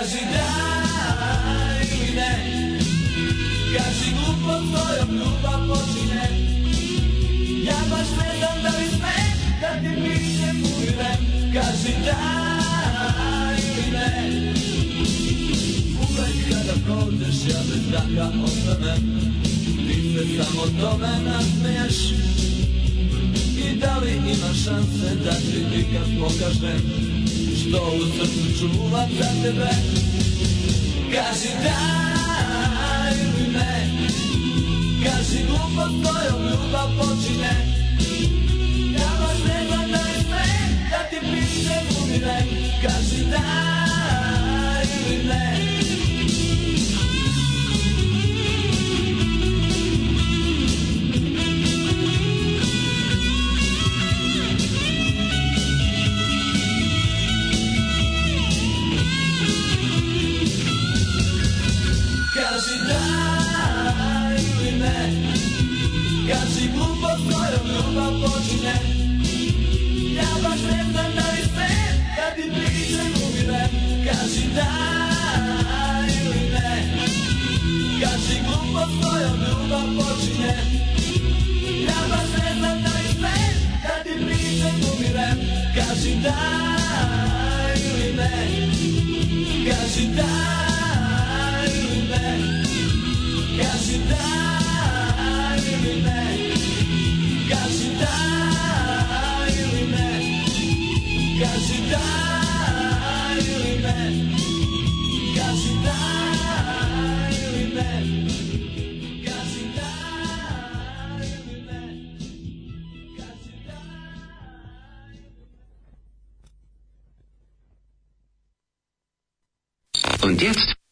Kaži da ili ne. Kaži glupo tvojom ljubav počine. Ja baš ne znam da li sme Da ti pišem umirem Kaži da ili ne. Uvek kada prođeš ja bez daha ostanem. Ti se samo tome nasmeješ I da li ima šanse da ti nikad pokažem Što u srcu čuvam za tebe. Kaži da ili ne Kaži glupo tvojom ljubav počine. Ja baš ne da li sve Da ti pišem umirem Kaži da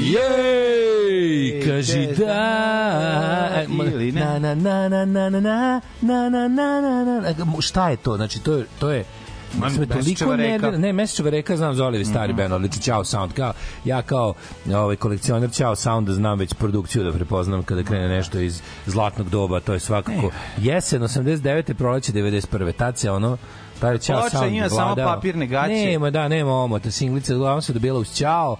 Jej, kaži da. E, Ili ne. Na, na, na, na, na, na, na, na, na, na, na, na. E, Šta je to? Znači, to je, to je Man, toliko reka. nervira- Ne, Mesečeva reka znam Zolivi stari band, odličan Ćao Sound. Kao, ja kao ovaj, kolekcioner Ćao Sounda znam već produkciju da prepoznam kada krene nešto iz zlatnog doba, to je svakako jesen 89. proleće 91. Tad se ono Taj Ćao Sound ima samo vladao. papirne gaće. Nema, da, nema omota. Singlica uglavnom se dobila uz Ćao.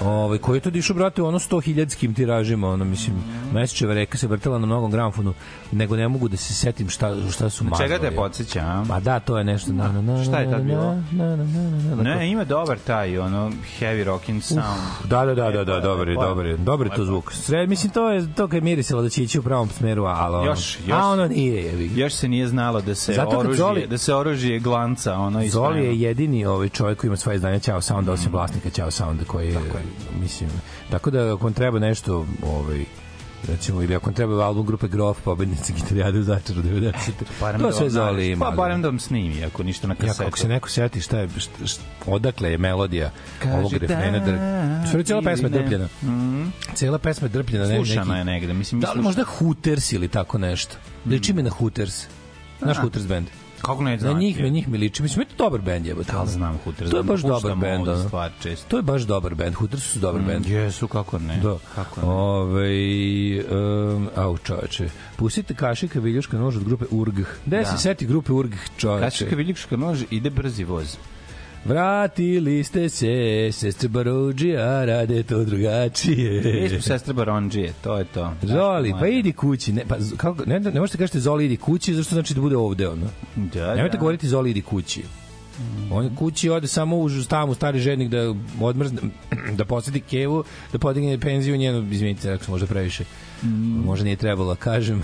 Ovaj, koji je to dišu, brate, u ono 100.000 tiražima, ono, mislim. Mesečeva reka se vrtela na mnogom gramfonu, nego ne mogu da se setim šta, šta su mazali. Čega te podsjeća, a? Pa da, to je nešto. Na, na, na, Šta je tad na, bilo? Na, na, na, na, na, na, Ne, ima dobar taj, ono, heavy rocking sound. Da, da, da, da, da, dobar je, dobar je, dobar je to zvuk. Sve, mislim, to je to kad mirisalo da će ići u pravom smeru, ono, Još- još- a ono nije, jevi. Još se nije znalo da se Zato oružje, Zoli- da se oružje glanca, ono iz Zoli je jedini ovaj čovjek koji ima svoje izdanje Ćao Sounda, osim vlasnika Ćao Sounda, koji je, mislim, tako da ako vam treba nešto, ovaj, recimo, ili ako vam treba album grupe Grof, pobednici gitarijade u Začaru 90. Barem to da sve vam Zoli ima. Pa barem da vam snimi, ako ništa na Ja, kasetu. kako se neko seti šta je, šta, šta, odakle je melodija Kaže ovog refrena, da, da, stvari cijela pesma je ili ne. drpljena. Mhm. Cijela pesma je drpljena. Ne, Slušana neki, je negde, mislim, mi Da li možda Hooters ili tako nešto? Liči mi na Hooters. Znaš A. Hooters band? Kako ne Na znači? njih, na njih mi liči. Mislim, je to dobar band, jebote. Da znam Hooters? To je baš Puštamo dobar stvar često. To je baš dobar band. Hooters su dobar band. Jesu, kako ne? Da. Kako ne? Ove, um, au čoveče. Pustite Kašika Viljuška nož od grupe URG. Gde Da. se seti grupe URG čoveče? Kašika Viljuška nož ide brzi voz. Vratili ste se, sestre Barođija, rade to drugačije. Mi smo sestre Baronđije, to je to. Zoli, pa idi kući. Ne, pa, kako, ne, ne možete kažete Zoli idi kući, zašto znači da bude ovde, ono? Da, Nemojte da. govoriti Zoli idi kući. On je kući ode samo u tamo u stari ženik da odmrzne, da poseti Kevu, da podigne penziju njenu, izvinite, rekao sam možda previše. Možda nije trebalo, da kažem.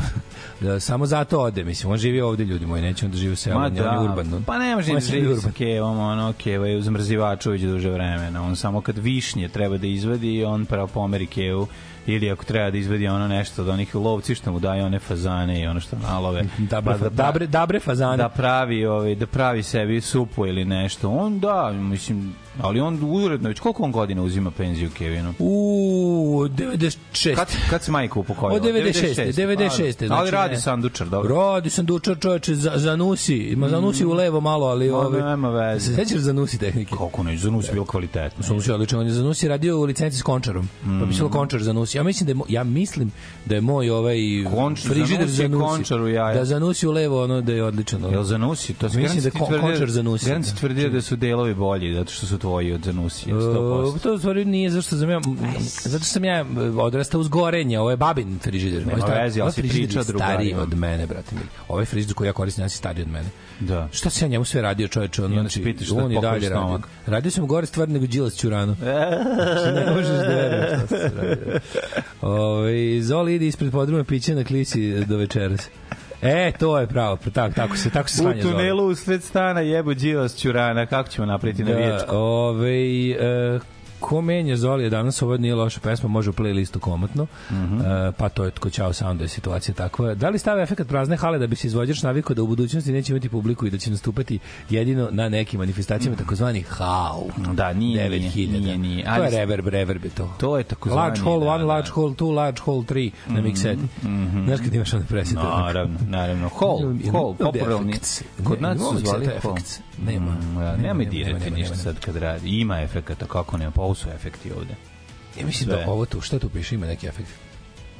da samo zato ode, mislim, on živi ovde, ljudi moji, neće on da živi u selu, Ma on je da, urban. pa ne može da živi sa kevom, ono, keva je u zmrzivaču već duže vremena. On samo kad višnje treba da izvadi, on pravo pomeri kevu ili ako treba da izvadi ono nešto od onih lovci što mu daju one fazane i ono što nalove. Dabre, Pa da- dabre, dabre fazane. da pravi ovaj da pravi sebi supu ili nešto. On da, mislim Ali on uredno, već koliko on godina uzima penziju Kevinu? U 96. Kad, kad se majka upokojila? Od 96. 96. Pa, ali znači radi ne. sandučar, dobro. Radi sandučar čoveče za, zanusi. Ima zanusi u levo malo, ali... Ma, Ove, nema veze. Se sećaš zanusi tehnike? Kako ne, za nus je bilo kvalitetno. Zanusi odlično, on je Zanusi radio u licenci s Končarom. Pa Mm. pisalo Končar Zanusi. Ja mislim da je, ja mislim da je moj ovaj Konč- frižider Zanusi je Zanusi. Končar u jaja. Da Zanusi u levo, ono da je odličan. ono. Jel Zanusi? To Mislim da Končar Zanusi, Garanci da. tvrdio da su delovi bolji, zato što su tvoji od Zanusija, 100%. Uh, to u stvari nije zašto sam ja zato što sam ja uh, odrastao uz gorenje, ovo je babin frižider. Nema Ovo je sta- veze, ali ovaj si frižider pričao je stariji drugarima. od mene, brate mi. Ovaj frižider koji ja koristim, ja si stariji od mene. Da. Šta se ja njemu sve radio, čoveče? On, I onda znači, pitaš šta on je dalje radio. stomak. Radio sam gore stvar nego Đilas Ćurano. Znači, ne možeš da veruješ šta se radio. Ove, Zoli ide ispred podruma piće na klisi do večeras. E, to je pravo, tako, tako se, tako se U slanja Zoli. tunelu usred stana jebo Đilas Ćurana, kako ćemo napraviti na Da, vječku? ovaj, e, ko menja Zolije danas, ovo nije loša pesma, može u playlistu komotno, Mhm. e, pa to je tko ćao sound je situacija takva. Da li stave efekat prazne hale da bi se izvođač navikao da u budućnosti neće imati publiku i da će nastupati jedino na nekim manifestacijama takozvani hau? Da, nije, nije, 9000. nije, nije. To Ali je s- reverb, reverb je to. To je takozvani, Large hall da, 1, da. Mhm, large hall 2, large hall 3 na mixeti. Znaš kad imaš onda presete? Naravno, naravno. Hall, hall, popularni. Kod nas su zvali hall. Nema. Mm, ja, Nema, dirati ništa sad kad radi. Ima efekata, kako nema, pa ovo su efekti ovde. Ja mislim Sve. da ovo tu, šta tu piše, ima neki efekt.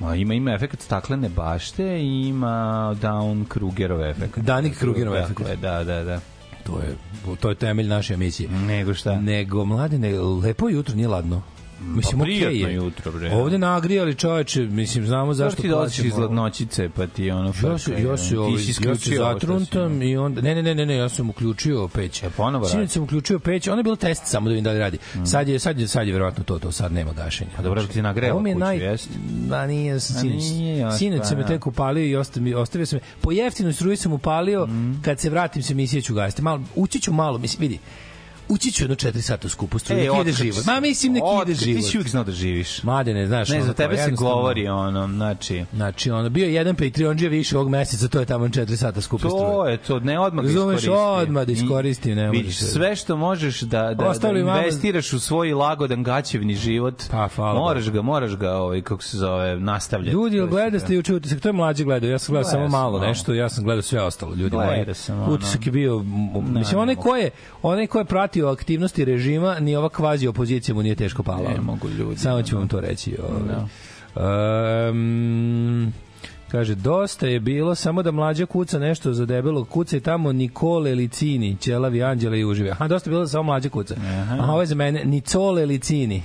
Ma, ima, ima efekt staklene bašte i ima Down Krugerov efekt. Danik Krugerov Tako efekt. je, Da, da, da. To je, to je temelj naše emisije. Nego šta? Nego, mlade, ne, lepo jutro, nije ladno. Mislim, Pa prijatno je. jutro, bre. Ovde nagrijali čoveče, mislim, znamo Zašto zašto ti iz ladnoćice, pa ti ono... Ja se, ja se, ti ovaj, si ja se zatruntam i onda, ne, ne, ne, ne, ne, ja sam uključio peć. E, ponovo Sinoć radi. sam uključio peć, ono je bilo test samo da vidim da li radi. Sad je, sad je, sad je verovatno to, to, sad nema gašenja. A dobro, ti nagrela mi kuću, naj... jeste? Da, nije, sinoć. Sinoć pa, sam me tek upalio i ostavio, ostavio sam je. Po jeftinoj struji sam upalio, Mhm. kad se vratim se emisije ću gasiti. Malo, ući ću malo, mislim, vidi, ući ću jedno 4 sata u skupu struju, nek ide život. Ma mislim, nek ide život. Ti si uvijek znao da živiš. Mladene, znaš, Ne, ono za tebe se govori ono, znači... Znači, ono, bio je jedan Patreonđe više ovog meseca, to je tamo 4 sata skupa struje. To je to, ne odmah da Razumeš, iskoristi. odmah da iskoristi, ne Vidiš, može se- sve što možeš da, da, da investiraš u svoj lagodan gaćevni život, Pa, hvala moraš ga, moraš ga, ovaj, kako se zove, nastavljati. Ljudi, sve. ste juče utisak? To je mlađi gledao, ja sam gledao samo sam malo nešto, ja sam gledao sve ostalo, ljudi moji. Utisak je bio, mislim, ne onaj ko je, onaj ko je pratio aktivnosti režima, ni ova kvazi opozicija mu nije teško pala. Ne mogu ljudi, Samo ću ono. vam to reći. Ovaj. Um, Kaže, dosta je bilo, samo da mlađa kuca nešto za debelog kuca i tamo Nikole Licini, Ćelavi Anđela i Užive. Aha, dosta je bilo da samo mlađa kuca. Aha, ovo je za mene Nicole Licini.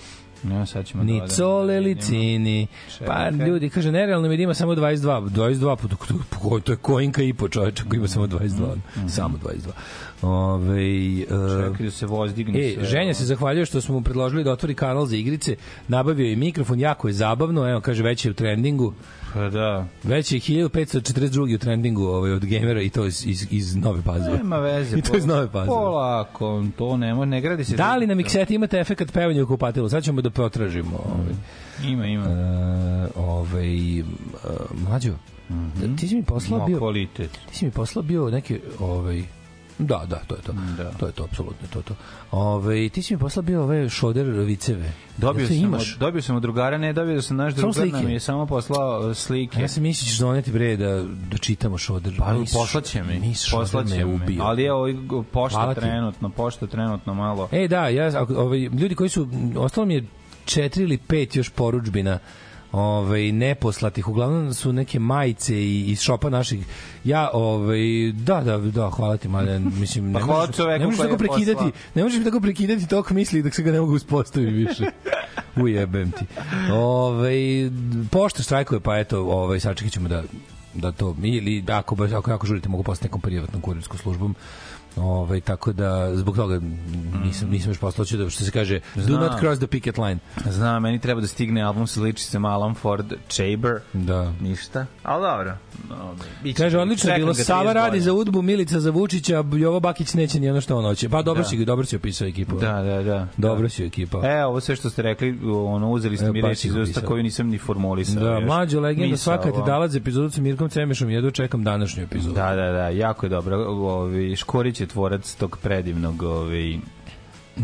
Ja, sad ćemo da da vidimo. Licini. Pa ljudi, kaže, nerealno mi da ima samo 22. 22, pa to, to, to je koinka i po čoveča koji ima samo 22. Samo 22. Ove, uh, Čekaj da se vozdigne E, sve. ženja se zahvaljuje što smo mu predložili da otvori kanal za igrice, nabavio je mikrofon, jako je zabavno, evo kaže već je u trendingu, Pa da. već je 1542 u trendingu ovaj, od gamera i to iz, iz, iz Nove Pazove. Nema veze. I to iz Nove Pazove. Polako, to nema, ne gradi se. Da li na mikseti imate efekat pevanja u kupatilu? Sad ćemo da potražimo. Ovaj. Ima, ima. E, ovaj, e, mlađo, da, ti si mi poslao bio, kvalitet. ti si mi poslao bio neki, ovaj, Da, da, to je to. Da. To je to, apsolutno, to je to. Ove, ti si mi poslao bio ove šoder viceve. Dobio to sam, imaš? od, dobio sam od drugara, ne dobio sam naš drugar nam je samo poslao uh, slike. Ja sam ćeš doneti bre da, da čitamo šoder. Pa Mis- poslaće mi. Mis Poslaće me ubio. Ali je ovaj Hvala pošta ti. trenutno, pošta trenutno malo. E, da, ja, ako- ovaj, ljudi koji su, ostalo mi je četiri ili pet još poručbina ovaj neposlatih. Uglavnom su neke majice i iz šopa naših. Ja ovaj da da da hvala ti mladen mislim ne Pa hvala možeš, ne možeš tako prekidati ne možeš mi tako prekidati tok misli dok se ga ne mogu uspostaviti više. Ujebem ti. Ovaj pošta štrajkuje pa eto ovaj sačekaćemo da da to ili ako baš ako jako žurite mogu poslati nekom privatnom kurirskom službom Ovaj tako da zbog toga nisam nisam još poslao ću da što se kaže do Znam. not cross the picket line. Znam, meni treba da stigne album sa ličicama Alan Ford Chamber. Da. Ništa. Ali dobro. Dobro. Biće. Kaže odlično Čekam bilo Sava 30 radi za udbu, Milica za Vučića, Jovo Bakić neće ni ono što on hoće. Pa dobro Da. si dobro si opisao ekipu. Da, da, da. Dobro si ekipa. E, ovo sve što ste rekli, ono, uzeli ste E, mi reči iz usta koju nisam ni formulisao. Da, još. mlađo legenda, svaka ti za epizodu sa Mirkom Cemešom, jedu čekam današnju epizodu. Da, da, da, jako je dobro. Ovi, Škorić je tvorac tog predivnog ovi,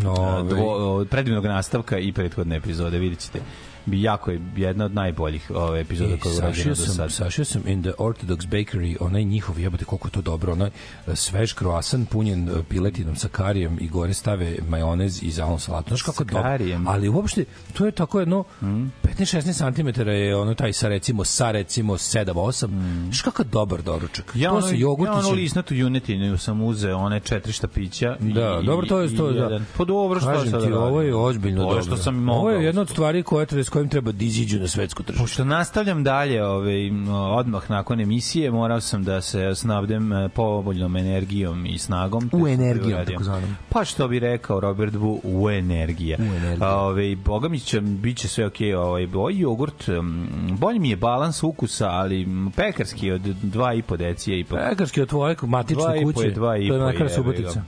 Ovaj. dvo, predivnog nastavka i prethodne epizode, vidjet ćete. Bi jako je jedna od najboljih ove epizoda koje je urađena do sada. sašio sam in the Orthodox Bakery, onaj njihov, jebate koliko je to dobro, onaj e, svež kroasan punjen e, piletinom sa karijem i gore stave majonez i zalom salatu. Znaš kako je dobro? Ali uopšte, to je tako jedno, 15-16 cm je ono taj sa recimo, sa recimo 7-8. Znaš kako je dobar doručak? Ja to ono, sa ja ono lisnatu junetinu sam uzeo, one četiri štapića. i- Da, dobro, to je i- to, i da. Pa dobro, što Kažem sad ti, radim? ovo je ozbiljno je dobro. i. Ovo je jedna od stvari treba, s kojim treba da iziđu na svetsko tržište. Pošto nastavljam dalje ovaj, odmah nakon emisije, morao sam da se snabdem eh, povoljnom energijom i snagom. U energijom, uradio. takozvanom. Pa što bi rekao Robert Bu, u energija. U energija. A, Ovaj, boga mi će, bit će sve okej. Ovaj, ovaj jogurt, mm, bolji mi je balans ukusa, ali mm, pekarski od 2,5 decije ipak. Pekarski od tvoje matične kuće. je, dva i to je Mlekara Subotica.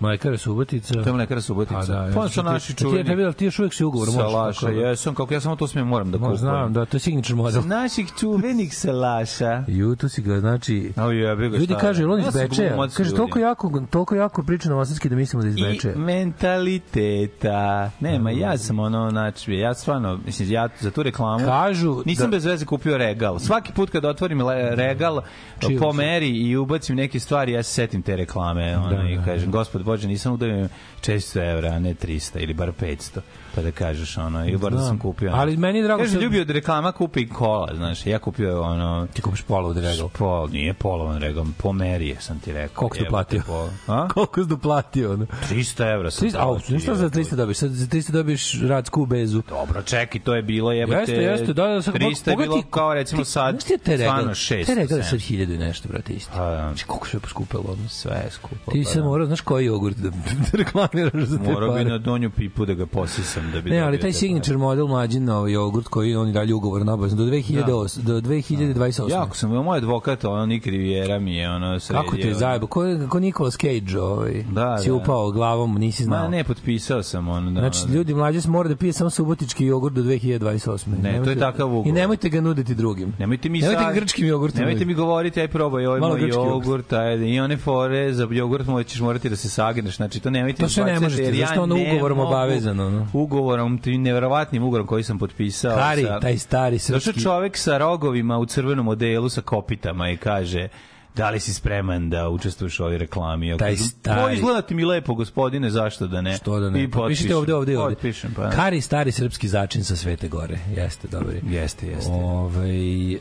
Mlekara Subotica. To je mlekara Subotica. A, da, Pa ja, su naši a Ti, čuveni. tebi, ti još uvijek si ugovor. Salaša, tako jesam, kako ja samo to smijem moram da kupujem. znam, da, to je signature model. Naših čuvenih salaša. Ju, tu si ga, znači... Au, jebi ga, Ljudi kažu, on Ja iz sam Bečeja? Kaže, toliko jako, toliko jako priča novosadski da mislimo da iz i Bečeja. mentaliteta. Nema, ja sam ono, znači, ja stvarno, mislim, ja za tu reklamu Kažu nisam da- bez veze kupio regal. Svaki put kad otvorim regal Čiju po se. meri i ubacim neke stvari, ja se setim te reklame ono, Da, i da, kažem, gospod Bože, nisam udavio 400 evra, a ne 300 ili bar 500. Pa da kažeš, ono, i bar da sam kupio. Ali meni je drago Kaže, što- ljubi od reklama kupi kola, znaš, ja kupio ono, Ti kupiš pola od regal. Pol, nije polovan regal, po meri je, sam ti rekao. Koliko si platio? Po, a? Koliko si doplatio? Ono? 300 evra sam 300, a, ništa za jebote. 300 dobiš, sad za 300 dobiš radsku bezu. Dobro, čeki, to je bilo jebote. Jeste, jeste, da, da, sad 300 je bilo kao recimo sad, stvarno 600. te sad 700. 1000 i nešto, brate, isti. Pa, da. Znači, koliko sve poskupelo? Sve je skupo. Ti pa se da. morao, znaš koji jogurt da, da reklamiraš za te Morao bi pare? na donju pipu da ga posisam da bi Ne, ali taj signature model mlađin na ovaj jogurt koji on i dalje ugovor na obavezno do 2008 do 2028. pare. Jako sam, moj advokat, ono, Nik Riviera mi je, ono, sredio. Kako te zajebo? Ko, ko Nicolas Cage, ovaj, Da, si da. upao glavom, nisi znao. Ma ne, potpisao sam, ono, da. Znači, da. ljudi mlađi se mora da pije samo subotički jogurt do 2028. Ne, to je Nemojte- takav ugovor. I nemojte ga nuditi drugim. Nemojte mi Nemojte ga grčkim jogurtom Nemojte mi govoriti aj probaj ovaj moj jogurt. ajde i one fore za jogurt moj ćeš morati da se sagneš. Znači to nemojte To sve ne možete, zašto ono ugovorom obavezano, no? Ugovorom, tim neverovatnim ugovorom koji sam potpisao. Kari, sa, taj stari Došao srpski... čovek sa rogovima u crvenom odelu sa kopitama i kaže da li si spreman da učestvuješ u ovoj reklami? Ja Taj stari- "Pa, izgleda ti mi lepo, gospodine, zašto da ne? Što da ne? I potpišem. ovde, ovde, ovde. Potpišem, pa. Kari, stari srpski začin sa Svete Gore. Jeste, dobri. Jeste, jeste. Ove, e,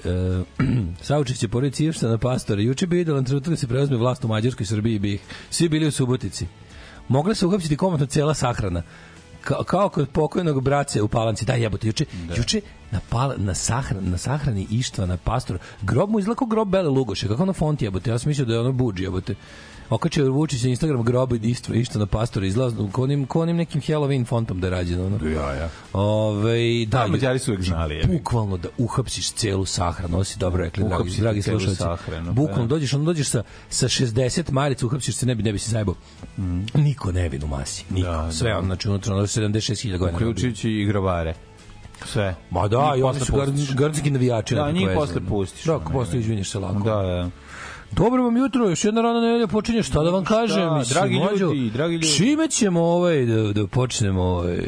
saučešće porodici Ivštana Pastora. Juče bi idealan trenutak da se preuzme vlast u Mađarskoj, Srbiji i BiH. Svi bili u Subotici. Mogla se uhapsiti komotno cela sahrana. Ka, kao kod pokojnog brace u Palanci. Da, jebote, juče, juče na, pal, na, sahran, na sahrani Ištvana Pastora. Grob mu izgleda kao grob Bele Lugoše. Kako ono font jebote? Ja sam mislio da je ono buđ jebote. Okačio je Vučić na Instagram grob Ištva, Ištvana Pastora. Izgleda ko onim, ko onim nekim Halloween fontom da je rađeno. Ono. Ja, ja. Ove, da, Da, Mađari su uvek znali, ga. Bukvalno da uhapsiš celu sahranu, ovo si dobro rekli, dragi, dragi slušalci. Bukvalno pa. dođeš, ono dođeš sa, sa 60 marica, uhapsiš se, ne bi, ne bi se zajebao. Niko nevin u masi, niko. Da, da. Sve on, znači unutra, ono 76.000 godina. Uključujući i grobare. Sve. Ma da, i oni su gardski navijači. Da, njih posle pustiš, Da, posle ne, izviniš se lako. Da, da. Dobro vam jutro, još jedna rana nedelja počinje, šta da vam kažem? mislim, dragi mlađo, ljudi, dragi ljudi. Čime ćemo ovaj, da, da počnemo ovaj,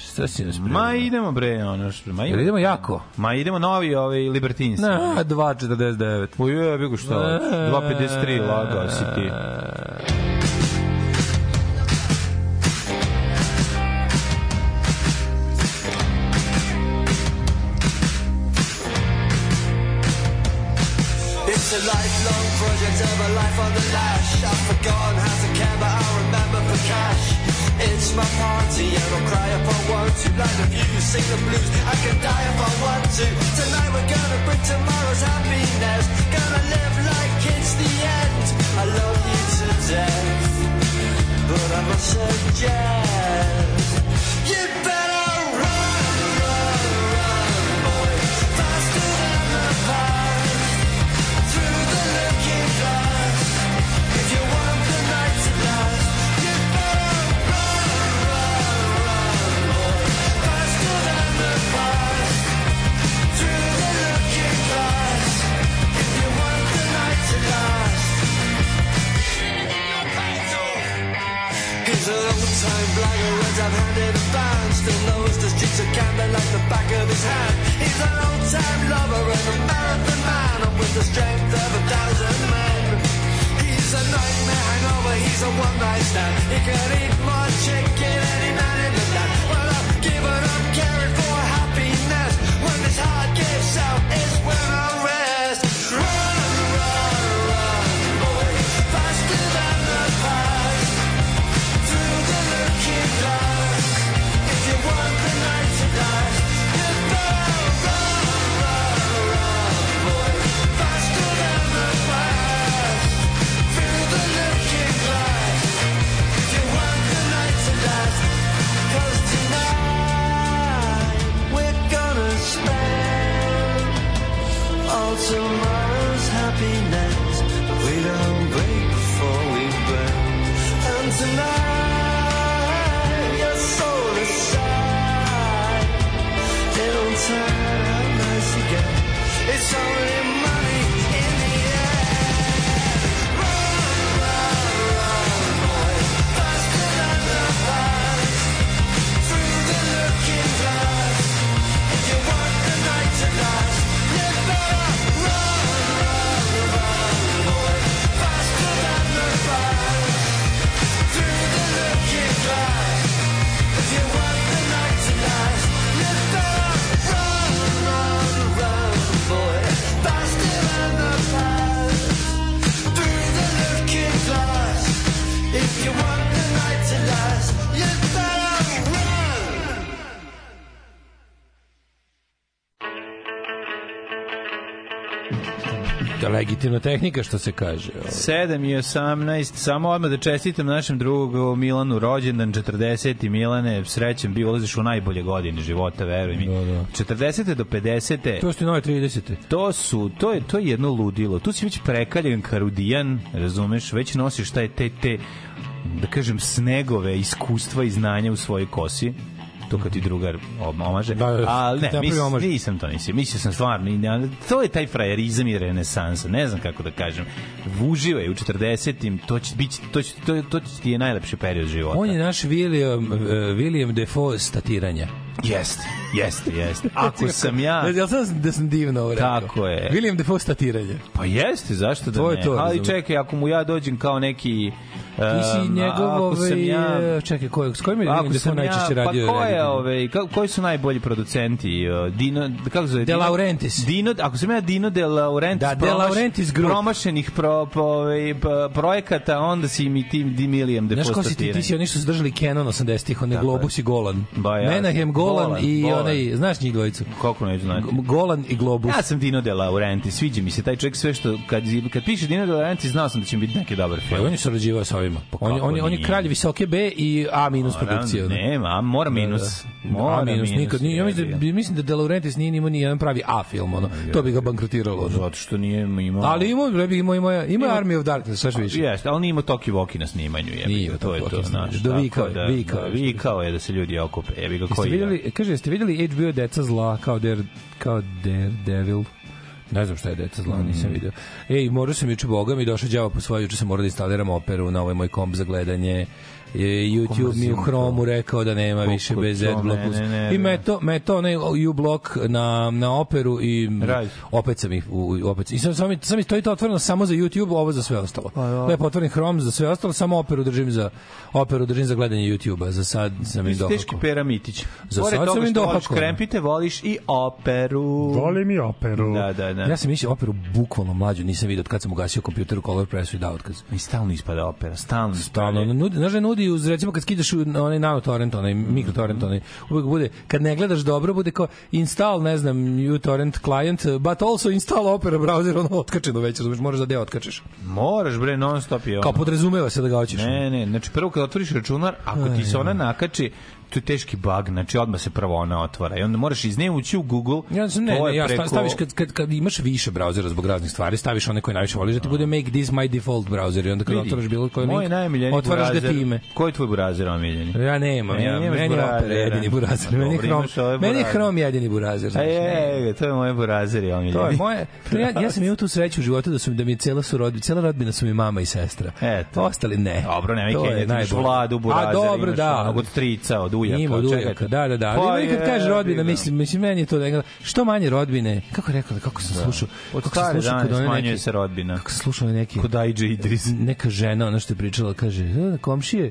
šta si nas spremio? Ma idemo bre, ono što, ma Jel idemo jako? Ma idemo novi ovaj Libertinci. Na, 2.49. U jebi ga šta, 2.53 lagao si ti. Of a life on the lash. I've forgotten how to care, but I remember for cash. It's my party and I'll cry if I want to. Light the views, sing the blues. I can die if I want to. Tonight we're gonna bring tomorrow's happiness. Gonna live like it's the end. I love you to death, but I must suggest band Still knows the streets of Camden like the back of his hand. He's an old-time lover and a marathon man And with the strength of a thousand men. He's a nightmare hangover, he's a one-night stand. He can eat more chicken than any man in the land. Well, I've given up It's Legitimna tehnika, što se kaže. ovaj. 7 i 18, samo odmah da čestitam našem drugu Milanu rođendan, 40. Milane, srećem, bi ulaziš u najbolje godine života, veruj mi. Da, da. 40. do 50. To su ti nove 30. To su, to je, to je jedno ludilo. Tu si već prekaljen karudijan, razumeš, već nosiš taj te, te, da kažem, snegove iskustva i znanja u svojoj kosi to kad ti drugar om- omaže. Da, da, Ali ne, mis, nisam to nisam. Mislio sam stvarno, to je taj frajerizam i renesansa. Ne znam kako da kažem. Uživaj u 40-im, to će biti to će to, to će ti je najlepši period života. On je naš William, uh, William Defoe statiranja. Jeste, jeste, jeste. Ako sam ja... Ja sam da sam divno ovo rekao. Tako je. William Defoe statiranje. Pa jeste, zašto da To je ne? to, Ali čekaj, ako mu ja dođem kao neki... Ti si um, njegov, sam ovaj, ja, čekaj, ko, s kojim je Defoe sam ja, najčešće pa radio? ko je, radio? ovaj, ka, koji su najbolji producenti? Uh, Dino, kako zove? De Laurentiis. Dino, ako sam ja Dino De Laurentiis, Da, De Laurentiis Group. promašenih pro, po, ovaj, projekata, onda si mi tim Di Milijem Znaš ko si ti, ti si oni što su držali Canon 80-ih, onaj Tako je. Globus i Golan. Ba, ja. Menahem, Golan, Golan, i Golan. onaj, znaš njih dvojicu? Kako neću znati? G- Golan i Globus. Ja sam Dino De Laurentiis, sviđa mi se taj čovjek sve što kad kad piše Dino De Laurentiis znao sam da će mi biti neki dobar Pa film. on je sarađivao sa ovima. Pa on, je- on, je- on je kralj visoke B i A minus produkcije. Nema, a mora minus. Mora A minus, nikad nije. Ja mislim da, mislim da De Laurentiis nije imao ni jedan pravi A film, ono. To bi ga bankrotiralo. Zato što nije imao... Ali imao, ima, ima, ima, ima Army of Darkness, sve što više. Jeste, ali nije imao Toki Voki na snimanju. Jebi, Nije imao to je Toki to, na snimanju. znaš. Dovikao je, da- vikao da, je. vikao je da se ljudi okupe. Jebi ga koji kaže, jeste videli HBO Deca zla kao Der, kao Daredevil? Ne znam šta je Deca zla, nisam video. Ej, morao sam juče, boga mi došao đavo po svoje, juče sam morao da instaliram operu na ovaj moj komp za gledanje. Je, YouTube mi u Chromu rekao da nema više bez adblock. mene nervira. I meto, meto onaj U-block na, na operu i Radi. opet sam ih u, opet. I sam, sam, sam mi stoji to otvoreno samo za YouTube, ovo za sve ostalo. Lepo otvorim Chrome za sve ostalo, samo operu držim za operu držim za gledanje YouTube-a. Za sad sam im teški dohako. Pera Mitić. Za Pored sad toga sam im što voliš krempite, voliš i operu. Volim i operu. Da, da, da. Ja sam mislio operu bukvalno mlađu, nisam vidio od kad sam ugasio kompjuter u Color Pressu i dao otkaz. I stalno ispada opera, stalno Stalno, nudi, znaš da nudi uz, recimo kad skidaš onaj nano torrent, onaj mikrotorrent, onaj, uvek bude, kad ne gledaš dobro, bude kao install, ne znam, uTorrent client, but also install Opera browser, ono otkačeno već, razumeš, moraš da deo otkačeš. Moraš bre non stop je. Kao ono. podrazumeva se da ga hoćeš. Ne, ne, znači prvo kad otvoriš računar, ako ti se ona nakači, to je teški bug, znači odmah se prvo ona otvara i onda moraš iz nje ući u Google. Ja sam ne, ne, ja preko- staviš kad, kad, kad imaš više brauzera zbog raznih stvari, staviš one koje najviše voliš da ti bude make this my default browser i onda kad Vidi, otvaraš bilo koji moj link, najmiljeniji otvaraš ga burazer- time. Koji je tvoj burazer omiljeni? Ja nemam, Ne, ja, nemaš meni je. Opera jedini burazer. Ma Meni je Chrome, ovaj meni je burazer. Chrome jedini burazer. A znaš, ne. je, to je moj burazer je omiljeni. To je moje. Ja, ja sam imao tu sreću u životu da su da mi je cela su rodbina, cela rodbina su mi mama i sestra. Eto. Ostali ne. Dobro, nema To Kenja, je ti imaš vladu, burazer, A dobro, da. od strica, od ujaka. Ima od ujaka, da, da, da. Pa Ali i kad kaže rodbina, mislim, mislim, meni je to da što manje rodbine, kako rekao, kako sam slušao, Od kako sam slušao kod one smanjuje neke- se rodbina. kako sam slušao neki, Kod Ajđe Idris. neka žena, ona što je pričala, kaže, "E, komšije,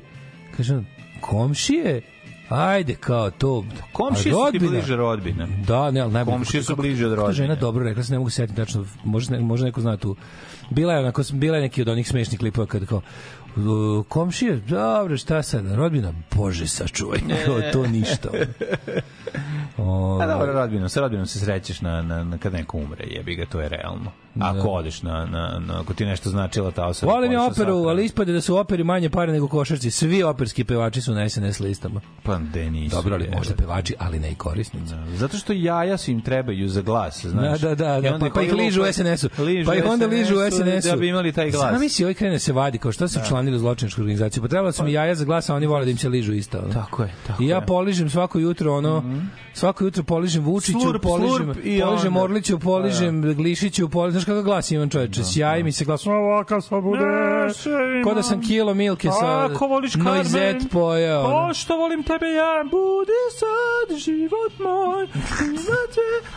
kaže komšije, ajde, kao to, Komšije su ti bliže rodbine. Da, ne, ali najbolje. Komšije su bliže od ta žena rodbine. dobro rekla, se ne mogu setiti tačno, možda, ne, možda neko zna tu. Bila je onako, bila je neki od onih smešnih klipova kad kao, "U, komšije, dobro, šta sad, rodbina, bože, sačuvaj, kao to ništa. O, A dobro, rodbinom, sa rodbinom se srećeš na, na, na kad neko umre, jebi ga, to je realno. Ako odeš na, na, na, ako ti nešto značila ta osoba. Volim na operu, sahranu. ali ispade da su operi manje pare nego košarci. Svi operski pevači su na SNS listama. Pa gde nisu. Dobro, ali je. možda pevači, ali ne i korisnici. Zato što jaja su im trebaju za glas, znaš. Da, da, da, da, onda pa, pa ih koji ližu u SNS-u. Pa ih onda ližu u SNS-u. Da bi imali taj glas. Sama misli, ovaj krene da se vadi, kao šta se učlanili u zločinačku organizaciju. Pa trebalo sam i jaja za glas, a oni vole da im se ližu isto. Ono. Tako je, tako I ja poližem svako jutro, ono, svako jutro poližem Vučiću, Slurp, poližem, slurp i poližem onda- Orliću, poližem Glišiću, poližem, znaš kakav glas imam čoveče, sjaji mi se glas, ovakav sad bude, ko da sam kilo milke sa Ako voliš noizet pojao. ono. Pa što volim tebe ja, budi sad život moj.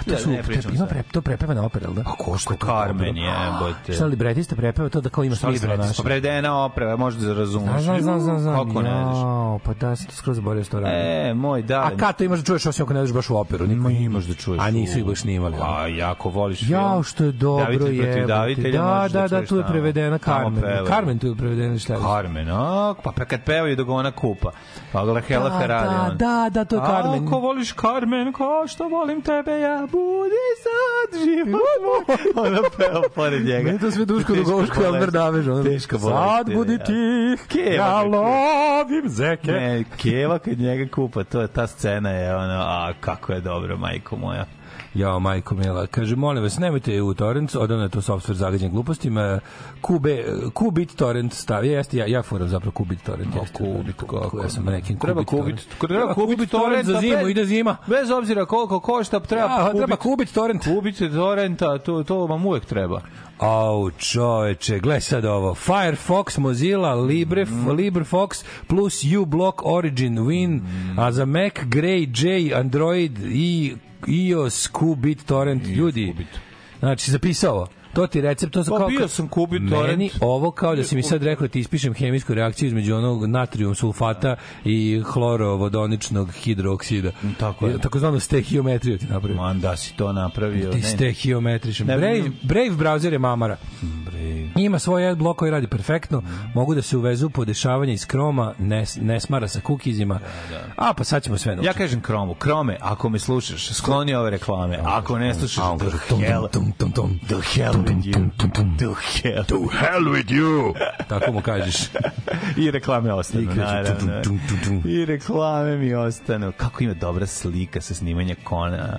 To su, ne ima pre, to prepevana opera, da? A ko što Carmen je, bote. Šta li libretista prepeva to da kao ima Šta li smisla bre, naše? Možda da razumeš. Znam, znam, znam, znam. Kako ne znaš? Jao, pa da, sam to skroz zaboravio što radim. E, moj, da. A kad to imaš da čuješ osim ako ne ideš baš u operu? Niko Ma imaš da čuješ. A nisu ih baš snimali. A jako voliš. Jao, što je dobro je. Da, da, da, čuješ tu je prevedena Carmen. Carmen tu je prevedena šta je? Carmen, a, pa pa kad pevaju dok ona kupa. Pa gledaj Hela Da, Ferrari. da, da, da, to je Carmen. Ako voliš Carmen, kao što volim tebe, ja budi sad život moj. Ona peva pored njega. Meni to sve Duško bolest. Albert Davež. Teška bolest. Sad budi tih, Keva ja kupa. lovim zeke. Ne, Keva kad njega kupa, to je ta scena je ono, a kako je dobro, majko moja. Jao, majko mila. Kaže, molim vas, nemojte u torrent, odavno je to software zagađen glupostima. Kube, Kubit torrent stavi, jeste, ja, ja furam zapravo Kubit torrent. Jeste, Kubit, kako? Ja sam nekim Treba Kubit kubit, treba kubit torrent za zimu, ide zima. Bez obzira koliko košta, treba Ja, kubit. treba Kubit torrent. Kubit torrenta, to, to vam uvek treba. Au, čoveče, gle sad ovo. Firefox, Mozilla, Libre, Mhm. LibreFox plus uBlock Origin Win, Mhm. a za Mac, Grey, J, Android i iOS, Qbit, Torrent, ljudi. Qbit. Znači, zapisao. To ti recept, to su Pa kao... bio sam Meni torrent. ovo kao da si mi sad rekao da ti ispišem hemijsku reakciju između onog natrium sulfata i hlorovodoničnog hidrooksida. tako je. Takozvanu stehiometriju ti napravio. Man, da si to napravio. Ti ne, stehiometrišem. Brave. Brave browser je mamara. bre. Ima svoj adblock koji radi perfektno, mogu da se uvezu po dešavanja iz Chroma, ne, ne smara sa kukizima. A pa sad ćemo sve naučiti. Ja kažem Kromu, Krome, ako me slušaš, skloni ove reklame. Ako ne slušaš, the hell, the hell with you. The hell. To hell with you! Tako mu kažeš. I reklame ostanu, I naravno. tum. I reklame mi ostanu. Kako ima dobra slika sa snimanja Kona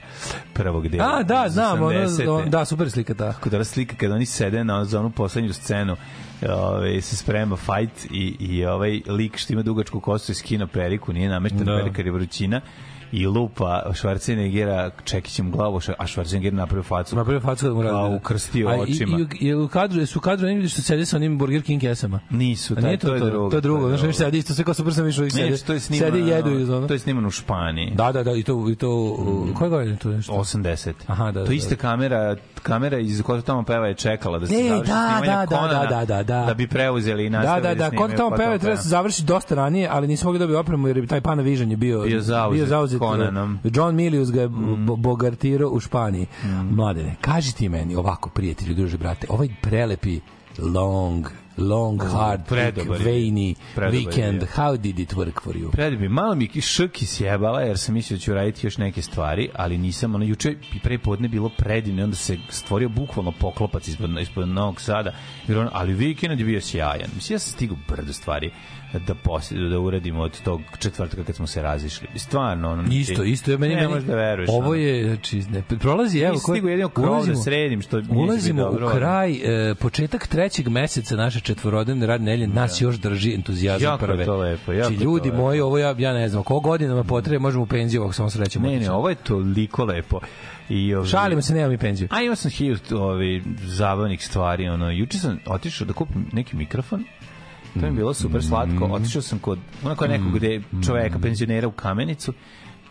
prvog dela. A, da, znam, ono, 80-te. on, da, super slika ta. Kako dobra slika kada oni sede na onu poslednju scenu ove, se sprema fight i, i ovaj lik što ima dugačku kosu i skino periku, nije namešten Da. da. perika je vrućina i lupa Schwarzeneggera čekićem glavu, a Schwarzenegger napravio facu. Napravio facu da mu radi. Ukrstio A i- očima. I, i, u kadru, su u kadru ne vidiš što sede sa onim Burger King kesama. Nisu, taj, nije to, je drugo. To je drugo, znaš, viš sedi isto sve kao super sam uvijek Ne, sede. to je snimano, Sede i jedu iz ono. to je snimano u Španiji. Da, da, da, i to, i to, mm. koje godine to je nešto? 80. Aha, da, to da, ista da. kamera, kamera iz koja tamo peva je čekala da se E, završi da, snimanje da, da, Conana, da, da, da. da bi preuzeli i Da, nastavili da, da, snimaju kod tamo pa peva to treba se završiti dosta ranije, ali nismo mogli dobiti opremu jer je taj Panavision je bio bio zauzet Conanom. John Milius ga je Mm. bo- bogartirao u Španiji. Mladene, kaži ti meni ovako, prijatelju, druže, brate, ovaj prelepi long long, hard, predobar je. veiny Predobar je weekend. bio. How did it work for you? Predbi, malo mi šrki sjebala jer sam mislio da ću raditi još neke stvari, ali nisam, ono, juče i pre podne bilo predivno onda se stvorio bukvalno poklopac ispod, ispod Novog Sada, jer on, ali vikend je bio sjajan. Mislim, ja sam stigao brdo stvari da, posle, da uradimo od tog četvrtka kad smo se razišli. Stvarno, ono, Isto, isto je meni ne možeš da veruješ. Ovo ono. je znači ne prolazi evo Nisi stigao jedino krov da sredim, što ulazimo dobro. u kraj e, početak trećeg meseca naše četvorodnevne radne nedelje nas još drži entuzijazam Jako prve. to lepo, jako Znači, je to ljudi lepo. moji, ovo ja ja ne znam, koliko godina nam potrebe, možemo u penziju ovako samo srećemo. Ne, ne, ovo je toliko lepo. I, ovi, Šalimo se, nemam i penziju. A imao sam hilju ovi, zabavnih stvari. Ono. Juče sam otišao da kupim neki mikrofon To mi je bilo super slatko. Otišao sam kod onako nekog gde čoveka, penzionera u kamenicu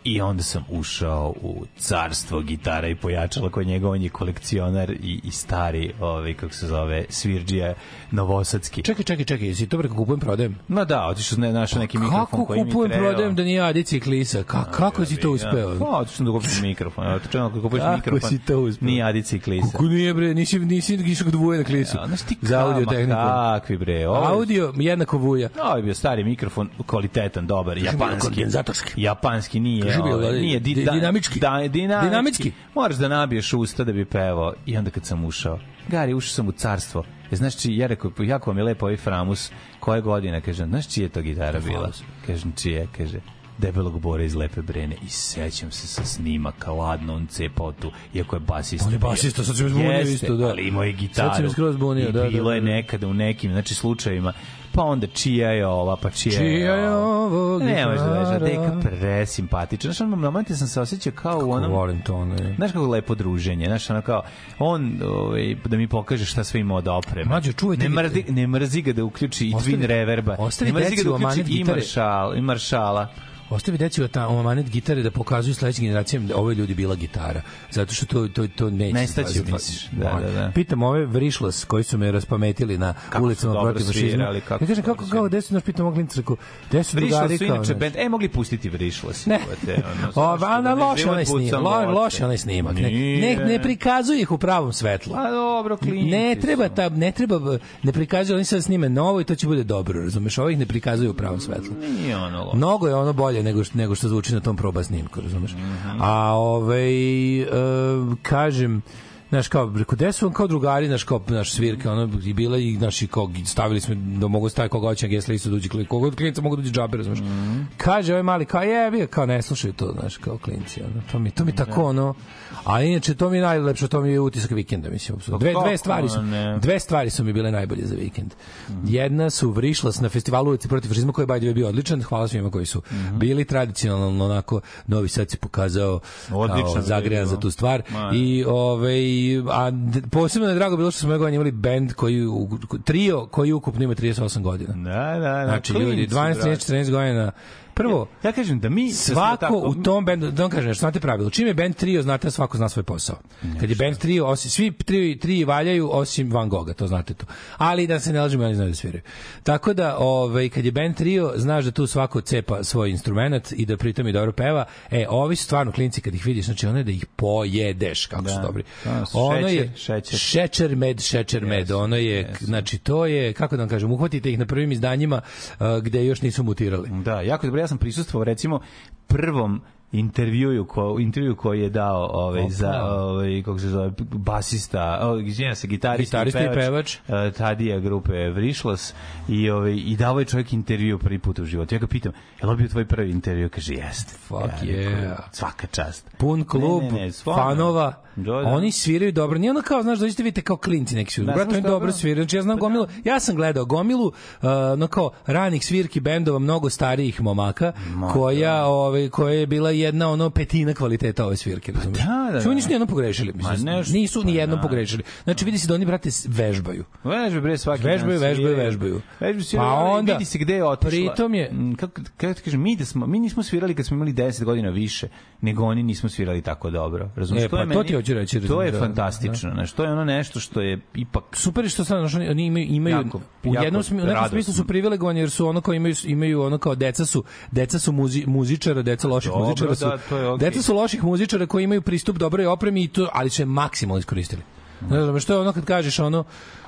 i onda sam ušao u carstvo gitara i pojačala kod njega, on je kolekcionar i, i stari, ovaj, kako se zove, svirđija novosadski. Čekaj, čekaj, čekaj, jesi to preko kupujem, prodajem? Ma da, otišao ne, našao neki mikrofon Kako koji mi kupujem, treba. prodajem da nije Adici i Klisa? Ka, kako si to uspeo? Pa, otišao sam da kupiš mikrofon. Evo, čemu ako kupiš Kako mikrofon, si to uspeo? nije Adici i Klisa. Kako nije bre, nisi, nisi išao kod Vuja na Klisu. Ja, znaš ti za audio tehniku. Kakvi bre, ovo je- Audio jednako Vuja. Ovo je bio stari mikrofon, kvalitetan, dobar, japanski. kondenzatorski. Japanski nije, Mi, ovaj, nije di, di- da, dinamički. Da, dinamički. Dinamički. Moraš da nabiješ usta da bi pevao. I onda kad sam ušao, Gari, ušao sam u carstvo. E, znaš či, ja rekao, jako vam je lepo ovaj framus, koje godine, kažem, znaš čija je to gitara bila? Kažem, čija, kaže, debelog bora iz Lepe Brene i sećam se sa snimaka ladno on cepao tu iako je basista On je basista, sad se zbunio isto, da. ali imao je gitaru Sad se me skroz i da, da, bilo je da. nekada u nekim znači slučajevima pa onda čija je ova pa čija, Čija je ovo ne možeš da gitara? deka presimpatičan znači na momente sam se osjećao kao u onom Volim to, ono je. Znaš kako lepo druženje, znaš, ono kao, on ovaj, da mi pokaže šta sve ima od opreme. Mlađo, čuvajte ne, mi- mrzi, ne mrzi ga da uključi i Ostavi- twin reverba. ostavi ne mrzi ga da uključi i, maršal, i maršala. Ostavi deci ta omanet gitare da pokazuju sledećim generacijama da ovo je ljudi bila gitara. Zato što to, to, to neće. Nestaće, misliš? Da, da, da. Pitam ove vrišlos koji su me raspametili na su ulicama protiv fašizma. kako Ja kažem, kako, kao, su, naš pitam klinca, rekao, su drugari kao, inače band, e, mogli pustiti Vrišlas. Ne. ono, O, a na loš onaj snimak, lo, loš onaj snimak. Ne, ne, ne prikazuje ih u pravom svetlu. Pa dobro, klinci Ne treba ta ne treba ne prikazuju oni sad snime novo i to će bude dobro, razumeš? Ovih ne prikazuju u pravom svetlu. Nije ono loše. Mnogo je ono bolje nego što, nego što zvuči na tom proba snimku, razumeš? A ovaj e, kažem Znaš, kao, reko, gde su on kao drugari, naš, kao, naš svirka, ono, i bila i, naši, kao, stavili smo da mogu staviti koga hoće guest listu, da uđe klin, koga od klinica mogu da uđe džabe, razumeš? Kaže ovaj mali, kao, je, kao, ne slušaju to, znaš, kao klinci, ono, to mi, to mi tako, ono, a inače, to mi je najlepše, to mi je utisak vikenda, mislim, apsolutno. Dve, kako, dve stvari su, dve stvari su mi bile najbolje za vikend. Jedna su Vrišlas na festivalu ulici protiv fašizma koji je bio odličan. Hvala svima koji su bili tradicionalno onako Novi Sad se pokazao Odličan kao zagrejan za tu stvar. Ma, I ovaj a posebno je drago bilo što smo godine imali bend koji trio koji ukupno ima 38 godina. Da, da, da. Znači ljudi 12, brate. 13, 14 godina. Prvo, Ja kažem da mi... da svako tako- u tom bendu, da vam kažem, nešto, znate pravilo, čim je band trio, znate da svako zna svoj posao. Kad je band trio, osim, svi tri, tri valjaju, osim Van Gogha, to znate to. Ali da se ne lažemo, oni znaju da sviraju. Tako da, ovaj, kad je band trio, znaš da tu svako cepa svoj instrument i da pritom i dobro peva. E, ovi su stvarno klinci kad ih vidiš, znači ono je da ih pojedeš, kako su Da. dobri. Da, su ono šećer, je šećer. šećer med, šećer med, ono je, znači to je, kako da vam kažem, uhvatite ih na prvim izdanjima uh, gde još nisu mutirali. Da, jako dobro. Ja sam prisustvovao recimo prvom intervjuju ko intervju koji je dao ovaj za ovaj kako se zove basista o izvinjavam se gitarista, Gitarista i pevač. eh, Tadija grupe Vrišlas i ovaj i dao je čovjek intervju prvi put u životu ja ga pitam je li bio tvoj prvi intervju kaže jeste Fuck ja, rekao, yeah. svaka čast pun klub Ne, ne, ne, fanova. Da, da. Oni sviraju dobro. Nije ono kao, znaš, dođete vidite kao klinci neki sviraju. Da, Brate, oni dobro da. sviraju. Znači, ja znam gomilu, ja sam gledao gomilu, uh, no kao ranih svirki bendova mnogo starijih momaka, koja, ovaj, koja je bila jedna ono petina kvaliteta ove svirke, razumiješ? da, da, Znači, da. nisu nijednom pogrešili, mislim. Ma nešto, nisu pa ni jednom da. pogrešili. Znači, vidi se da oni, brate, vežbaju. Vežbe bre svaki Vežbaju, dan vežbaju, vežbaju. Vežbaju Pa onda, vidi se gde je otišla. pritom je- Mm, kako kako ti kažem mi da smo mi nismo svirali kad smo imali 10 godina više, nego oni nismo svirali tako dobro. Razumeš? E, pa je to ti hoću reći, To je da, fantastično, znači to je ono nešto što je ipak super što sad znaš, oni imaju imaju Jako- u jako jednom smi- u nekom smislu su privilegovani jer su ono kao imaju imaju ono kao deca su deca su muzi, muzičara, deca loših Dobro, muzičara su da, to je okej. deca su loših muzičara koji imaju pristup dobroj opremi i to ali su je maksimalno iskoristili. Ne znam, što je ono kad kažeš ono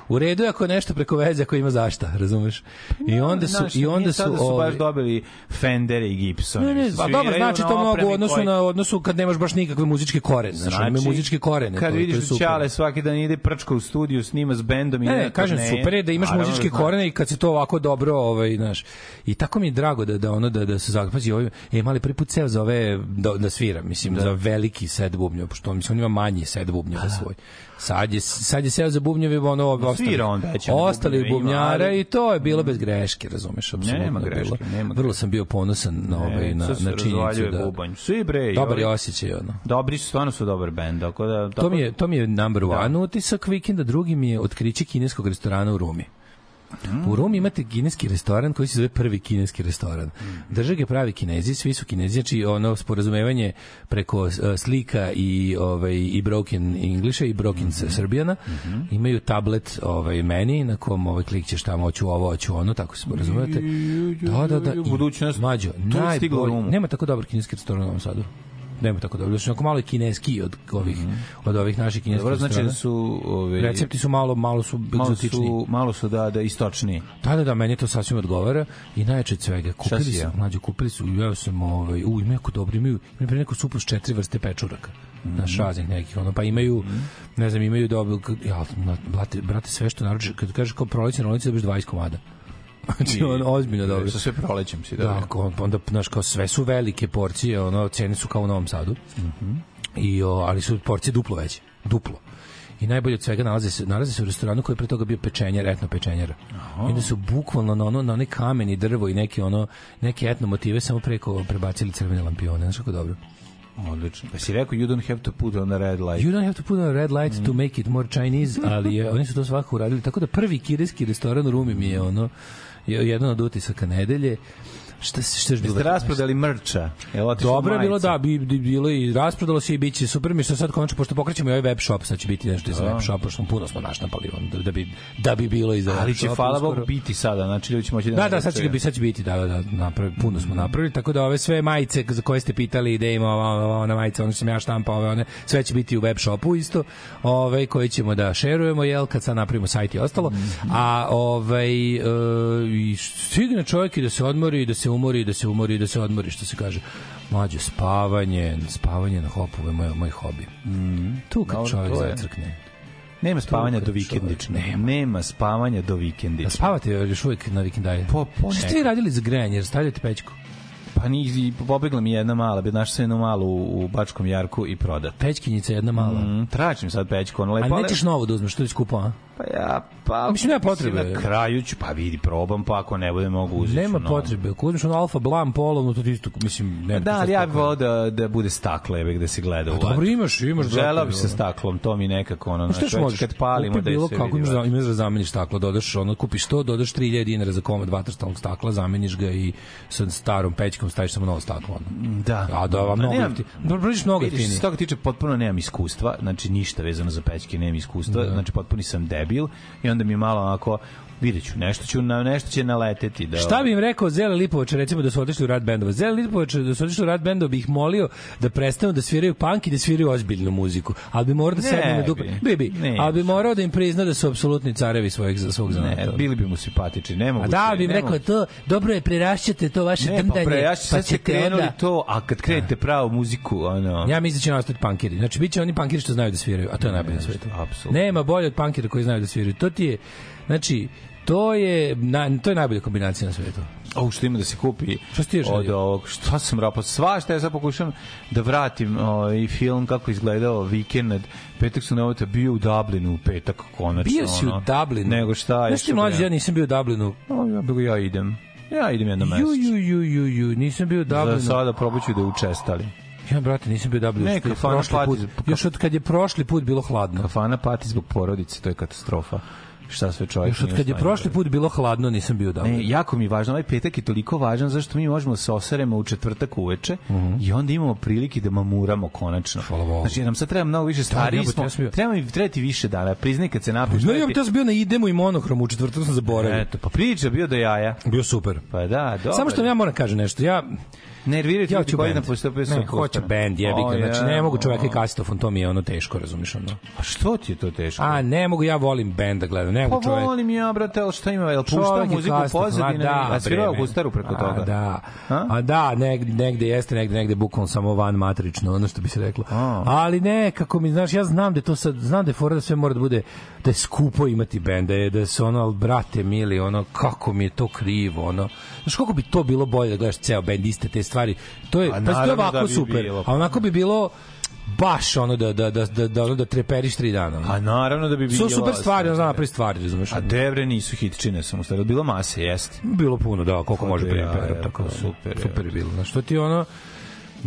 u redu je ako je nešto preko veze ako ima zašta, razumeš? I onda su Znaš, i onda su, da su baš dobili Fendere i Gibsone. Ne, ne, pa dobro, znači na to mnogo u odnosu koji- na odnosu kad nemaš baš nikakve muzičke korene, znači, znači ima muzičke korene. Kad to, vidiš to da. Ćale svaki dan ide prčka u studiju, snima s bendom i Ne, ne, kažem ne. super je da imaš Naravno muzičke da znam. korene i kad se to ovako dobro, ovaj, znaš. I tako mi je drago da da ono da da se zapazi ovaj, e mali prvi put ceo za ove da, da svira, mislim za veliki set bubnjeva, pošto mislim on ima manji set bubnjeva svoj. Sad je sad je seo za bubnjeve ono ostali. on veće na ostali bubnjara i to je bilo bez greške, razumeš, apsolutno. Nema greške, bilo. nema Vrlo sam bio ponosan na ovaj na na činjenicu da bubanj. Svi bre. dobar je osjećaj ono. Dobri su, stvarno su dobar bend, tako da... To mi je to mi je number one utisak vikenda, drugi mi je otkriće kineskog restorana u Rumi. U Rumi imate kineski restoran koji se zove prvi kineski restoran. Drže ga pravi kinezi, svi su kinezi, znači ono sporazumevanje preko uh, slika i ovaj i broken Englisha i broken mm Srbijana. Imaju tablet ovaj meni na kom ovaj klikćeš tamo hoću ovo, hoću ono, tako se sporazumevate. Da, da, da. i- Budućnost. Najbolji. Rumu. Nema tako dobar kineski restoran u Novom Sadu. Nema tako dobro. Znači, malo je kineski od ovih, od ovih naših kineskih Dobro, znači da su ove, Recepti su malo, malo su malo egzotični. su, malo su da, da istočniji. Da, da, da, meni to sasvim odgovara i najjače od svega. Kupili su, jeo? mlađe, kupili su, jeo sam, ovaj, u, imaju jako dobro, imaju, imaju pre neku supu s četiri vrste pečuraka. Mhm. Naš raznih nekih, ono, pa imaju, ne znam, imaju dobro, ja, brate, brate, sve što naruče, kad kažeš kao proleće na ulici, dobiš 20 komada. Znači, ono, ozbiljno dobro. Sa sve prolećem si Da, dobro. ako- onda, znaš, kao sve su velike porcije, ono, cene su kao u Novom Sadu. I, o, ali su porcije duplo veće. Duplo. I najbolje od svega nalaze se, nalaze se u restoranu koji je pre toga bio pečenjer, etno pečenjera. I onda su bukvalno na ono na onaj kamen i drvo i neke ono neke etno motive samo preko prebacili crvene lampione. Znaš kako dobro. Odlično. Pa si rekao you don't have to put on the red light. You don't have to put on a red light to make it more Chinese, ali je, oni su to svakako uradili. Tako da prvi kineski restoran u Rumi mi je ono jedan od utisaka nedelje. Šta, se- šta je bilo? Jeste rasprodali mrča? Otišao Dobro je bilo, da, bi, bi bilo i rasprodalo se i biće super mi što sad konačno pošto pokrećemo i ovaj web shop, sad će biti nešto iz web shopa, što smo puno smo naštampali on, da, da bi da bi bilo iz Ali će, hvala. Bogu, biti sada. Znači, ljudi će moći da... Da, da, sad će, ga bi, sad će biti, da, da, da, napravi, puno smo napravili, tako da ove sve majice za koje ste pitali da ima ova, ona majica, ono što sam ja štampao, ove, one, sve će biti u web shopu isto, ove, koje ćemo da šerujemo, jel, kad sad napravimo sajt i ostalo, a ovaj, e, i stigne čovjek i da se odmori, i da se umori, i da se umori, da se odmori, što se kaže, mlađe, spavanje, spavanje na hopu je moj, moj hobi. Tu kad Dobro, čovjek zacrkne. Nema spavanja do vikendične. čovjek- Nema. Nema spavanja do Da vikendične. spavate još uvijek na vikendaju? Po- po Šta ste vi radili za grejanje? Stavljate pećku? Pa ni, pobegla mi jedna mala, bi našla sam jednu malu u, u Bačkom Jarku i prodat. Pećkinjica jedna mala. Mm, tražim sad pećku, ono lepo. A nećeš novo da uzmeš, što je skupo, a? Pa ja, pa... Mislim, nema potrebe. Na kraju ću, pa vidi, probam, pa ako ne bude mogu uzeti. Nema novo. potrebe. Ako uzmeš ono alfa blam polovno, to ti isto, mislim, ne. Da, ali ja bih volao da, da bude stakle, jebe, gde se gleda u Pa Dobro, imaš, imaš. Zato, bi ono. staklom, to mi nekako ono, Pa što možeš? kad palimo da je bilo sve kako vidi. imaš, da, imaš da zameniš staklo, dodaš ono, kupiš to, dodaš 3000 dinara za komad vatrastalnog stakla, zameniš ga i sa starom pećkom staviš samo novo staklo. Ono. Da. A da vam mnogo nemam- jeftinije. Da prođeš mnogo što jeftinije. se toga tiče, potpuno nemam iskustva, znači ništa vezano za pećke, nemam iskustva, znači potpuni sam debil i onda mi je malo onako, vidjet ću, nešto, ću, na, nešto će naleteti. Da, Šta bi im rekao Zele Lipovača, recimo da su otišli u rad bendova? Zele Lipovača da su otišli u rad bendova bi ih molio da prestanu da sviraju punk i da sviraju ozbiljnu muziku. Ali bi morao da Ne sedne na dupe. bi. Bi. Ne. Ali bi morao da im prizna da su apsolutni carevi svojeg, svog zanata. Ne, bili bi mu simpatični, ne mogu. A da, bi im rekao to, dobro je, prerašćate to vaše Ne, pa drndanje. pre, ja ću sad ste krenuli onda- to, a kad krenete pravu muziku, ono... Ja mislim da će nastati punkiri. Znači, bit će oni punkiri što znaju da sviraju, a to je najbolje na svetu. apsolutno. Nema bolje od punkira koji znaju da sviraju. To ti je, znači, to je, na, to je najbolja kombinacija na svetu. O, što ima da se kupi ti još od ovog, šta sam rapao, sva šta ja sad pokušam da vratim ovaj film kako izgledao vikend, petak su nevojte bio u Dublinu u petak konačno. Bio si u. Dublinu. Nego šta je. Znaš ti mlađi, ja nisam bio u Dublinu. O, ja, bih ja idem. Ja idem jedno mesto. Ju, ju, ju, ju, ju, nisam bio u Za Dublinu. sada probat ću da učestali. Ja, brate, nisam bio Dublinu. Ne, kafana pati put, još od kad je prošli put bilo hladno. Kafana pati zbog porodice, to je katastrofa. Šta sve čovjek Još od kad je prošli put bilo hladno, nisam bio Dublinu. Ne, jako mi je važno, ovaj petak je toliko važan zašto mi možemo da se oseremo u četvrtak uveče i onda imamo prilike da mamuramo konačno. Znači, nam sad treba mnogo više stariji jebote, smo, bio- treba mi treba ti više dana, priznaj kad se napiš. Ne, ja, sam bio na idemu i monohromu, u četvrtak sam zaboravio. Eto, pa priča bio do jaja. Bio super. Pa da, dobro. Samo što ja moram kažem nešto. Ja nervirati ja ljudi hoću na postupaju Ne, hoću bend, jebi ga. Znači ne mogu čoveka i kasitofon, to mi je ono teško, razumiješ ono. A što ti je to teško? A ne mogu, ja volim bend da gledam. Ne Pa mogu čovek. volim ja, brate, ali šta ima? Jel je muziku kasitofon, pozadini? a svirao gustaru preko a, toga? Da. A? A da, negde, negde jeste, negde, negde bukvalno samo van matrično, ono što bi se reklo. Ali ne, kako mi, znaš, ja znam da to sad, znam da je fora da sve mora da bude, da je skupo imati bend, da je, da se ono, ali brate mili, ono, kako mi je to krivo, ono. Znaš, kako bi to bilo bolje da gledaš ceo bend, iste te stvari. To je, pa to je naravno ovako da bi super, bilo. a onako bi bilo baš ono da, da, da, da, da, ono da treperiš tri dana. ono. A naravno da bi bilo... Su super stvari, ono, znam napravi stvari, razumeš? A devre nisu hitčine, sam ustario. Bilo mase, jeste. Bilo puno, da, koliko može ja, primjer, ja, tako pa da, super, super je bilo. Znaš, što ti ono,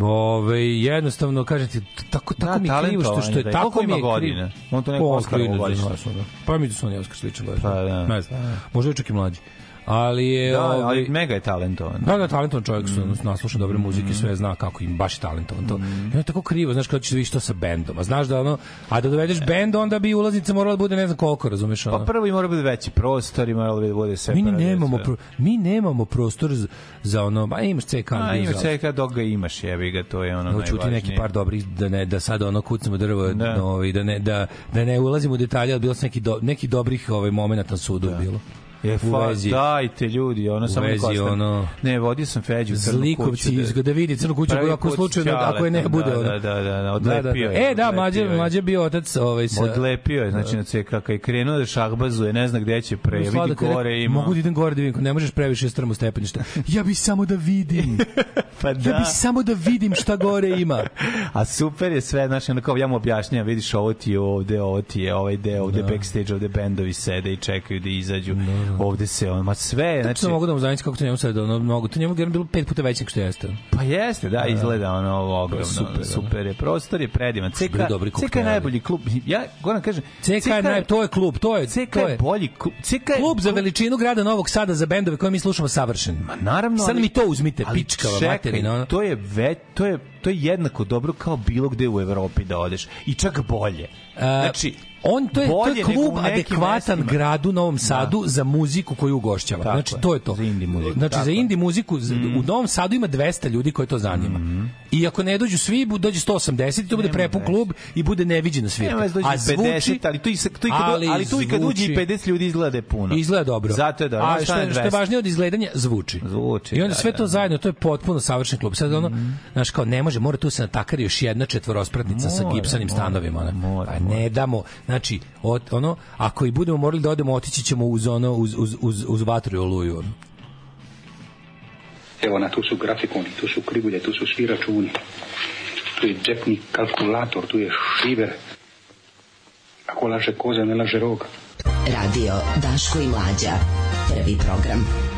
Ove, jednostavno, kažete, tako, tako Da, mi je krivo što, što je da. tako mi je ima krivo. On to neko O, Oskarovo klinac, godište. znaš, ono. Pa mi da su oni Oskar slični godište. Pa, da. Ne znam. Možda je čak i mlađi. Ali je... Da, ovaj, ali mega je talentovan. Da, da, talentovan čovjek, mm. nasluša dobre muzike, sve zna kako im baš je talentovan to. Mm. I on je tako krivo, znaš kako ćeš da vidiš to sa bendom. A znaš da ono, a da dovedeš bend, onda bi ulaznica morala da bude ne znam koliko, razumeš ono. Pa prvo i mora biti veći prostor i mora da bude sve. mi nemamo pro, mi nemamo prostor za, za ono, ba imaš CK, A, imaš kad dok ga imaš, jebi ga, to je ono Evo čuti neki najvažnije. par dobrih da ne da sad ono kucamo drvo Da. da. no, i da ne da da ne ulazimo u detalje, ali bilo su neki do, neki dobrih ovaj momenata na sudu da. bilo. Je fa, vezi- dajte ljudi, ono samo vezi, ono- Ne, vodio sam Feđu Zlikovci kuću. iz da vidi crnu kuću Prvi ako slučajno ako je ne Ćaletom, bude da, ono. Da, da, da, da, Da, da, odlepio da. je. E, da, mlađe, je. mlađe bio otac ovaj sa Odlepio je, znači na CK, kad je krenuo da šahbazuje, ne zna gde će pre, vidi Sladak gore ima. Mogu da idem gore da vidim, ne možeš previše strmo stepeništa. Ja bih samo da vidim. pa Ja bih samo da vidim šta gore ima. A super je sve, znači, kao ja mu objašnjam, vidiš ovo ti je ovde, ovo ti je ovaj deo, ovde Da. backstage, ovde bendovi sede i čekaju da izađu, ovde se on, ma sve, Znači, znači, mogu da mu zamislim kako to njemu sad, ono, mnogo, to njemu je bilo pet puta veće nego što jeste. pa jeste, da, izgleda ono ovo ogromno, super, super, da. super je, prostor je predivan, CK, CK je najbolji klub, ja, govoram kažem, CK je naj, to je klub, to je, CK to je bolji klub, CK je klub za veličinu grada Novog Sada za bendove koje mi slušamo savršen. Ma naravno, Sad mi to uzmite, pičkava materina. Ono. To je ve, to je to je jednako dobro kao bilo gde u Evropi da odeš i čak bolje. Znači, on to je, to je klub adekvatan mestima. gradu Novom Sadu za muziku koju ugošćava. Tako znači to je to. za indie muziku, Znači tako za. Mhm. indie muziku z- u Novom Sadu ima 200 ljudi koje to zanima. I ako ne dođu svi, dođe 180 i to bude prepun klub i bude neviđena svirka. Dođe A 50, ali tu i tu i kad ali ali tu i kad uđe i zvuči- 50 ljudi izgleda da puno. Izgleda dobro. Zato je dobro. A što, je- što je 200? važnije od izgledanja, zvuči. Zvuči, I onda da, sve da, to da. zajedno, to je potpuno savršen klub. Sad ono, znaš kao, ne može, mora tu se natakari još jedna četvorospratnica sa gipsanim stanovima. Pa ne damo, znači, od, ono, ako i budemo morali da odemo, otići ćemo uz ono, uz, uz, uz, uz vatru i oluju. ono. Evo na tu su grafikoni, tu su krivulje, tu su svi računi. Tu je džepni kalkulator, tu je šiver. Ako laže koza, ne laže rog. Radio Daško i Mlađa. Prvi program.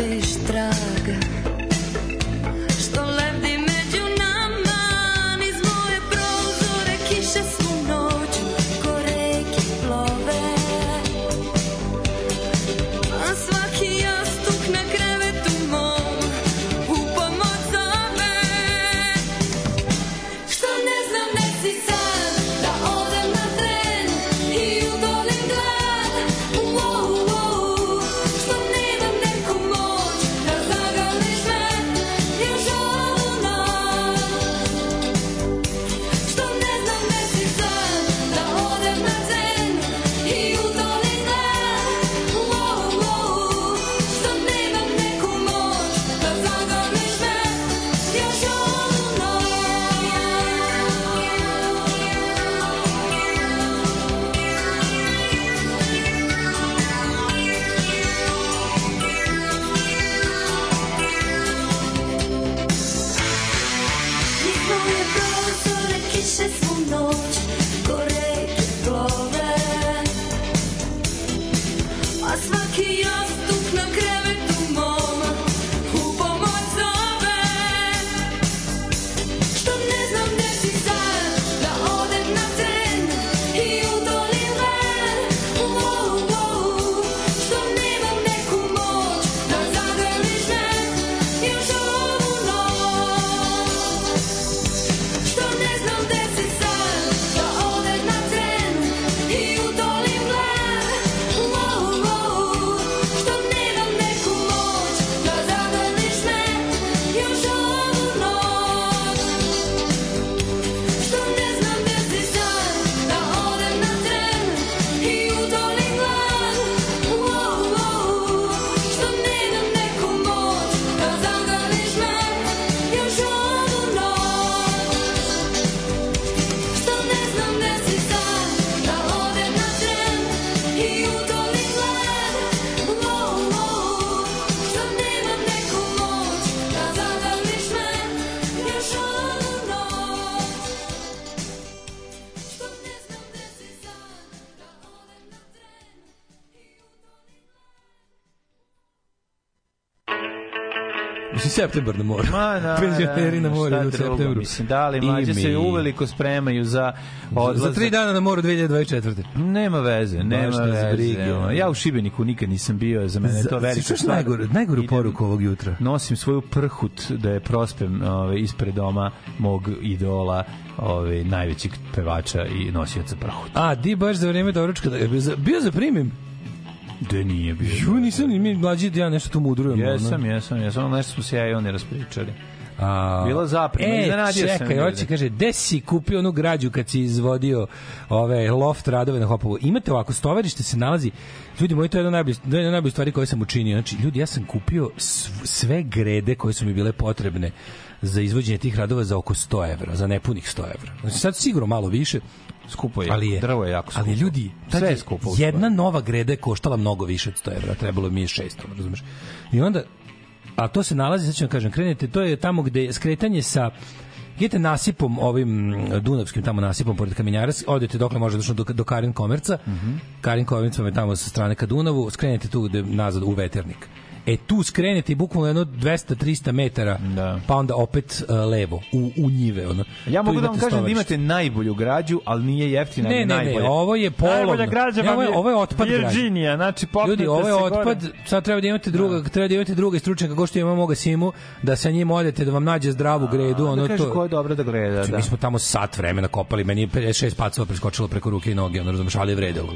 estrada. Septembar na moru. Ma, da, Penzioneri na da, moru šta u septembru. Mislim, da li I mlađe se uveliko spremaju za Za odlazak. tri dana na moru 2024. Nema veze, nema Baš veze. brige. Ja u Šibeniku nikad nisam bio, za mene je to velika je stvar. najgoru, najgoru poruku ovog jutra? nosim svoju prhut da je prospem ove, ispred doma mog idola ove, najvećeg pevača i nosioca prhut. A, di baš za vreme doručka, da za, bio za primim. Da nije bio. Ju, nisam ni mi mlađi da ja nešto tu mudrujem. Jesam, jesam, jesam, nešto smo se ja i oni raspričali. A, Bila zaprema, e, iznenadio sam čekaj, ljude. hoće, kaže, gde si kupio onu građu kad si izvodio ove loft radove na Hopovu? Imate ovako, stovarište se nalazi, ljudi moji, to je jedna najbolja, jedna najbolja stvari koje sam učinio. Znači, ljudi, ja sam kupio sv- sve grede koje su mi bile potrebne za izvođenje tih radova za oko 100 evra, za nepunih 100 evra. Znači, sad sigurno malo više, Skupo je, ali je, drvo je jako skupo. Ali ljudi, tad Sve je skupo. Jedna nova greda je koštala mnogo više od 100 evra, trebalo mi je 600, razumeš? I onda, a to se nalazi, sad ću vam kažem, krenete, to je tamo gde je skretanje sa idete nasipom ovim dunavskim tamo nasipom pored kamenjara odete dokle može došlo do, do Karin Komerca Karin Komerca je tamo sa strane ka Dunavu skrenete tu gde, nazad u Veternik E tu skrenete i bukvalno jedno 200-300 metara, Da. pa onda opet uh, levo, u, u njive. Ono. Ja Tu mogu da vam kažem da imate najbolju građu, ali nije jeftina, Ne, ali ne, najbolja. ne, ovo je polovno. Najbolja građa Ne, ovo je, ovo je otpad građe. Virginija, znači Ljudi, ovo je otpad, gore. sad treba da imate druga, treba da imate druga stručnjaka kao što imamo moga Simu, da sa njim odete da vam nađe zdravu gredu, ono da kaže to. ko je dobro da gleda, Znači, da. Mi smo tamo sat vremena kopali, meni je 56 pacova preskočilo preko ruke i noge, ono razumeš, ali je vredilo.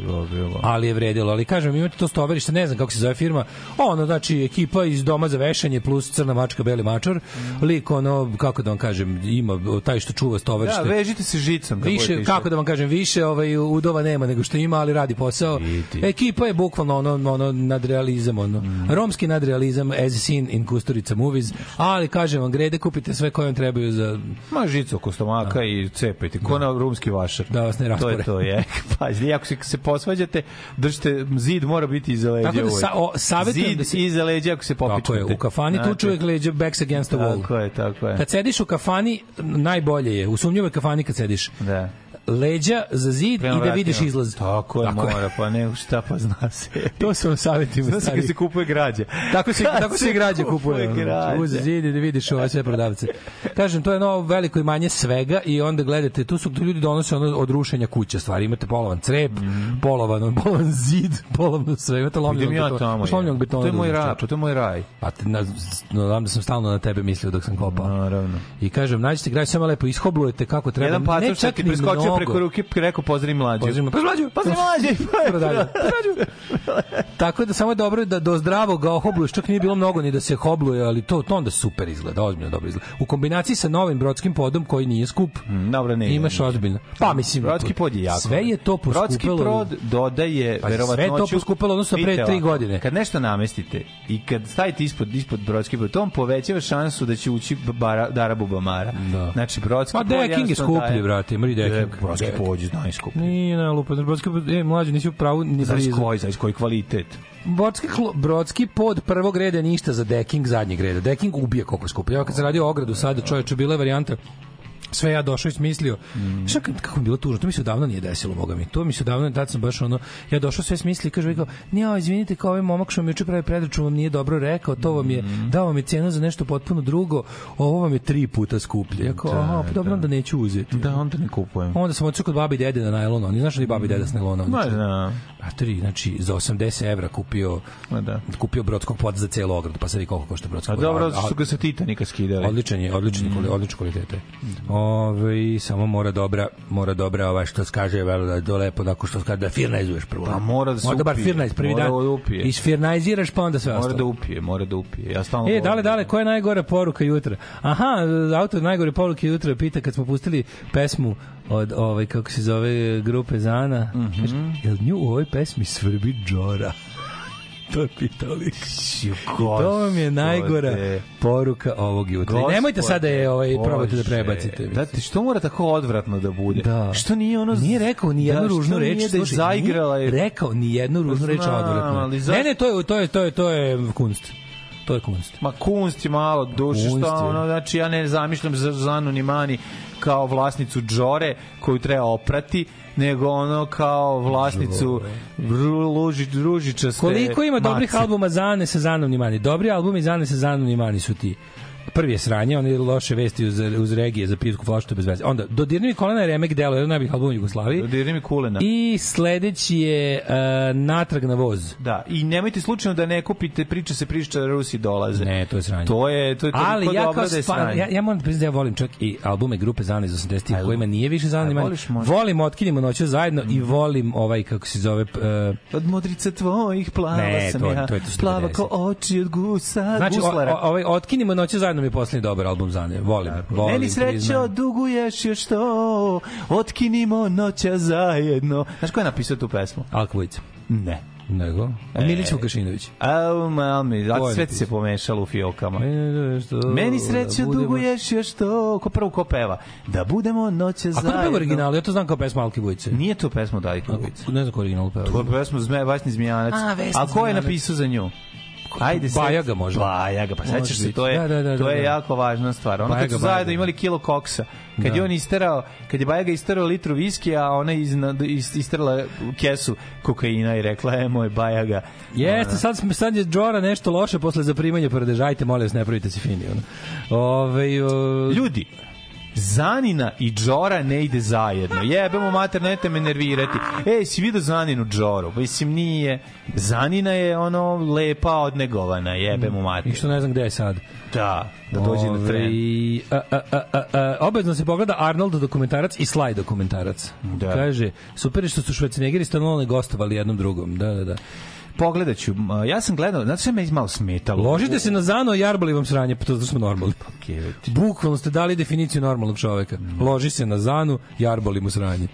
Ali je vredilo, ali kažem, imate to stovarište, ne znam kako se zove firma, ono, znači, ekipa iz doma za vešanje plus crna mačka, beli mačor, lik, ono, kako da vam kažem, ima taj što čuva Da, stovarište. vežite se žicom. kako Više, kako da vam kažem, više ovaj, udova nema nego što ima, ali radi posao. Vidi. Ekipa je bukvalno ono, ono nadrealizam, ono, romski nadrealizam as seen in Kusturica movies, ali kažem vam, grede kupite sve koje vam trebaju za... Ma žicu oko stomaka i cepajte, ko na rumski vašar. Da vas ne To raspore. je to, je. Pazi, ako se, se posvađate, držite, zid mora biti iza leđa Tako da sa- o, Zid da se- iza leđa ako se popičkate. Tako je, u kafani tu čovjek leđa backs against the wall. Tako je, tako je. Kad sediš u kafani, najbolje je, u sumnjivoj kafani kad sediš, Da. Leđa za zid Prema i da vratima. vidiš izlaz. Tako je, mora, pa ne, šta pa zna se. To su vam savjetima. Zna se kad se kupuje građa. Tako se Kad tako se i građe kupuje. građa. Uz zid i da vidiš ove sve prodavce. Kažem, to je novo veliko imanje svega i onda gledate, tu su ljudi donose ono od rušenja kuće stvari. Imate polovan crep, polovan, on, polovan zid, polovno sve. Imate lomljenog. Idem ja betona. Lomljenog je. betona. To je moj da raj, pa to je moj raj. A te, na, znam da sam stalno na tebe mislio dok sam kopao. Naravno. I kažem, nađite grać samo lepo ishoblujete kako treba. Jedan što čak ti preskočio mnogo. preko ruke, rekao pozdrav mlađu. Pozdrav pa mlađu. Pozdrav mlađu. Prodalje. Tako da samo je dobro da do zdravog ohobluješ, čak nije bilo mnogo ni da se hobluje, ali to, to onda super izgleda, ozbiljno dobro izgleda. U kombinaciji sa novim brodskim podom koji nije skup, Mm, Dobro, ne. imaš ozbiljno. Pa mislim, Brodski pod je jako. Sve je to poskupelo. Brodski pod dodaje Pa, verovatnoću. sve je to odnosu na pre Vidite tri ovako, godine. Kad nešto namestite i kad stavite ispod ispod brodski pod, to vam povećava šansu da će ući bara, Dara Bubamara. Da. Znači brodski Ma pod deking je skuplji, brate, mri deking. Brodski pod je najskuplji. Nije na lupa, brodski e, mlađi, nisi u pravu ni blizu. koji, znaš koji kvalitet. Brodski, brodski pod prvog reda ništa za deking zadnjeg reda. Deking ubije koliko skupo. Ja kad sam radio ogradu sada, čoveče, bila je varijanta sve ja došao i smislio. Mm. Šta kako mi bilo tužno, to mi se davno nije desilo, boga mi. To mi se davno, tad sam baš ono, ja došao sve smislio i kaže, rekao, nije, izvinite, kao ovaj momak što mi juče pravi predračun vam nije dobro rekao, to vam je, Mm. dao vam je cenu za nešto potpuno drugo, ovo vam je tri puta skuplje. Ja kao, Da, aha, pa dobro, onda neću uzeti. Da, onda ne kupujem. Onda sam otišao kod babi i dede na najlonu. Oni znaš da i babi i deda s najlona? Ma, da. Matori, znači za 80 evra kupio Ma da. kupio brodskog poda za celu ogradu, pa sad i koliko košta brodski A pod. dobro, A- su ga sa Titanika skidali. Odličan je, odličan Mm. je, odlične kvalitete. Ove, samo mora dobra, mora dobra ovaj što se kaže, velo da do lepo da što se kaže da firnajzuješ prvo. Pa mora da se Mora bar upije. firnajz prvi Mora dan. da upije. Isfirnajziraš pa onda sve Mora ostalo. da upije, mora da upije. Ja stalno E, dale, dale, koja je najgora poruka jutra? Aha, autor najgore poruke jutra pita kad smo pustili pesmu od, ovaj, kako se zove, grupe Zana. Mm. -hmm. Jel nju u ovoj pesmi svrbi Džora? to je pitao lik. To vam je najgora poruka ovog jutra. I nemojte sada da je ovaj, probate da prebacite. Da, ti što mora tako odvratno da bude? Da. Što nije ono... Nije rekao ni jednu Da, ružnu reč, nije da je zaigrala je... rekao ni jednu ružnu reč Znam, odvratno. Ne, ne, to je to je to je to je kunst. To je kunst. Ma kunst je malo duše, Kunst što ono, znači ja ne zamišljam za Zanu ni Mani kao vlasnicu džore koju treba oprati, nego ono kao vlasnicu ru- luži, ružičaste Koliko ima dobrih albuma Zane sa Zanom Nimani? Dobri albumi Zane sa Zanom Nimani su ti prvi je sranje, one loše vesti uz, uz regije za pivsku flašu, to je bez veze. Onda, Dodirni mi kolena je remek delo, jedan od najboljih albuma u Jugoslaviji. Dodirni mi kulena. I sledeći je uh, Natrag na voz. Da, i nemojte slučajno da ne kupite priča se priča da Rusi dolaze. Ne, to je sranje. To je to je Ali ja kao da je spa, ja, ja moram priznati da ja volim čak i albume grupe Zana iz 80-ih kojima nije više voliš možda? Volim Otkinimo noću zajedno i volim ovaj, kako se zove... Uh, Od modrica tvojih plava Ne, sam to- ja, to je to što plava 50. kao oči od gusa, znači, o, guslara. o, ovaj Otkinimo noću zajedno mi je poslednji dobar album Zane. Volim, volim. Meni srećo, duguješ još to, otkinimo noća zajedno. Znaš ko je napisao tu pesmu? Alka Vujica. Ne. Nego? E. Milić Vukašinović. Au, mami, a sve ti se pomešalo u fiokama. Što, Meni srećo, da budemo- duguješ još to, ko prvo ko peva, da budemo noća A ko zajedno. je peva originalu? Ja to znam kao pesma Alke Vujice. Nije to pesma od Ajke Vujice. Ne znam ko je originalu peva. To je pesma Zme, Vasni Zmijanac. A, Vesni A ko je napisao za nju? Ajde, sad- Bajaga možda. Bajaga, pa sećaš se, to je, Da, da, da, to da, je da. jako važna stvar. Ono kad Bajaga, su zajedno Bajaga. imali kilo koksa, kad Da. je on isterao, kad je Bajaga isterao litru viskija, a ona izna, is- isterala kesu kokaina i rekla, e, moj Bajaga. Jeste, sad, sad je Džora nešto loše posle zaprimanja pradežajte, molim vas, ne pravite se fini. Ono. Ove, o, Ljudi, Zanina i Džora ne ide zajedno. Jebemo mater, nemojte me nervirati. Ej, si vidio Zaninu Džoru? Mislim, nije. Zanina je ono lepa, odnegovana. Jebemo I mater. što ne znam gde je sad. Da, da dođe na tren. Ove, a, a, a, a, a, obavezno se pogleda Arnold dokumentarac i Sly dokumentarac. Da. Kaže, super je što su Schwarzenegger i Stallone gostovali jednom drugom. Da, da, da. Pogledat ću. Ja sam gledao, znate sve me malo smetalo. Ložite se na zano jarbali vam sranje, pa to zato smo normalni. Bukvalno ste dali definiciju normalnog čoveka. Loži se na zanu, jarboli mu sranje.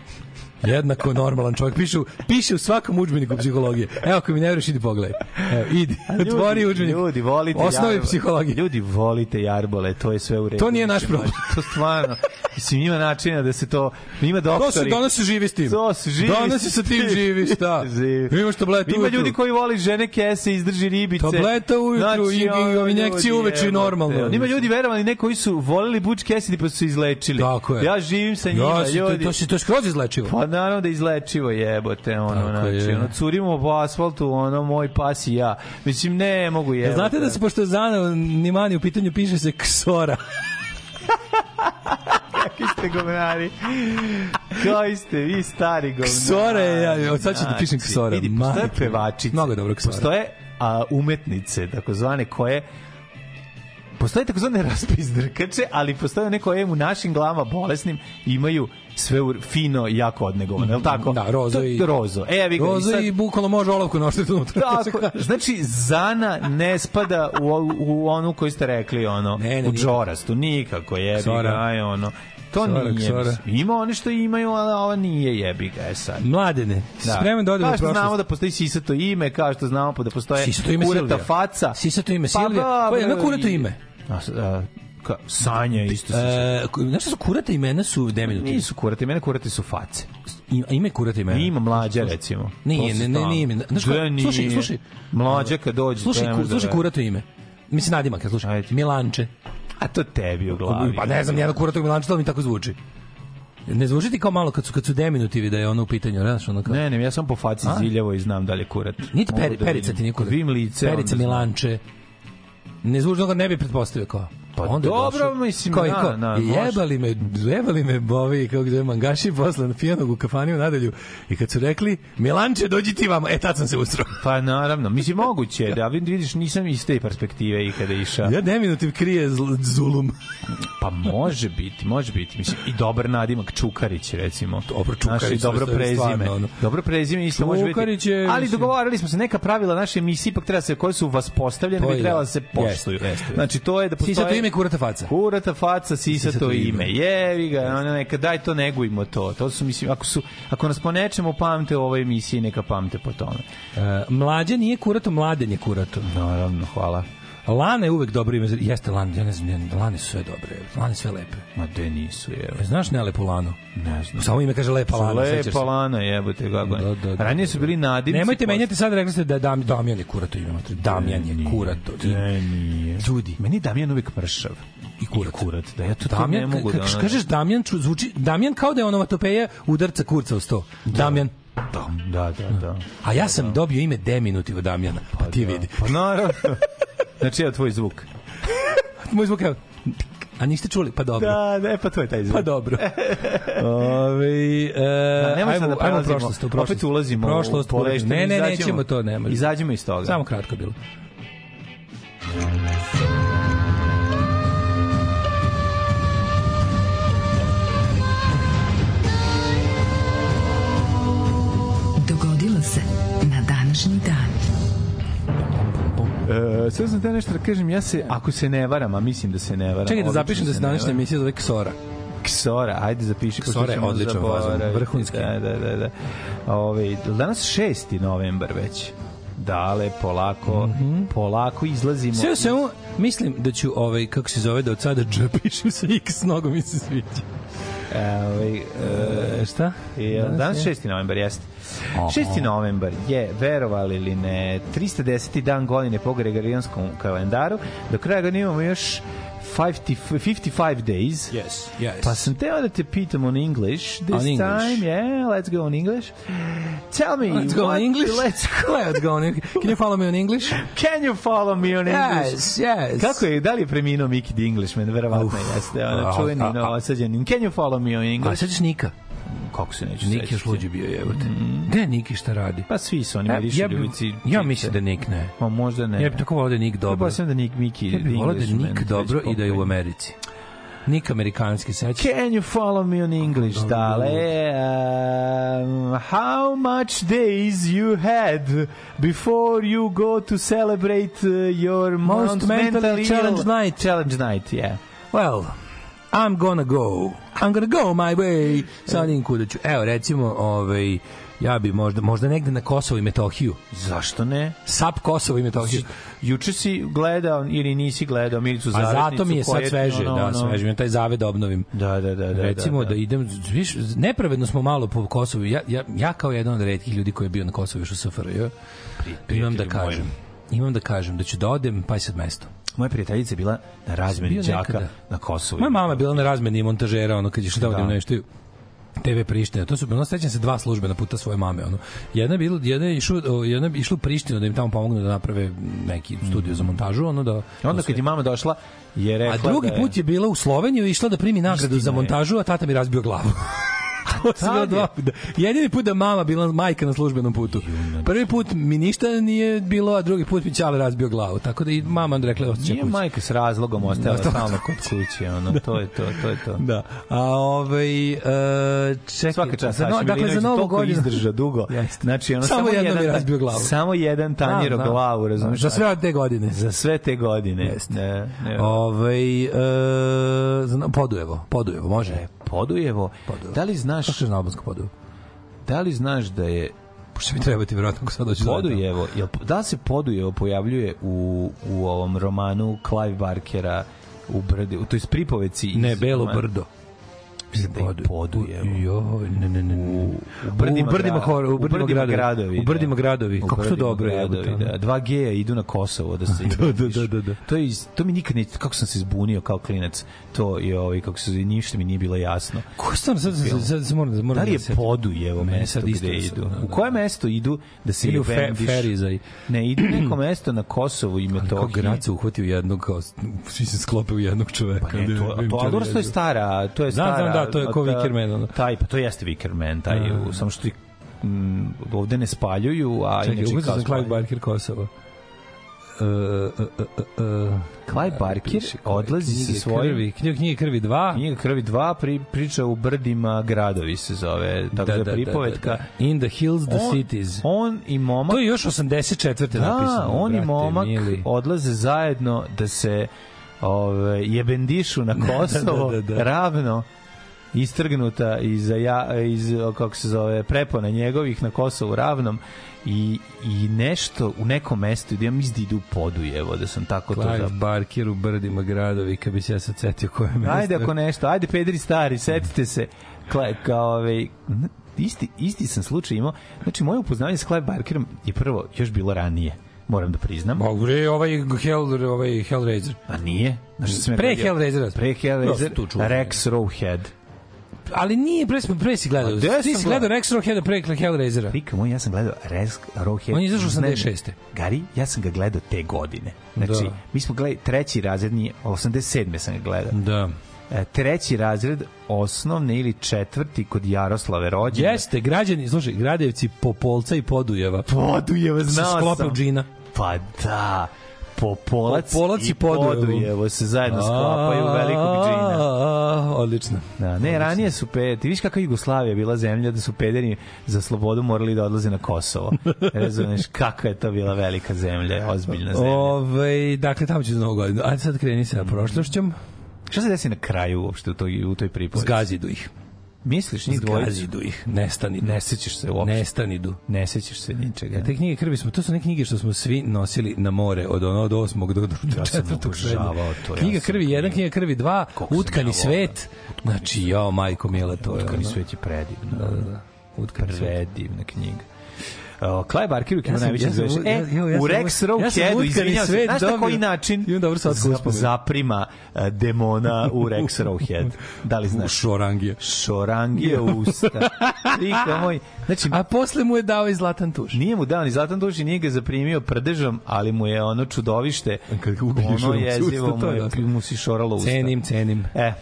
Jednako normalan čovjek. Piše, piše u svakom udžbeniku psihologije. Evo, ako mi ne veriš, idi pogledaj. Evo, idi. Ljudi, Otvori udžbenik. Ljudi, volite Osnovi jarbole. psihologije. Ljudi, volite jarbole, to je sve u redu. To nije naš problem. To stvarno. Mislim, ima načina da se to... Ima To se doktori... danas se živi s tim. To se živi Danas se sa tim živi, šta? Živi. Imaš tablete Ima ljudi koji voli žene kese, izdrži ribice. Tableta ujutru i- i injekcije uveče i normalno. Ima ljudi, verovali, ne koji su volili Butch Cassidy pa su se izlečili. Tako je. Ja živim sa njima, Ja, to, ljudi. to, se to je skroz izlečivo. Pa naravno da je izlečivo jebote, ono, Tako znači, je. ono, curimo po asfaltu, ono, moj pas i ja. Mislim, ne mogu jebote. Znate da se, pošto je Zana Nimani u pitanju, piše se ksora. Kakvi ste govnari? Koji ste vi stari govnari? Ksora je, ja, od sad ću da pišem ksora. Vidi, postoje pevačice. Mnogo dobro ksora. Postoje a, umetnice, takozvane, koje Postoje takozvane raspizdrkače, ali postoje one koje u našim glavama bolesnim imaju sve u, fino i jako odnegovano, je li tako? Da, rozo i- rozo. E, vi ga, Roza sad- i bukvalno može olovku noštiti unutra. Tako, znači Zana ne spada u, u onu koju ste rekli ono Ne, ne, u džorastu nikako jebi ga aj, ono to Ksora, nije mislim. ima oni što imaju a ova nije jebi ga je sad Mladene, da. spreman da odemo u Kao što prošlost. znamo da postoji sisato ime, kao što znamo pa da postoje Sisato ime kurata Silvija. faca. Sisato ime Pa Silvija. dobro, Koje je na kurato i- ime? A, a, ka, Sanja isto se E, znaš šta su kurata imena su deminutivni? Nisu kurate, mene kurate su face. Ima, ime kurata imena. Ima mlađa recimo. Nije, ne, ne, ime. Znaš ko- Gde nije? slušaj, slušaj. Mlađa kad dođe. Slušaj, ne ku, da slušaj veruješ. kurato ime. Mislim nadimak, slušaj. Ajde. Milanče. A to tebi u glavi. Pa ne znam, nijedno kuratog Milanče, to mi tako zvuči. Ne zvuči ti kao malo kad su, kad su deminutivi da je ono u pitanju, znaš, ono kao... Ne, ne, ja sam po faci A? ziljavo i znam da li je kurat. Niti Mogu peri, da perica ti niko. Kad vidim lice. Perica. Milanče. Ne zvuči, ga ne bi pretpostavio kao. Pa onda dobro, došao. mislim, kao, i može. jebali me, jebali me bovi, kako gde mangaši posle na pijanog u kafani u nadalju. I kad su rekli, Milanče, dođi ti vamo. E, tad sam se ustro. Pa naravno, mislim moguće je da vid- vidiš nisam iz te perspektive ikada išao. Ja deminutiv krije zulum. Pa može biti, može biti. Mislim i dobar nadimak Čukarić recimo. Dobro, Čukarić, Naše dobro prezime. stvarno, ono. Dobro prezime isto može biti. Je, Ali dogovarali smo se neka pravila naše emisije ipak treba se koje su vas postavljene bi je trebalo da. se poštuju. Jeste, jeste. Znači to je da postoje ime kurata faca. Kurata faca, sisato Sisato ime. Jevi ga, ono neka daj to negujmo to. To su mislim ako su ako nas po nečemu pamte u ovoj emisiji neka pamte po tome. E, mlađe nije kurato, mladen je kurato. Naravno, hvala. Lana je uvek dobro ime. Jeste Lana, ja ne znam, ne- Lane su sve dobre. Lane sve lepe. Ma de nisu, je. E, Znaš nelepu Lanu? Ne znam. Samo ime kaže Lepa Lana. Lepa lana, jebote, kako ne. Da, da, da. Ranije su bili nadimci. Nemojte menjati sad, rekli ste da je Dam, Damjan je kurato ime. Damjan je kurato ime. Ne, nije. Ljudi. Meni je Damjan uvek mršav. I kurat. kurat. Da ja to, to ne Damjan, mogu da... ono- kažeš Damjan, ču- zvuči, Damjan kao da je onomatopeja udarca kurca u sto. Damjan. Da, da, da. da. A ja sam dobio ime deminutiva Damjana. Pa ti vidi. Pa naravno. Znači, evo tvoj zvuk. Moj zvuk je... A niste čuli? Pa dobro. Da, ne, pa to je taj zvuk. Pa dobro. Ove, e, Da, nemoj sad ajmo, da ajmo u prošlost, u prošlost. Opet ulazimo u prošlost, poleštinu, Ne, ne, izađemo- nećemo to, ne može. Izađemo iz toga. Samo kratko bilo. Dogodilo E, sad sam te nešto da kažem, ja se, ako se ne varam, a mislim da se ne varam. Čekaj da zapišem da se današnja emisija zove Ksora. Ksora, ajde zapiši. Ksora je ćemo odličan fazon, vrhunski. Da, da, da. da. Ove, danas 6. novembar već. Dale, polako, polako izlazimo. Sve u svemu, mislim da ću, ovaj, kako se zove, da od sada dž pišem sa x, mnogo mi se sviđa. E, ovaj, e, šta? Je, Danas danas, je? 6. novembar, jeste. 6. novembar je, verovali ili ne, 310. dan godine po Gregorijanskom kalendaru. Do kraja godine imamo još 50, 55 days. Yes, yes. Pa sam teo da te pitam on English this On English. time. Yeah, let's go on English. Tell me Let's go on English. Let's go. Let's go on English. Can you follow me on English? Can you follow me on English? Yes, yes. Kako je, da li je preminuo Mickey the Englishman? Verovatno jeste. Ono A, čuveni, a, a. no, osađenin. Can you follow me on A English? sad ćeš Nika. Kako se neću Nik je sećati? šluđi bio, evo te. Gde je Niki šta radi? Pa svi su oni Ja, mirišu ja, bi- ljubici. ja mislim da Nik ne. Ma možda ne. Ja bih tako volao da je Nik dobro. Dobro. da Nik Miki Ja bih volao da je Nik dobro i da je u. Americi. Nik amerikanski seća. Can you follow me on English, Dobro, dale? Um, how much days you had before you go to celebrate uh, your Most mentally mentally challenged ill- night. Challenge night, yeah. Well, I'm gonna go. I'm gonna go my way. Sa onim kuda ću. Evo, recimo, ovaj, ja bi možda, možda negde na Kosovo i Metohiju. Zašto ne? Sap Kosovo i Metohiju. Juče si gledao ili nisi gledao Milicu A Zavetnicu? zato mi je sad sveže, ono, da, ono- sveže. Mi taj zave da obnovim. Da, da, da. da Recimo da, da, idem, viš, nepravedno smo malo po Kosovu. Ja, ja, ja kao jedan od retkih ljudi koji je bio na Kosovu još u SFRJ, imam da kažem, imam da kažem da ću da odem, pa i sad mesto. Moja prijateljica je bila na razmeni đaka na Kosovu. Moja mama je bila na razmeni montažera, ono, kad je što da odim nešto i TV Priština. To su bilo sećam se dva službena puta svoje mame, ono. Jedna je bilo jedna je išla jedna je išla u Prištinu da im tamo pomognu da naprave neki studio za montažu, ono da Onda kad je mama došla, je rekla A drugi da je... put je bila u Sloveniju i išla da primi nagradu Istina za montažu, a tata mi razbio glavu. To bila je. dva puta. Jedini put da mama bila majka na službenom putu. Prvi put mi ništa nije bilo, a drugi put mi Ćale razbio glavu. Tako da i mama onda rekla ostaće Nije kući. majka s razlogom ostala Da, to- stalno kod kuće, ono, to je to, to je to. Da. A ovaj e, čekaj, Svaka čast za no, dakle za novu godinu izdrža dugo. Jeste. Znači, ono, Samo samo, jedan, je razbio glavu. Samo jedan tanjiro Znam, znam. glavu, razumiješ? Za sve te godine. Za sve te godine. Jeste. Ne, ne. Ovaj no- Podujevo, Podujevo, može. E, Podujevo, Podujevo. da li znaš, Kako se na albanskom Podujevo? da li znaš da je Pošto mi treba ti vjerojatno ako sad dođe. Podujevo, jel, da se Podujevo pojavljuje u, u ovom romanu Clive Barkera u brdi, u toj pripoveci Ne, iz Belo romana? brdo. Da je Podujevo. Joj, ne, ne, ne, ne. U Brdima, u Brdima, gra- hor, u Brdima, gradovi. gradovi. U Brdima da. gradovi. U Kako to Brdima dobro je. da. Dva G-a idu na Kosovo da se Da, da, da, da, da. To je to mi nikad ne kako sam se zbunio kao klinac. To je ovaj kako se ništa mi nije bilo jasno. Ko stvarno, sad, sad, sad, sad moram, moram Da li je se setim. Podujevo Meni mesto gde idu? da, U da. koje mesto idu da se Ili u fe? Ferizaj. Ne, idu neko mesto na Kosovu i Kao Metohiji. grad se uhvatio jednog, kao, svi se sklope u jednog čoveka. Pa ne, to, to, dobro, to je stara, to je stara. Da, to je ko Wickerman, ono. Taj, pa to jeste Wickerman, taj, Da. u- samo što ti mm, ovde ne spaljuju, a Čekaj, inače kao sam Clive. Barker Kosova. Uh, uh, uh, uh, uh, Clive Barker odlazi sa svojim- krvi, knjige, knjige krvi 2 Knjiga krvi 2 pri, priča u brdima gradovi se zove, tako da, da, pripovetka. In the hills, the On- cities. On i momak To je još 84. Da, napisano. on i brate momak mili. odlaze zajedno da se ove, jebendišu na Kosovo da, da, da. ravno istrgnuta iz, ja, iz kako se zove, prepona njegovih na Kosovu ravnom i, i nešto u nekom mestu gde ja mislim da ide u Podujevo, da sam tako to Clive zapravo. Barker u Brdima gradovi, kad bi se ja sad setio koje mesto. Ajde ako nešto, ajde pederi stari, setite se. Kle, kao ovaj, isti, isti sam slučaj imao. Znači, moje upoznavanje s Clive Barkerom je prvo još bilo ranije, moram da priznam. Mogu bre, ovaj Hell, ovaj Hellraiser. A nije? Znaš Pre gledao? Hellraisera. Pre Hellraiser, čuvam. Rex Rowhead. Ali nije, pre, pre si gledao. A gde Ti si gledao? Rex Rockheada pre Hellraisera. Rika moj, ja sam gledao Rex Rowhead. On je izašao Ne, ne. 86.. Gari, ja sam ga gledao te godine. Znači, Da. mi smo gledali treći razred, nije, 87. sam ga gledao. Da. E, treći razred osnovne ili četvrti kod Jaroslave rođene. Jeste, građani, slušaj, Gradevci, Popolca i Podujeva. Podujeva, znao sam. džina. Pa da, Popolac, Popolac i Podujevo. Se zajedno sklapaju velikog džina. Odlično. Da, ne, ranije su pe, ti viš kakva Jugoslavija bila zemlja da su pederi za slobodu morali da odlaze na Kosovo. Razumeš kakva je to bila velika zemlja, ozbiljna zemlja. Ove, dakle, tamo ću za novu godinu. Ajde sad kreni sa prošlošćom. Šta se desi na kraju uopšte u toj, u toj pripovesti? Zgazidu ih. Misliš njih dvojicu? Zgazidu ih. Nestani. Ne sećaš se uopšte. Nestanidu. Ne sećaš se ničega. Te knjige krvi smo, to su neke knjige što smo svi nosili na more od ono od osmog do, do Ja četvrtog srednje. to, ja Knjiga sam krvi. 1, knjiga krvi 2, Koliko Utkani ja svet. Znači, jao, majko mila, to je Utkani svet je predivno. Da, da, da. Utkani svet. Predivna knjiga. Uh, Clive Barker u Ja najveći ja grešak. ja- E, ja- ja u sam- Rex ja Rowheadu, utkani izvinjam se, znaš na koji način zap- zaprima uh, demona u Rex Rowhead? Da li U znaš? šorangije. Šorangije usta. Rika moj. Znači, A posle mu je dao i zlatan tuš. nije mu dao ni zlatan duš i nije ga zaprimio prdežom, ali mu je ono čudovište, Kad ga ubiješ, ono jezivo usta, mu, to je mu si šoralo usta. Cenim, cenim. E,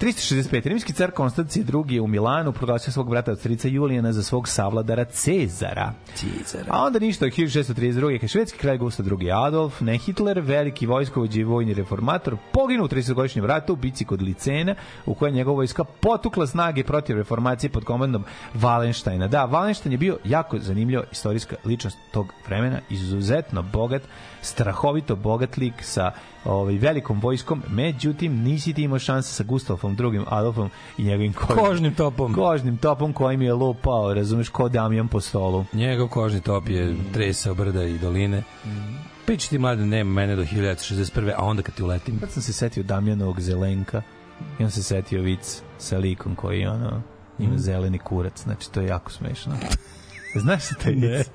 365. Rimski car Konstancije II je u Milanu proglasio svog brata od strica Julijana za svog savladara Cezara. Cezara. A onda ništa, 1632. je švedski kralj Gustav II. Adolf, ne Hitler, veliki vojskovođi i vojni reformator, poginuo u 30-godišnjem ratu u bici kod Licena, u kojoj je njegova vojska potukla snage protiv reformacije pod komandom Valenštajna. Da, Valenštajn je bio jako zanimljiva istorijska ličnost tog vremena, izuzetno bogat, strahovito bogat lik sa ovaj, velikom vojskom, međutim nisi ti imao šanse sa Gustavom II. Adolfom i njegovim kožnim, Kožnim topom. kožnim topom kojim je lupao, razumeš, ko Damjan po stolu. Njegov kožni top je tresao brda i doline. Pići ti mlade, nema mene do 1961. A onda kad ti uletim. Kad sam se setio Damjanovog Zelenka, i on se setio vic sa likom koji ono, ima Mm. zeleni kurac, znači to je jako smešno. Znaš se taj Ne, vic?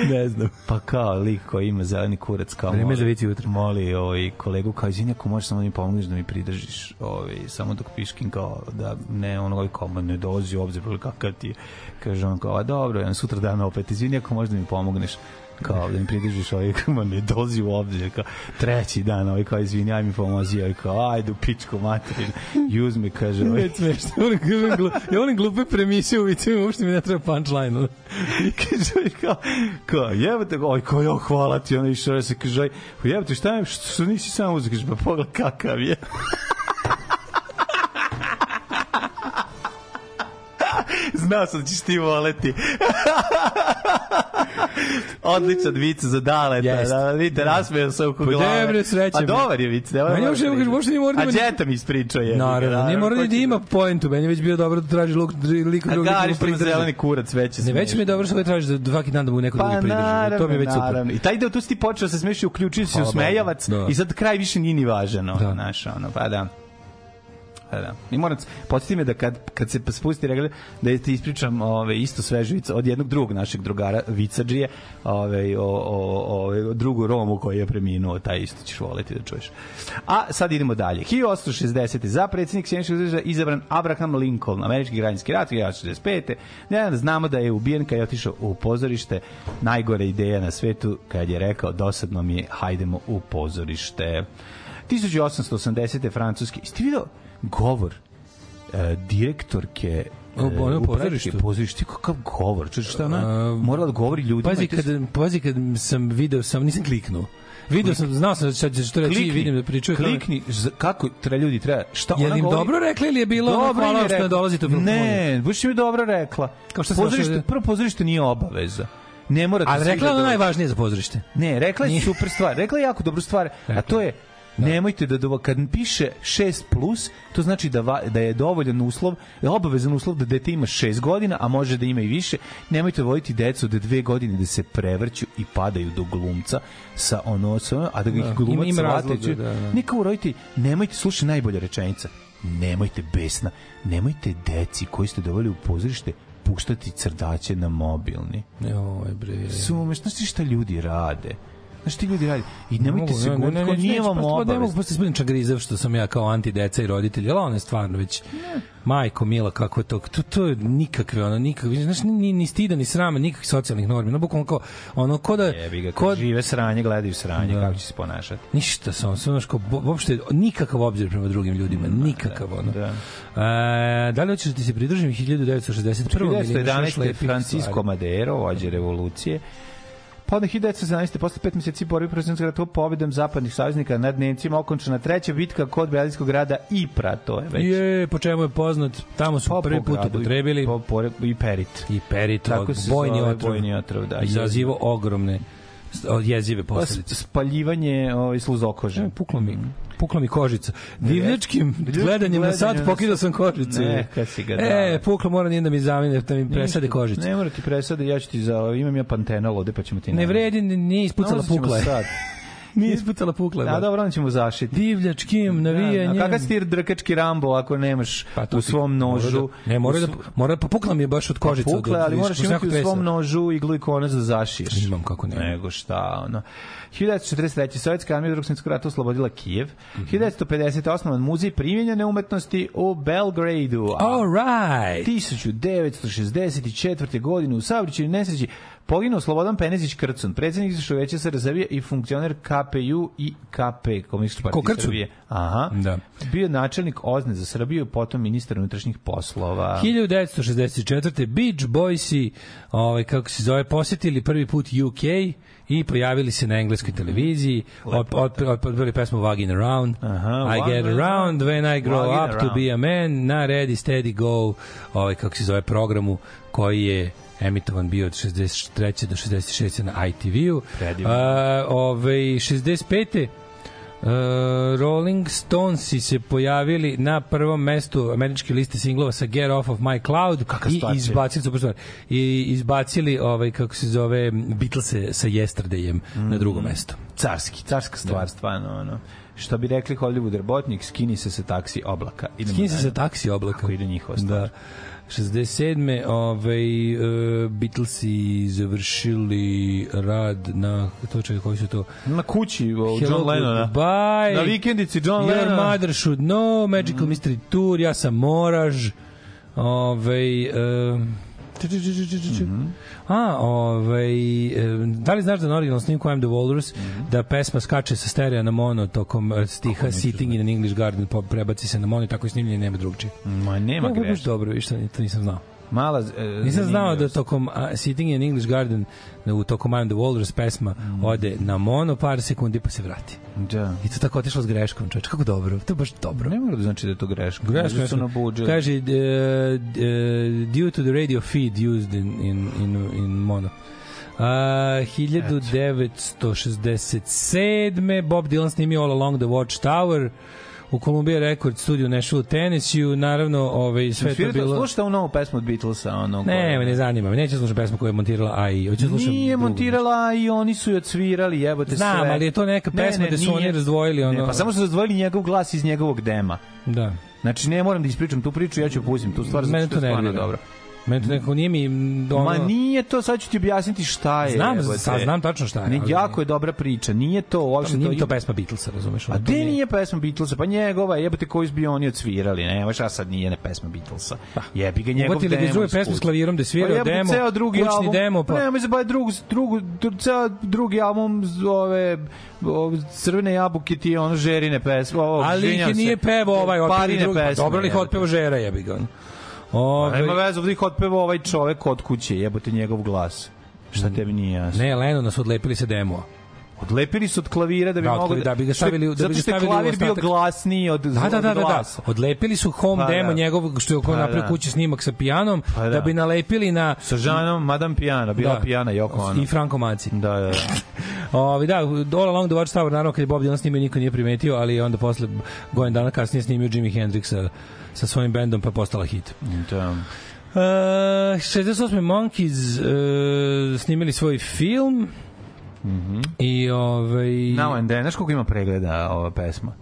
ne znam. Pa kao lik koji ima zeleni kurac kao Vreme moli, za vic jutro. moli ovaj kolegu kao izvini ako možeš samo da mi pomogneš da mi pridržiš ovaj samo dok piškim kao da ne ono ovaj kao "Ma ne dolazi u obzir kakav ti je." kaže on kao a dobro ja sutra dan opet izvini ako možeš da mi pomogneš kao da mi pridržiš ovaj kao ne dolazi u obzir kao treći dan ovaj kao izvini aj mi pomozi ovaj kao ajde u pičku materinu i uzme kaže ovaj, Ne smešno. Kažem, glu, ja volim glupe premise u vicima, uopšte mi ne treba punchline. ono. kaže ovaj kao, kao jebote, oj, kao, jo, hvala ti, ono išao se, kaže, oj, jebote, šta je, što, što nisi sam uzeo, kaže, pa pogledaj kakav je. Znao sam da ćeš ti voleti. Odličan vic za daleta. Jeste. Da, vidite, rasmeo se oko Pa glave. dobre, sreće Pa mi. dobar je vic. Ne Meni moram uopšte ne da može- uopšte ne mora da A ima- Đeta mi ispričao je. Naravno, nije mora ni da ima poentu. Meni je već bio dobro da traži luk, lik A drugog Gari da što ima pridrži. zeleni kurac, već je Ne, već mi je dobro što ga traži da svaki dan da mu neko Pa drugi pridrži. to mi je već super. I taj deo tu si ti počeo da se smeši, uključio si Bogu, da. i sad kraj više nije ni važan, Da. znaš, ono, pa da. Pa da. I moram, podsjeti me da kad, kad se spusti regle, da ti ispričam ove, isto svežu vic od jednog drugog našeg drugara, Vicadžije, ove, o, o, o, drugu Romu koji je preminuo, taj isto ćeš voleti da čuješ. A sad idemo dalje. 1860. Za predsjednik Sjedinjenih država izabran Abraham Lincoln, američki građanski rat, 1965. Ne, znamo da je ubijen kad je otišao u pozorište. Najgore ideja na svetu kad je rekao dosadno mi je, hajdemo u pozorište. 1880. francuski. Jeste vidio govor e, direktorke O, ono u upraviteljke pozorištu? pozorišta, kakav govor, čuš šta ona A, morala da govori ljudima. Pazi to je- kad, pazi kad sam video, sam nisam kliknuo. Video sam, znao sam da će će što reći, Klikni, vidim da pričaju. Klikni, z- kako treba ljudi treba, šta Jel ona im govori? dobro rekli ili je bilo Dobro hvala je što ne rekla. dolazite u filharmoniju? Ne, baš mi je dobro rekla. Kao šta pozorište, došao- prvo pozorište nije obaveza. Ne morate Ali rekla je da najvažnije za pozorište. Ne, rekla je super stvar. Rekla je jako dobru stvar, a to je Nemojte da dovo, kad piše 6 plus, to znači da, va, da je dovoljan uslov, je obavezan uslov da dete ima 6 godina, a može da ima i više. Nemojte voditi decu da dve godine da se prevrću i padaju do glumca sa ono, sa, a da ga Da, ih glumac ima- ima razloga, da, da. Neka roditelji, nemojte, slušaj najbolja rečenica, nemojte besna, nemojte deci koji ste doveli u pozorište puštati crdaće na mobilni. Joj, bre. Sumeš, znaš ti šta ljudi rade? Znaš ti ljudi rade? I nemojte se ne, ne, gurati, ne, kao ne, nije vam prosto, Ne mogu posle budem čagrizav što sam ja kao anti deca i roditelj, ali ona je stvarno već majko mila kako je to to to je nikakve ono nikakve znaš ni ni stida ni srama nikakvih socijalnih normi no bukvalno kao ono ko da Jebi ga, ko žive sranje, gledaju sranje, Da. kako će se ponašati. ništa samo samo što uopšte nikakav obzir prema drugim ljudima nikakav ono Da. E, da li hoćeš da ti se pridružim 1961. ili imaš još 1911. lepih Francisco? Madero, vođe revolucije. Pa onda 1917. posle pet meseci borbi protiv Srpskog rata pobedom zapadnih saveznika nad Nemcima okončana treća bitka kod Belijskog grada Ipra, to je već. Je, po čemu je poznat, tamo su Pa, prvi po put gradu i- upotrebili po, po, i Perit. i perit, Tako se bojni zove, otrov, bojni otrov, da. izazivo ogromne jezive Pa, posledice. spaljivanje ovaj, sluzokože. E, Pukla mi, pukla mi kožica. Divljačkim gledanjem na sat pokidao sam kožicu. Neka si ga dao. E, pukla mora nije da mi zamene, da mi presade kožicu. Ne mora ti presade, ja ću ti za, imam ja pantenol ovde, pa ćemo ti Ne vredi, nije ispucala pukla je. Nije ispucala pukla je. A dobro, onda ćemo zašiti. Divljačkim Da, navijanjem. a kakav si ti drkački Rambo ako nemaš Pa u svom nožu? Da, ne, mora da, mora, pa pukla mi je baš od kožice. Pa pukle, od- od- ali moraš imati u svom nožu iglu i konac da zašiješ. Imam kako ne. Nego šta, ono. 1943. Sovjetska armija drugog svjetskog rata oslobodila Kijev. Mhm. 1950. osnovan muzej primjenjene umetnosti u Belgradu. All right. 1964. godine u saobraćaju nesreći poginuo Slobodan Penezić Krcun, predsjednik izvršnog veća SRZ i funkcioner KPU i KP, Komunističke Ko partije Krcun? Srbije. Aha. Da. Bio je načelnik OZNE za Srbiju, potom ministar unutrašnjih poslova. 1964. Beach Boysi, ovaj, kako se zove, posjetili prvi put UK i pojavili se na engleskoj televiziji, odbili pesmu Waggin' Around, Aha, I get around when I grow up to be a man, na Ready Steady Go, ovaj, kako se zove, programu koji je emitovan bio od 63. do 66. na ITV-u. A, ovaj, 65. Uh, Rolling Stonesi se pojavili na prvom mestu američke liste singlova sa Get Off of My Cloud Kakva i stvar, izbacili super stvar, i izbacili ovaj kako se zove Beatlese sa Yesterdayem na drugo mesto. carski, carska stvar, stvarno, ono. Što bi rekli Hollywood robotnik, skini se sa taksi oblaka. Idemo Skini se sa taksi oblaka. Kako ide njihova stvar. Da. 67. Ovaj, uh, Beatlesi završili rad na, to čekaj, koji su to? Na kući o, Hello, John Lennona. Goodbye. Na vikendici John Your Lennon. Mhm. mother should know, Magical Mystery Tour, ja sam Moraž. Ovaj um, Mhm. A, ovaj, da li znaš da na originalnom snimku I'm the Walrus Mhm. da pesma skače sa stereo na mono tokom eh, stiha Sitting in an English Garden prebaci se na mono i tako je snimljenje nema drugčije. Ma nema greška. dobro, viš, to nisam znao. Mala, e, Nisam znao da tokom a, Sitting in English Garden da u tokom I'm the Walrus pesma Mhm. ode na mono par sekundi pa se vrati. Da. I to tako otišlo s greškom, čoveče. Kako dobro. To je baš dobro. Ne mora da znači da je to greška. Greška, su na budžet. Kaže, uh, uh, due to the radio feed used in, in, in, in mono. Uh, 1967. Bob Dylan snimio All Along the Watchtower u Columbia Records studiju u Nashville, Tennessee, naravno, ovaj, sve to bilo... slušate ovu novu pesmu od Beatlesa, ono Ne, me ne zanima me. Neću slušati pesmu koju je montirala AI. Hoću slušati Nije drugu. montirala i oni su je odsvirali, jebote Znam, sve. ali je to neka Ne, pesma ne, gde su nije. oni razdvojili ono... Ne, pa samo su razdvojili njegov glas iz njegovog dema. Da. Znači, ne moram da ispričam tu priču, ja ću pustim tu stvar, zato što to je stvarno dobro. Meni to nekako nije mi... mm, Ono, Ma nije to, sad ću ti objasniti šta je. Znam, jebote. sad znam tačno šta je, Ne, ali- jako je dobra priča, nije to uopšte Nije mi to i- pesma Beatlesa, razumeš? A to gde nije pesma Beatlesa? Pa njegova, jebote koji bi oni odsvirali, ne, šta sad nije ne pesma Beatlesa. Jebi ga njegov Uvatili iz demo. iz pesme s klavirom da svira Pa jebote, demo, ceo drugi kućni album, demo, pa- Pa nema se ba drug, drugu, dru- ceo drugi album ove, crvene jabuke ti je ono žerine pesme. Ovo, Ali ih nije pevao ovaj otpeva Parine drugi. pesme, Dobro li ih otpeva žera, jebi ga. Ove, Nema veze, ovdje ih otpeva ovaj čovek kod kuće, jebote njegov glas. Šta tebi nije jasno? ne, Leno nas odlepili se demo. Odlepili su od klavira da bi Da, mogli otklali, da bi ga stavili- da bi ga stavili u klavir bio glasniji od Da, da, da, da, da. Odlepili su home Pa, demo da. njegov što je ko Pa, napravio da. kući snimak sa pijanom Pa, da. da. bi nalepili na Sa Žanom, Madame Pijana, bila Da. Pijana Joko Ono. i Franko Maci. Da, da, da. Ovi, da, All Along the Watchtower, naravno kad je Bob Dylan snimio, niko nije primetio, ali onda posle godin dana kasnije snimio Jimi Hendrix sa, sa svojim bendom, pa postala hit. da. Uh, 68. Monkeys uh, snimili svoj film Mhm. i ovaj Now and then, znaš koliko ima pregleda ova pesma?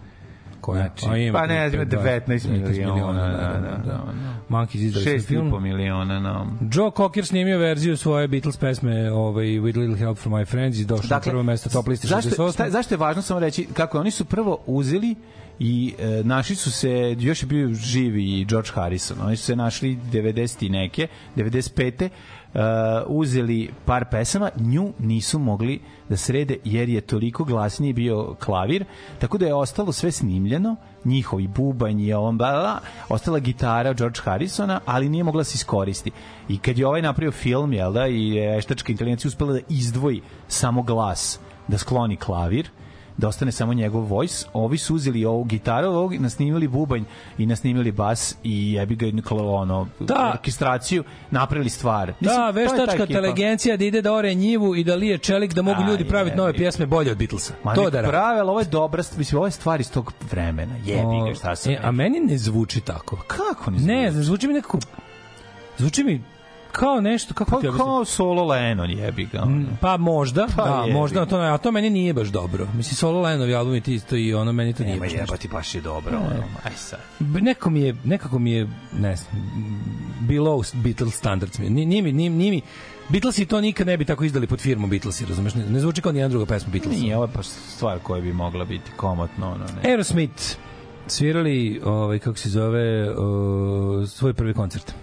koja Znači, A, ima pa ne, ima 19 miliona, da, da, da, da. Monkeys izdali svoj film. 6,5 miliona, no. Joe Cocker snimio verziju svoje Beatles pesme ovaj, With Little Help from My Friends i došao dakle, na prvo mesto top liste zašto, 68. sta, zašto je važno samo reći kako oni su prvo uzeli i e, našli su se još je bio živi i George Harrison oni su se našli 90 i neke 95 Uh, uzeli par pesama, nju nisu mogli da srede jer je toliko glasniji bio klavir, tako da je ostalo sve snimljeno, njihovi bubanj i ovom bla, bla, ostala gitara George Harrisona, ali nije mogla da se iskoristi. I kad je ovaj napravio film, jel da, i veštačka inteligencija uspela da izdvoji samo glas, da skloni klavir, da ostane samo njegov voice. Ovi su uzeli ovu gitaru, ovog, nasnimili bubanj i nasnimili bas i jebi ga ono, Da. orkestraciju, napravili stvar. Da, je ta veštačka inteligencija da ide da ore njivu i da lije čelik da mogu A, ljudi praviti nove pjesme bolje od Beatlesa. Ma to da ali ovo je dobra, mislim, ovo je stvar iz tog vremena. Jebi ga, šta sam E, a meni ne zvuči tako. Kako ne Ne, ne zvuči mi nekako... Zvuči mi kao nešto, kako Pa kao solo Lennon jebi ga. ono. Pa možda, Pa da, jebi možda, to, a to meni nije baš dobro. Mislim, solo Lenovi albumi ti isto i ono, meni to nije Nema baš nešto. jebati, baš je dobro. Ono. Aj sad. Neko mi je, nekako mi je, ne znam, below Beatles standards. mi je. Nije, mi, nije, nije mi, Beatlesi to nikad ne bi tako izdali pod firmom Beatlesi, razumeš? Ne, ne zvuči kao nijedna druga pesma Beatlesa. Nije, ovo je pa stvar koja bi mogla biti komotno. Ono, ne. Aerosmith svirali, ovaj, kako se zove, uh, svoj prvi koncert.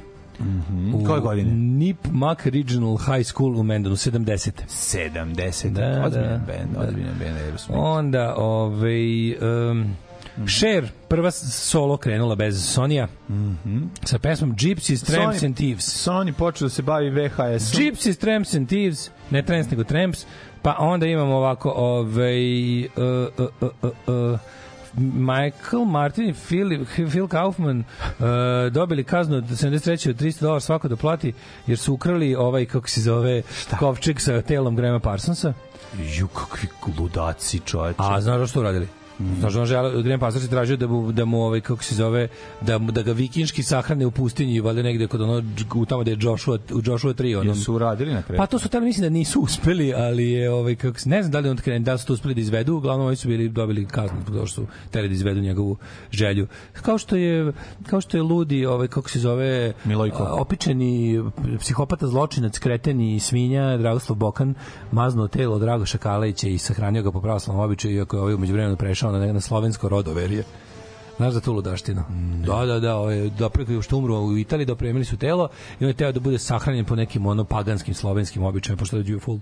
Mhm. U Koje godine? Nip Mac Regional High School u Mendonu, 70. 70. Da, Da, da, ozbiljan band, da. ozbiljan band Aerosmith. Onda, ovaj, um, Cher, prva solo krenula bez Sonija, sa pesmom Gypsies, Tramps Sony- and Thieves. Sony počeo da se bavi VHS-om. Gypsies, Tramps and Thieves, ne Tramps nego Tramps, pa onda imamo ovako ovaj, uh, uh, uh, uh, uh, Michael Martin i Phil, Phil Kaufman uh, dobili kaznu od 73. od 300 dolara svako da plati jer su ukrali ovaj, kako se zove, kovčeg sa telom Grahama Parsonsa. Ju, kakvi ludaci, čoveče. A znaš što uradili? Znaš, on žele, Graham Parsons je tražio da mu, da mu ovaj, kako se zove, da, mu- da ga vikinški sahrane u pustinji, valjda negde kod ono, u tamo da je Joshua, u Joshua 3, onom, Jesu uradili na kraju? Pa to su tamo mislim da nisu uspeli, ali je ovaj kako se ne znam da li on da li su to uspeli da izvedu, uglavnom oni su bili dobili kaznu toga što su hteli da izvedu njegovu želju. Kao što je kao što je ludi ovaj kako se zove Milojko. opičeni psihopata zločinac kreten i svinja Dragoslav Bokan maznuo telo Dragoša Kalejića i sahranio ga po pravoslavnom običaju iako je ovaj umeđu vremenu prešao na, na slovensko rodoverje. Znaš za tu ludaštinu? Da, da, da, ovaj, da preko što umro u Italiji, dopremili su telo i on je teo da bude sahranjen po nekim ono paganskim slovenskim običajima, pošto je full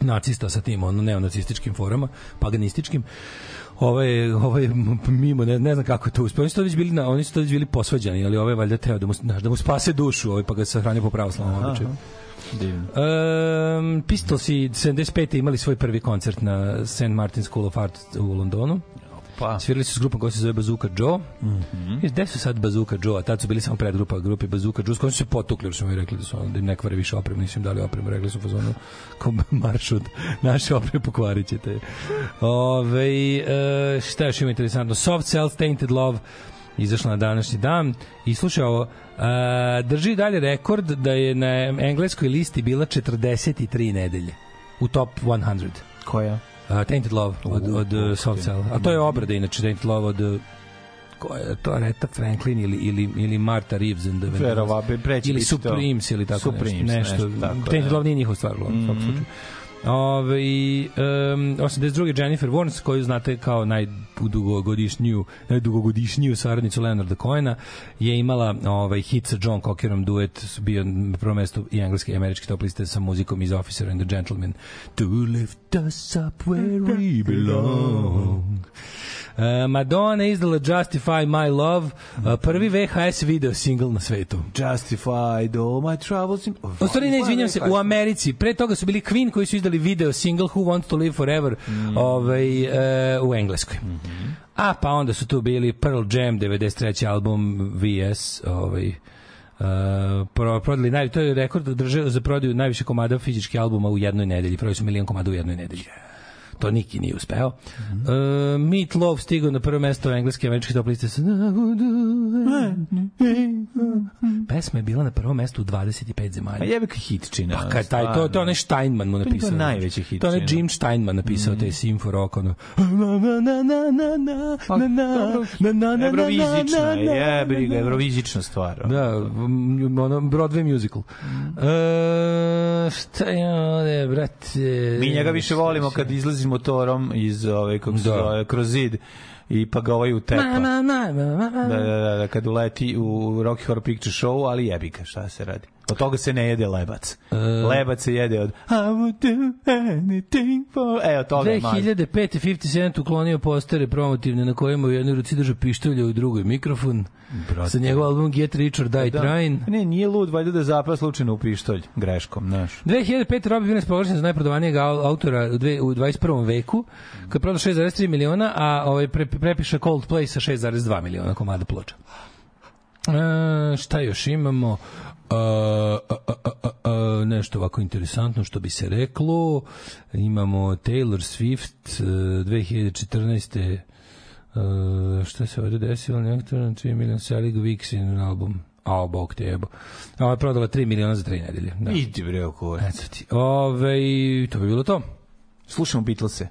nacista sa tim ono neonacističkim forama, paganističkim. Ovaj ovaj mimo ne, ne znam kako je to uspeo. Oni su to već bili na oni su već bili posvađani, ali ovaj valjda teo da mu da mu spase dušu, ovaj pa ga sahranio po pravoslavnom običaju. Divno. Um, Pistols i 75. imali svoj prvi koncert na St. Martin School of Art u Londonu. Pa. Svirali su s grupom koja se zove Bazooka Joe. Mm -hmm. Gde su sad Bazooka Joe? A tad su bili samo predgrupa grupe Bazooka Joe, s kojom su se potukli, jer su mi rekli da su da im ne kvare više opremu, nisu im dali opremu, rekli su fazonu kao marš od naše opreme pokvarit ćete. Ove, e, šta još ima interesantno? Soft Self Tainted Love izašla na današnji dan i slušaj ovo, a, drži dalje rekord da je na engleskoj listi bila 43 nedelje u top 100. Koja? Uh, Tainted Love od, od uh, Soft Cell. A to je obrada inače Tainted Love od uh, ko je to Reta Franklin ili ili ili Marta Reeves and the. Verovatno, preći ili. Supremes ili tako Supremes, nešto. nešto nešto. tako, Tainted. Love nije njihov stvar, u svakom slučaju. Ove, um, 82. Jennifer Warnes, koju znate kao najdugogodišnju, najdugogodišnju saradnicu Leonarda Cohena, je imala ovaj, hit sa John Cockerom, duet, bio na prvo mesto i engleski i američki top liste sa muzikom iz Officer and the Gentleman. To lift us up where we belong. Uh, Madonna izdala Justify My Love, uh, prvi VHS video single na svetu. Justified all my troubles. In... U stvari ne, izvinjam se, u Americi, pre toga su bili Queen koji su izdali video single Who Wants to Live Forever Mm. ovaj, uh, u Engleskoj. Mhm. A pa onda su tu bili Pearl Jam, 93. album VS, ovaj, Uh, pro, prodali naj, to je rekord drže za prodaju najviše komada fizičkih albuma u jednoj nedelji. Prodali su milion komada u jednoj nedelji. To Niki nije uspeo. Mm -hmm. uh, Meat Love stigao na prvo mesto engleske i američke top liste sa Pesma je bila na prvom mestu u 25 zemalja. A jebe ka hitčina. Pa kad taj, to, to je onaj Steinman mu To je napisao. to najveći hit To je onaj čini. Jim Steinman napisao mm. taj Simfo Rock, ono. Pa, na, na, na, na, na, Evrovizična, na, na, na, jebi ga, evrovizična stvar. Da, m, ono, Broadway musical. E, šta je brate? Mi njega više volimo kad izlazi motorom iz ove kako se Da. zove kroz zid i pa ga ovaj utepa. Ma, ma, ma, ma, ma, ma. Da, da, da, da, kad uleti u Rocky Horror Picture Show, ali jebi ga, šta se radi. Od toga se ne jede lebac. E. lebac se jede od I would do anything for... E, od toga je mali. 2005. 50 Cent uklonio postere promotivne na kojima u jednoj ruci drža pištolje, u drugoj mikrofon. Brate. Sa njegov album Get Rich or Die Da. Trying. Ne, nije lud, valjda da zapra slučajno u pištolj, greškom, znaš. 2005. Robbie Williams proglašen za najprodavanijeg au- autora u, dve, u 21. veku, kad je prodao 6,3 miliona, a ovaj pre, prepiše Coldplay sa 6,2 miliona komada ploča. E, šta još imamo? E, a, a, a, nešto ovako interesantno što bi se reklo. Imamo Taylor Swift e, 2014. Uh, šta se ovdje desilo? Nektor na 3 miliona selling weeks in album. A, bog te jebo. Ovo je prodala 3 miliona za 3 nedelje. Da. Idi bre, oko. Eto ti. Ove, to bi bilo to. Slušamo Beatlese.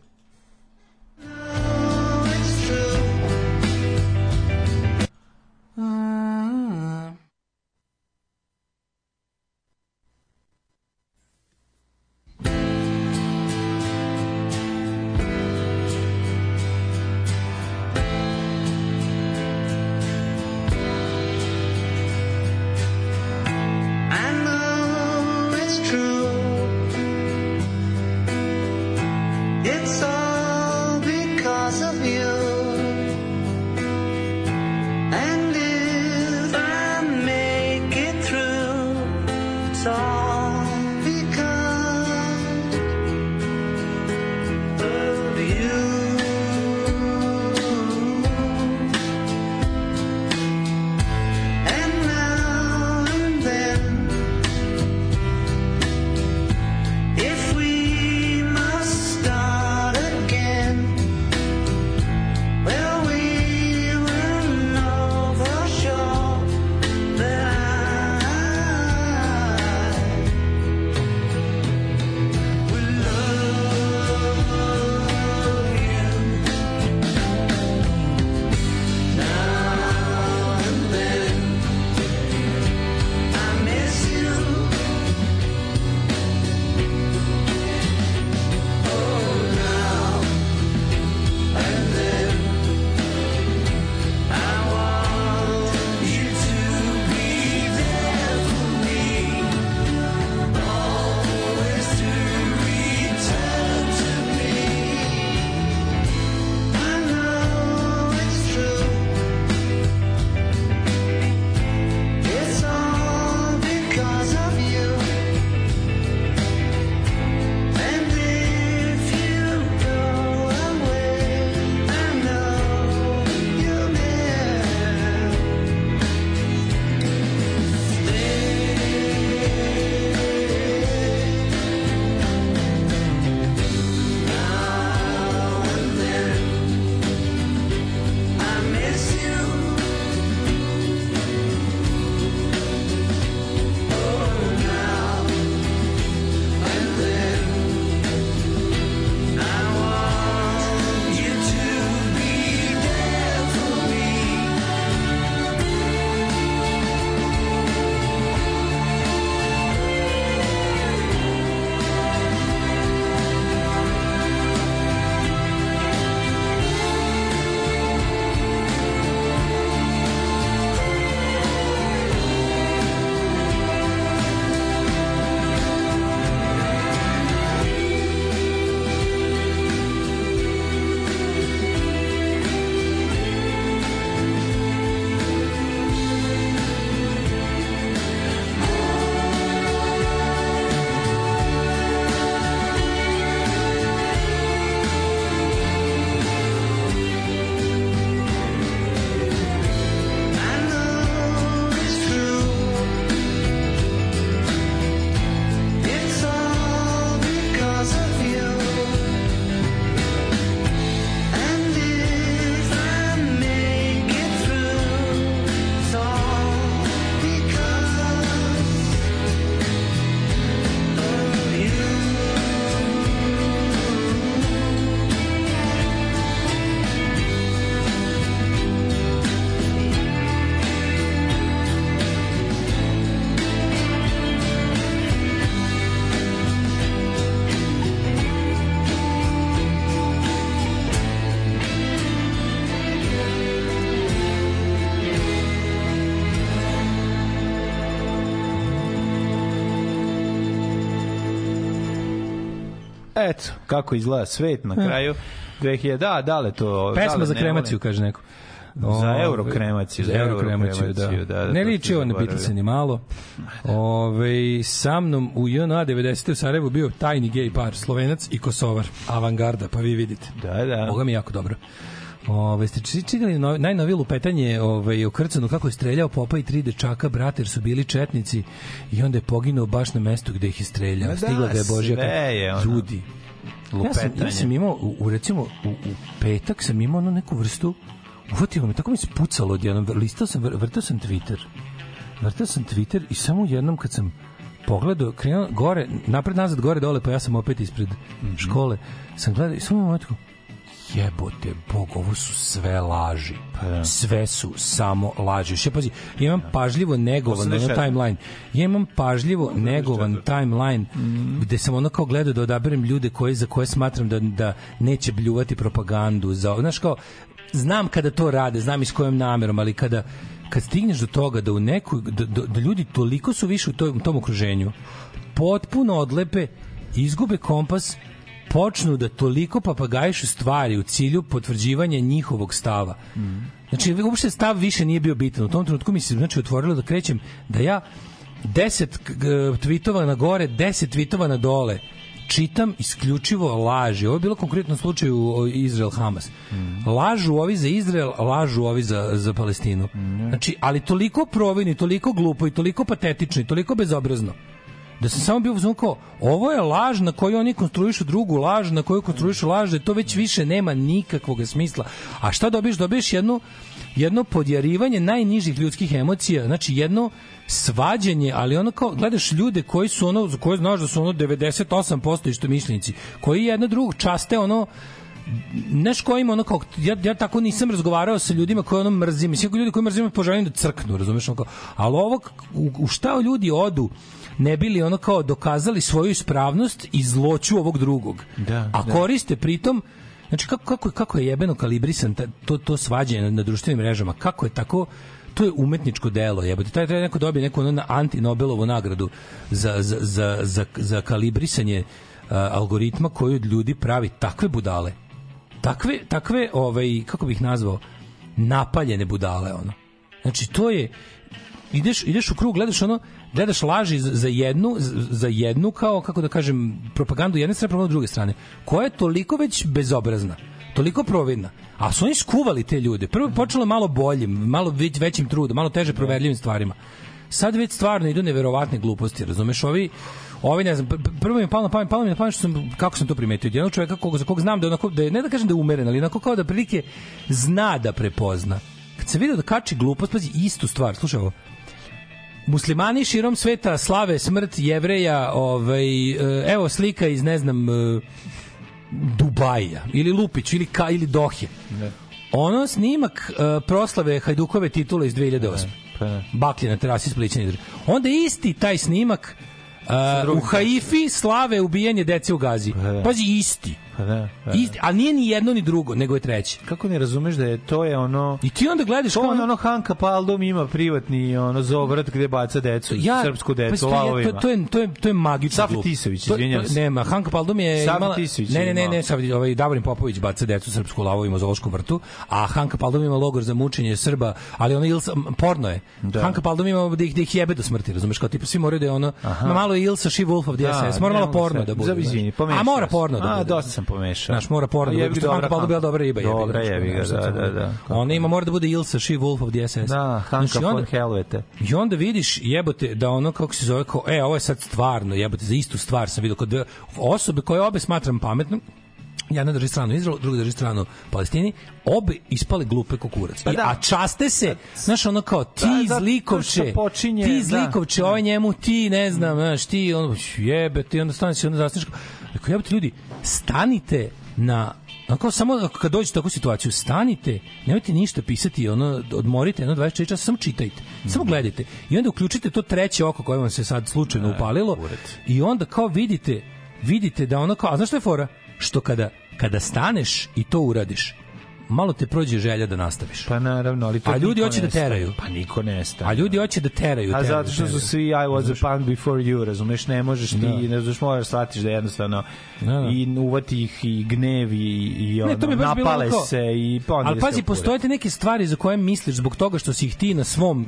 Eto, kako izgleda svet na kraju 2000, da, da li to... da Pesma li za kremaciju, kaže neko. Za Ove, eurokremaciju, Za za eurokremaciju, da. eurokremaciju, da, da, ne liči on na. Beatlese ni malo. Ove, sa mnom u JNA 90. u Sarajevu bio tajni gej par, slovenac i kosovar, avangarda, pa vi vidite. Da, da. Boga mi jako dobro. Ove, ste či- čitali no, najnovije lupetanje ove, u Krcanu kako je streljao popa i tri dečaka, brate, jer su bili četnici i onda je poginuo baš na mestu gde ih je streljao. Da, Stigla ga je Božja ono. ljudi. Ja sam, ja Lupetanje. sam imao, u, u recimo, u, u petak sam imao ono neku vrstu, uvatilo me, tako mi se pucalo odjednom, listao sam, vr- vrtao sam Twitter, vrtao sam Twitter i samo jednom kad sam pogledao, krenuo gore, napred, nazad, gore, dole, pa ja sam opet ispred Mhm. škole, sam gledao i samo jebote, bog, ovo su sve laži. Pa Sve su samo laži. Još ja pazi, ja imam pažljivo negovan ono 84. timeline. Ja imam pažljivo negovan timeline Mhm. gde sam ono kao gledao da odaberem ljude koji, za koje smatram da, da neće bljuvati propagandu. Za, znaš kao, znam kada to rade, znam i s kojom namerom, ali kada kad stigneš do toga da u neku da, da, da ljudi toliko su više u tom, tom okruženju potpuno odlepe izgube kompas počnu da toliko papagajišu stvari u cilju potvrđivanja njihovog stava. Znači, uopšte stav više nije bio bitan. U tom trenutku mi se znači, otvorilo da krećem da ja 10 k- g- tweetova na gore, 10 tweetova na dole čitam isključivo laži. Ovo je bilo konkretno u slučaju o, Izrael-Hamas. Lažu ovi za Izrael, lažu ovi za, za Palestinu. Znači, ali toliko provini, toliko glupo i toliko patetično i toliko bezobrazno da sam samo bio u fazonu kao ovo je laž na koju oni konstruišu drugu laž na koju konstruišu laž da to već više nema nikakvog smisla. A šta dobiješ? Dobiješ jedno jedno podjarivanje najnižih ljudskih emocija znači jedno svađanje ali ono kao gledaš ljude koji su ono za koje znaš da su ono 98% isto mišljenici koji jedno drugog časte ono znaš ko ima ono kao, ja, ja tako nisam razgovarao sa ljudima koje ono mrzim, mislim ljudi koji mrzim poželim da crknu, razumeš ono kao, ali ovo, u, u šta ljudi odu, ne bili ono kao dokazali svoju ispravnost i zloću ovog drugog. Da, A da. koriste pritom Znači kako kako kako je jebeno kalibrisan ta, to to svađanje na, na društvenim mrežama. Kako je tako to je umetničko delo, jebote. Taj treba neko dobije neku ono na anti Nobelovu nagradu za za za za, za kalibrisanje a, algoritma koji od ljudi pravi takve budale. Takve takve ovaj kako bih nazvao napaljene budale ono. Znači to je ideš ideš u krug gledaš ono gledaš laži za jednu za jednu kao kako da kažem propagandu jedne strane propagandu druge strane koja je toliko već bezobrazna toliko providna a su oni skuvali te ljude. Prvo je počelo malo boljim malo već većim trudom malo teže proverljivim stvarima. Sad već stvarno idu neverovatne gluposti razumeš? Ovi Ovi ne znam, pr- pr- prvo mi je palo na pamet, palo mi je na pamet što sam, kako sam to primetio, jednog čovjeka kog, za kog znam da je onako, da je, ne da kažem da je umeren, ali onako kao da prilike zna da prepozna. Kad se vidio da kači glupost, pazi, istu stvar, slušaj ovo, muslimani širom sveta slave smrt jevreja, ovaj, e, evo slika iz, ne znam, e, Dubaja, ili Lupić, ili, ka, ili Dohe. Ono snimak e, proslave Hajdukove titule iz 2008. Pa da. Baklje na terasi Splićani drži. Onda isti taj snimak e, u Haifi slave ubijanje dece u Gazi. da. Pazi, isti. Pa da, pa da. Isti, a nije ni jedno ni drugo, nego je treće. Kako ne razumeš da je to je ono I ti onda gledaš To kao je ono Hanka Paldom ima privatni ono zovrat gde baca decu, srpsku pa decu je- lavovima. To, to, je, to, je, to je magično Safi. Tisović, izvinjavam se. Nema, Hanka Paldum je Safi imala... Tisović ne, ne, ne, ne, Safi, ovaj, Davorin Popović baca decu srpsku lavovima u Zološkom vrtu, a Hanka Paldum ima logor za mučenje Srba, ali ono Ilsa, porno je. Da. Hanka Paldum ima da ih, da ih jebe do smrti, razumeš, kao tipa svi moraju da je ono, ma malo je Ilsa She Wolf of the SS, mora malo mogu porno da bude. Za znaš. izvini, pomešao A mora porno da A, bude. dosta sam pomešao. Znaš, mora porno da jebi Što Hanka Paldum bila dobra riba. Dobra jebi ga, da, da, da. Ona ima mora da bude Ilsa She Wolf of the SS. Da, Hanka Znači, onda- von Helvete. I onda vidiš jebote da ono kako se zove kao e ovo je sad stvarno jebote za istu stvar sam video kod osobe koje obe smatram pametnom jedna drži stranu Izraelu, druga drži stranu Palestini, obe ispale glupe kukurac. Pa da. a časte se, znaš, ono kao, ti Da, zlikovče, počinje, ti da. zlikovče, ovaj njemu, ti, ne znam, znaš, ti, ono, jebe, ti, onda stane se, onda zasniš, rekao, jebote, ljudi, stanite na kao samo kad dođete u takvu situaciju, stanite, nemojte ništa pisati, ono, odmorite jedno 24 časa, samo čitajte, samo Mhm. gledajte. I onda uključite to treće oko koje vam se sad slučajno upalilo i onda kao vidite, vidite da ono kao, a znaš što je fora? Što kada, kada staneš i to uradiš, malo te prođe želja da nastaviš. Pa naravno, ali to A ljudi hoće da teraju. Pa niko ne staje. A ljudi hoće da teraju, A zato što su svi I was a punk before you, razumeš, ne možeš ti, Da. ne znaš, moraš shvatiš da jednostavno Da, da. i uvati ih i gnev i, i ono, Ne, to bilo napale se i pa Ali pazi, u kurac. postoje te neke stvari za koje misliš zbog toga što si ih ti na svom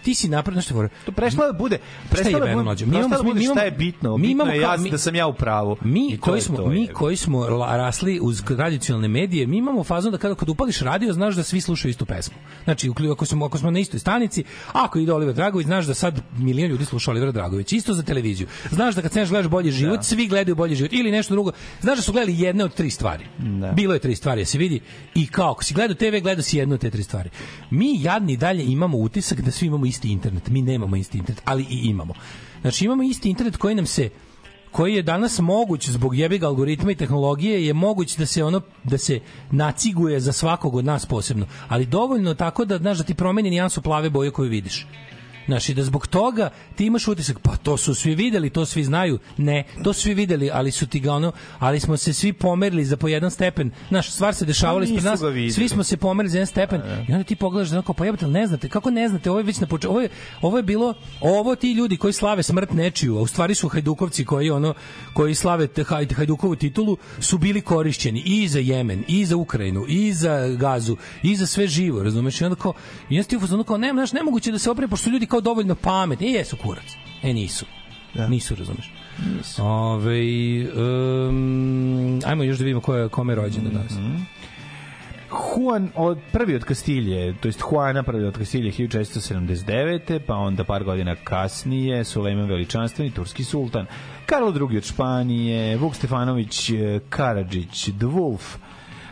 ti si napravio nešto To prešla da bude, prestala da bude, mlađe? Mi imamo- da bude šta je bitno, mi bitno imamo je ja, mi- da sam ja u pravu. Mi koji smo to, mi koji smo rasli uz tradicionalne medije, mi imamo fazon da kada kad upališ radio znaš da svi slušaju istu pesmu. Znači uklju- ako smo ako smo na istoj stanici, ako ide Oliver Dragović, znaš da sad milion ljudi sluša Olivera Dragovića, isto za televiziju. Znaš da kad se gledaš bolji život, svi gledaju bolji život ili nešto drugo. Znaš da su gledali jedne od tri stvari. Da. Bilo je tri stvari, da se vidi. I kao, ako si gledao TV, gledao si jednu od te tri stvari. Mi jadni dalje imamo utisak da svi imamo isti internet. Mi nemamo isti internet, ali i imamo. Znači imamo isti internet koji nam se koji je danas moguć zbog jebiga algoritma i tehnologije je moguć da se ono da se naciguje za svakog od nas posebno ali dovoljno tako da znaš da ti promeni nijansu plave boje koju vidiš Znaš, i da zbog toga ti imaš utisak, pa to su svi videli, to svi znaju. Ne, to su svi videli, ali su ti ga ono, ali smo se svi pomerili za po jedan stepen. Znaš, stvar se dešavala Pa ispred nas, svi smo se pomerili za jedan stepen i onda ti pogledaš da onako, pa jebate, ali ne znate, kako ne znate, ovo je već na početku, ovo je, ovo je bilo, ovo ti ljudi koji slave smrt nečiju, a u stvari su hajdukovci koji ono, koji slave hajdukovu titulu, su bili korišćeni i za Jemen, i za Ukrajinu, i za Gazu, i za sve živo, razumeš? I onda kao, i onda ti u fazonu kao, ne, znaš, nemoguće da se opreme, pošto su ljudi kao dovoljno pametni, i jesu kurac. E, nisu. Nisu, razumeš? Nisu. Ove, um, ajmo još da vidimo ko je, kome je rođen danas. Juan od prvi od Kastilje, to jest Juana prvi od Kastilje 1479. pa onda par godina kasnije Sulejman Veličanstveni, turski sultan, Karlo II od Španije, Vuk Stefanović Karadžić, Wolf,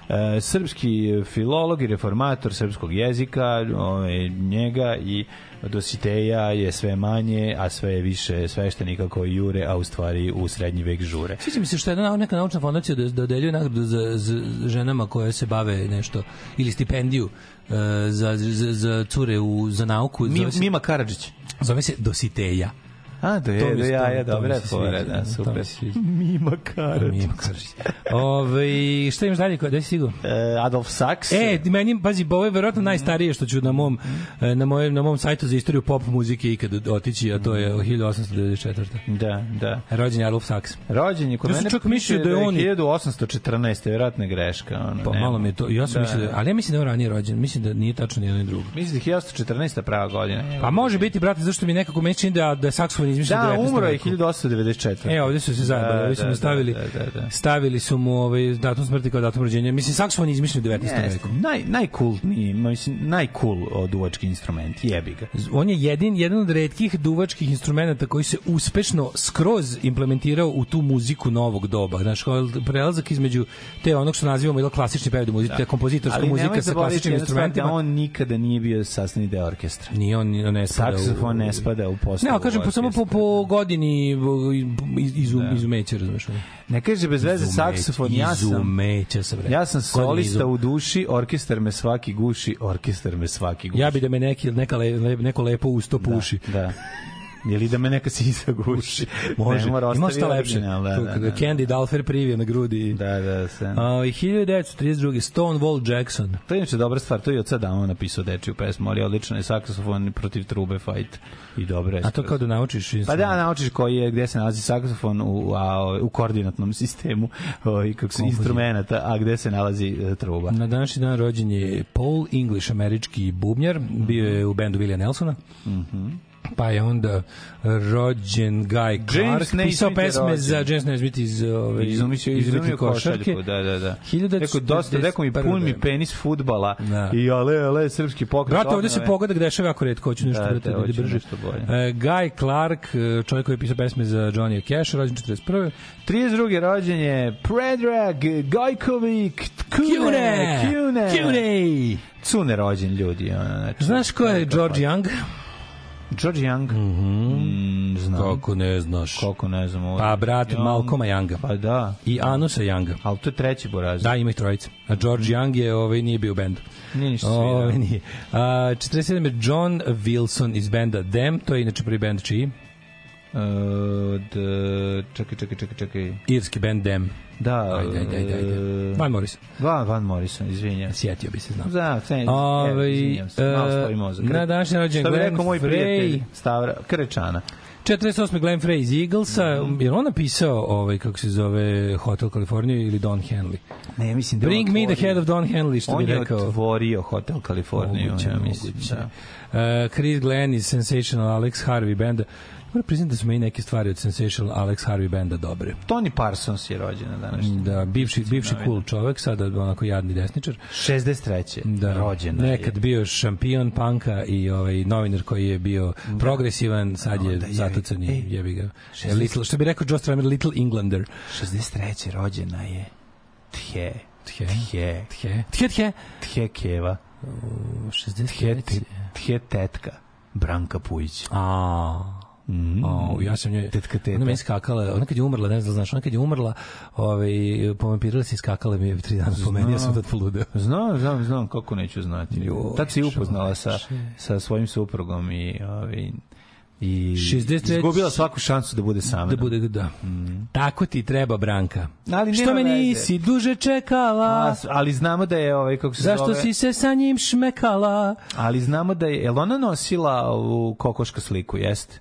eh, srpski filolog i reformator srpskog jezika, ovaj, njega i Dositeja je sve manje, a sve je više sveštenika koji jure, a u stvari u srednji vek žure. Sviđa mi se što je jedna neka naučna fondacija da dodeljuje nagradu za, za ženama koje se bave nešto ili stipendiju e, za, za, za cure u, za nauku. Mi, zove se, Mima Karadžić. zove se Dositeja. A, do To je, mi do ja, to- je, fora, da, super. sviđa. Mima Karadžić. Mima Karadžić. Ove, šta imaš dalje? Gde si stigao? E, Adolf Sachs. E, meni, pazi, ovo je verovatno najstarije što ću na mom, e, na mojem, na mom sajtu za istoriju pop muzike ikad otići, a to je 1894. Da, da. Rođen je Adolf Sachs. Rođen je kod Ja mene čak mislio da je on- 1814. Vjerojatno je greška. Ono, Pa malo mi je to, ja sam Da. mislio, da, ali ja mislim da je on ranije rođen, mislim da nije tačno ni jedno ni drugo. Mislim da je 1814. prava godina. Pa može biti, brate, zašto mi nekako meni čini da, da je saksofon izmišljen u Da, 19. umro je veku. 1894. E, ovde su se zajebali, Da, da, mu stavili, da, da, da. stavili su mu ovaj, datum smrti kao datum rođenja. Mislim, saksofon je izmišljen u 19. Jeste, veku. naj, najkultniji, mislim, najcool duvački instrument, jebi ga. On je jedin, jedan od redkih duvačkih instrumenta koji se uspešno skroz implementirao u tu muziku novog doba. Znaš, kao prelazak između te onog što nazivamo ili klasični period muzike, te kompozitorska Ali muzika sa klasičnim da instrumentima. on nikada nije bio sastavni deo orkestra. Nije on, on ne spada u- Saksofon ne spada u postavu Ne, kažem, samo po, po godini iz, iz, Da. izumeća, razumeš? Ne kaže bez veze saksofon, ja sam Izumeća sam. Ja sam solista u duši, orkestar me svaki guši, orkestar me svaki guši. Ja bi da me neki, neka le, le, neko lepo usto puši. Da. da. Ili da me neka sisa guši. Može. Ne mora Ima šta lepše. original, Da, da, da. Candy Dalfer privio na grudi. Da, da, se. I 1932. Stonewall Jackson. To je inače dobra stvar, to je od sada on napisao dečiju pesmu, ali odlično je saksofon protiv trube fight i dobro je. A to kao da naučiš Pa da, naučiš koji je, gde se nalazi saksofon u, a, u koordinatnom sistemu i kako se instrumenta, a gde se nalazi e, truba. Na današnji dan rođen je Paul English, američki bubnjar, bio je u bendu Willia Nelsona. Mhm. Pa je onda rođen Guy Clark, pisao Naismith je pesme rođen. za James Naismith iz ove Izumio, izumio košarku, da, da, da. 1941. Rekao, dosta, rekao mi pun mi penis futbala Da. i ale, ale, srpski pokret. Brate, ovde se pogodak dešava jako redko, hoću nešto Da, brate, da, da, brže. nešto bolje. E, Guy Clark, e, čovjek koji je pisao pesme za Johnny Cash, rođen 41. 32. rođen je Predrag Gojkovic Kune. Kune! Kune! Cune rođen ljudi. Ono, znači, Znaš ko je George Young? George Young? Mm, znam. Kako ne znaš? Koliko ne znam. ovo. Pa, brat Young. Malcolma Younga. Pa da. I Anusa Younga. Ali to je treći boraz. Da, ima ih trojica. A George Young je, ovaj, nije bio u bendu. Nije ništa Ovaj, svirao. nije. A, 47. je John Wilson iz benda Them, to je inače prvi bend čiji? Uh, d, čekaj, čekaj, čekaj, čekaj. Irski band Them. Da, Ajde, ajde, ajde, ajde. e, Van Morrison. Van, Van Morrison, izvinjam se. Sjetio bi se, znam. Da, ne, Ovaj, evo, izvinjam se, malo stoji mozak. na današnji rođendan Što bi Glenn rekao moj Frey. prijatelj, Stavra, Krečana. 48. Glenn Frey iz Eaglesa, Mhm. je on napisao ovaj, kako se zove Hotel California ili Don Henley? Ne, mislim da je Bring on me the head of Don Henley, što On bi je rekao. otvorio Hotel Kaliforniju, Moguće, ja mislim. moguće. Da. Uh, Chris Glenn iz Sensational Alex Harvey benda. Moram priznati da su meni neke stvari od Sensational Alex Harvey benda dobre. Tony Parsons je rođen na današnji. Da, bivši, bivši cool čovek, sada onako jadni desničar. 63. Da, rođena nekad je. bio šampion panka i ovaj novinar koji je bio progresivan, sad je Da, zatucan i ej, jebi ga. 60 Little, što bi rekao Joe Stramer, Little Englander. 63. rođena je Tje. Tje. Tje. Tje. Tje, tje. Tje Keva. Tje, 63. tje tetka. Branka Pujić. A, Mm. O, ja sam njoj, Tetka teta. ona meni skakala, ona kad je umrla, ne znam da znaš, ona kad je umrla, ovaj, povampirila se skakala mi je tri dana po meni, ja sam tad poludeo. Znam, znam, znam, kako neću znati. Tad si upoznala sa, sa svojim suprugom i, ovaj, i 63. izgubila svaku šansu da bude sama. Da bude, da. Tako ti treba, Branka. Ali Što me nisi duže čekala? A, ali znamo da je ovaj kako se Zašto zove, si se sa njim šmekala? ali znamo da je jel ona nosila ovu kokoška sliku jeste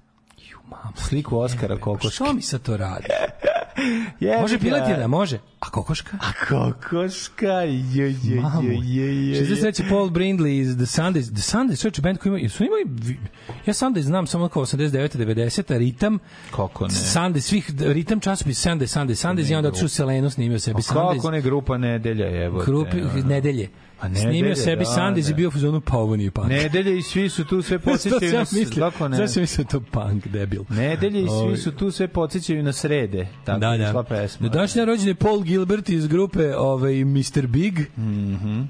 Ju, mamo. sliku Oskara kokoške Što mi se to radi? Jebi Može piletina, može. A kokoška? a kokoška je je je je je 63. Paul Brindley iz The Sundays. The Sundays, čovječe, band koji ima, su imali, ja Sundays znam samo kao 89. 90. ritam, kako ne Sunday, svih, ritam časopis Sunday, Sunday, Sundays i onda otišao u Selenu, snimio sebi Pa kako Sundays. ne grupa nedelja Krupi, ono. nedelje. A nedelje, Snimio sebi da, Sundays da. i bio u fazonu, pa ovo nije punk. nedelje i svi su tu sve podsjećaju na mislio? kako ne sam mislio da to punk, debil. nedelje i svi su tu sve podsjećaju na srede tako Da, da. išla pesma Na rođen je Paul Gilbert iz grupe ovaj, Mr. Big.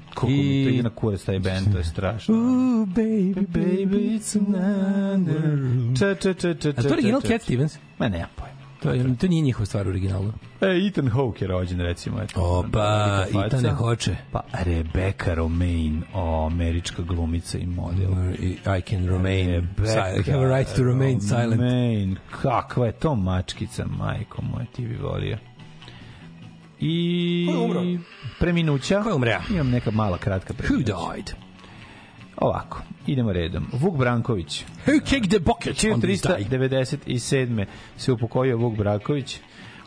kako mi I- to ide na kurac taj band to je strašno Ooh, baby, baby, it's another... Ča, ča, ča, ča, A to ča, original ča, Cat ča. Stevens? Ma nema pojma. To, je, to nije njihova stvar u originalu. E, Ethan Hawke je rođen, recimo. Eto, Opa. Ethan ne hoće. Pa Rebecca Romaine, o, američka glumica i model. I can remain Rebecca silent. I have a right to remain silent. Romaine, kakva je to mačkica, majko moja, ti bi volio. I... Ko je umro? Preminuća. Ko je umreo? Imam neka mala kratka Who preminuća. died? Ovako, idemo redom. Vuk Branković. Who kicked the bucket on this day? 1397. se upokojio Vuk Braković,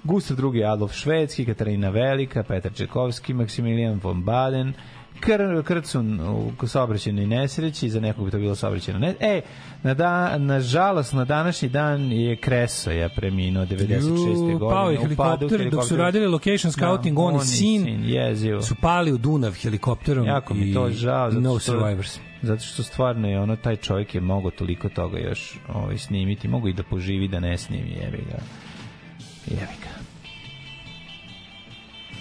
Gustav II. Adolf Švedski, Katarina Velika, Petar Čekovski, Maksimilijan von Baden, Kr, Krcun u saobraćenoj nesreći, za nekog bi to bilo saobraćeno ne... E, na, da, na žalost, na današnji dan je Kreso je preminuo 96. Ju, godine. Pao je padu helikopter dok su radili location scouting, on i sin jezivo. su pali u Dunav helikopterom Jako mi to žao. zato no što- survivors. Zato što stvarno je ono, taj čovjek je mogo toliko toga još ovaj, snimiti. Mogu i da poživi da ne snimi, jebi ga. Jebi ga.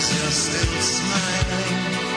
As long as you're still smiling.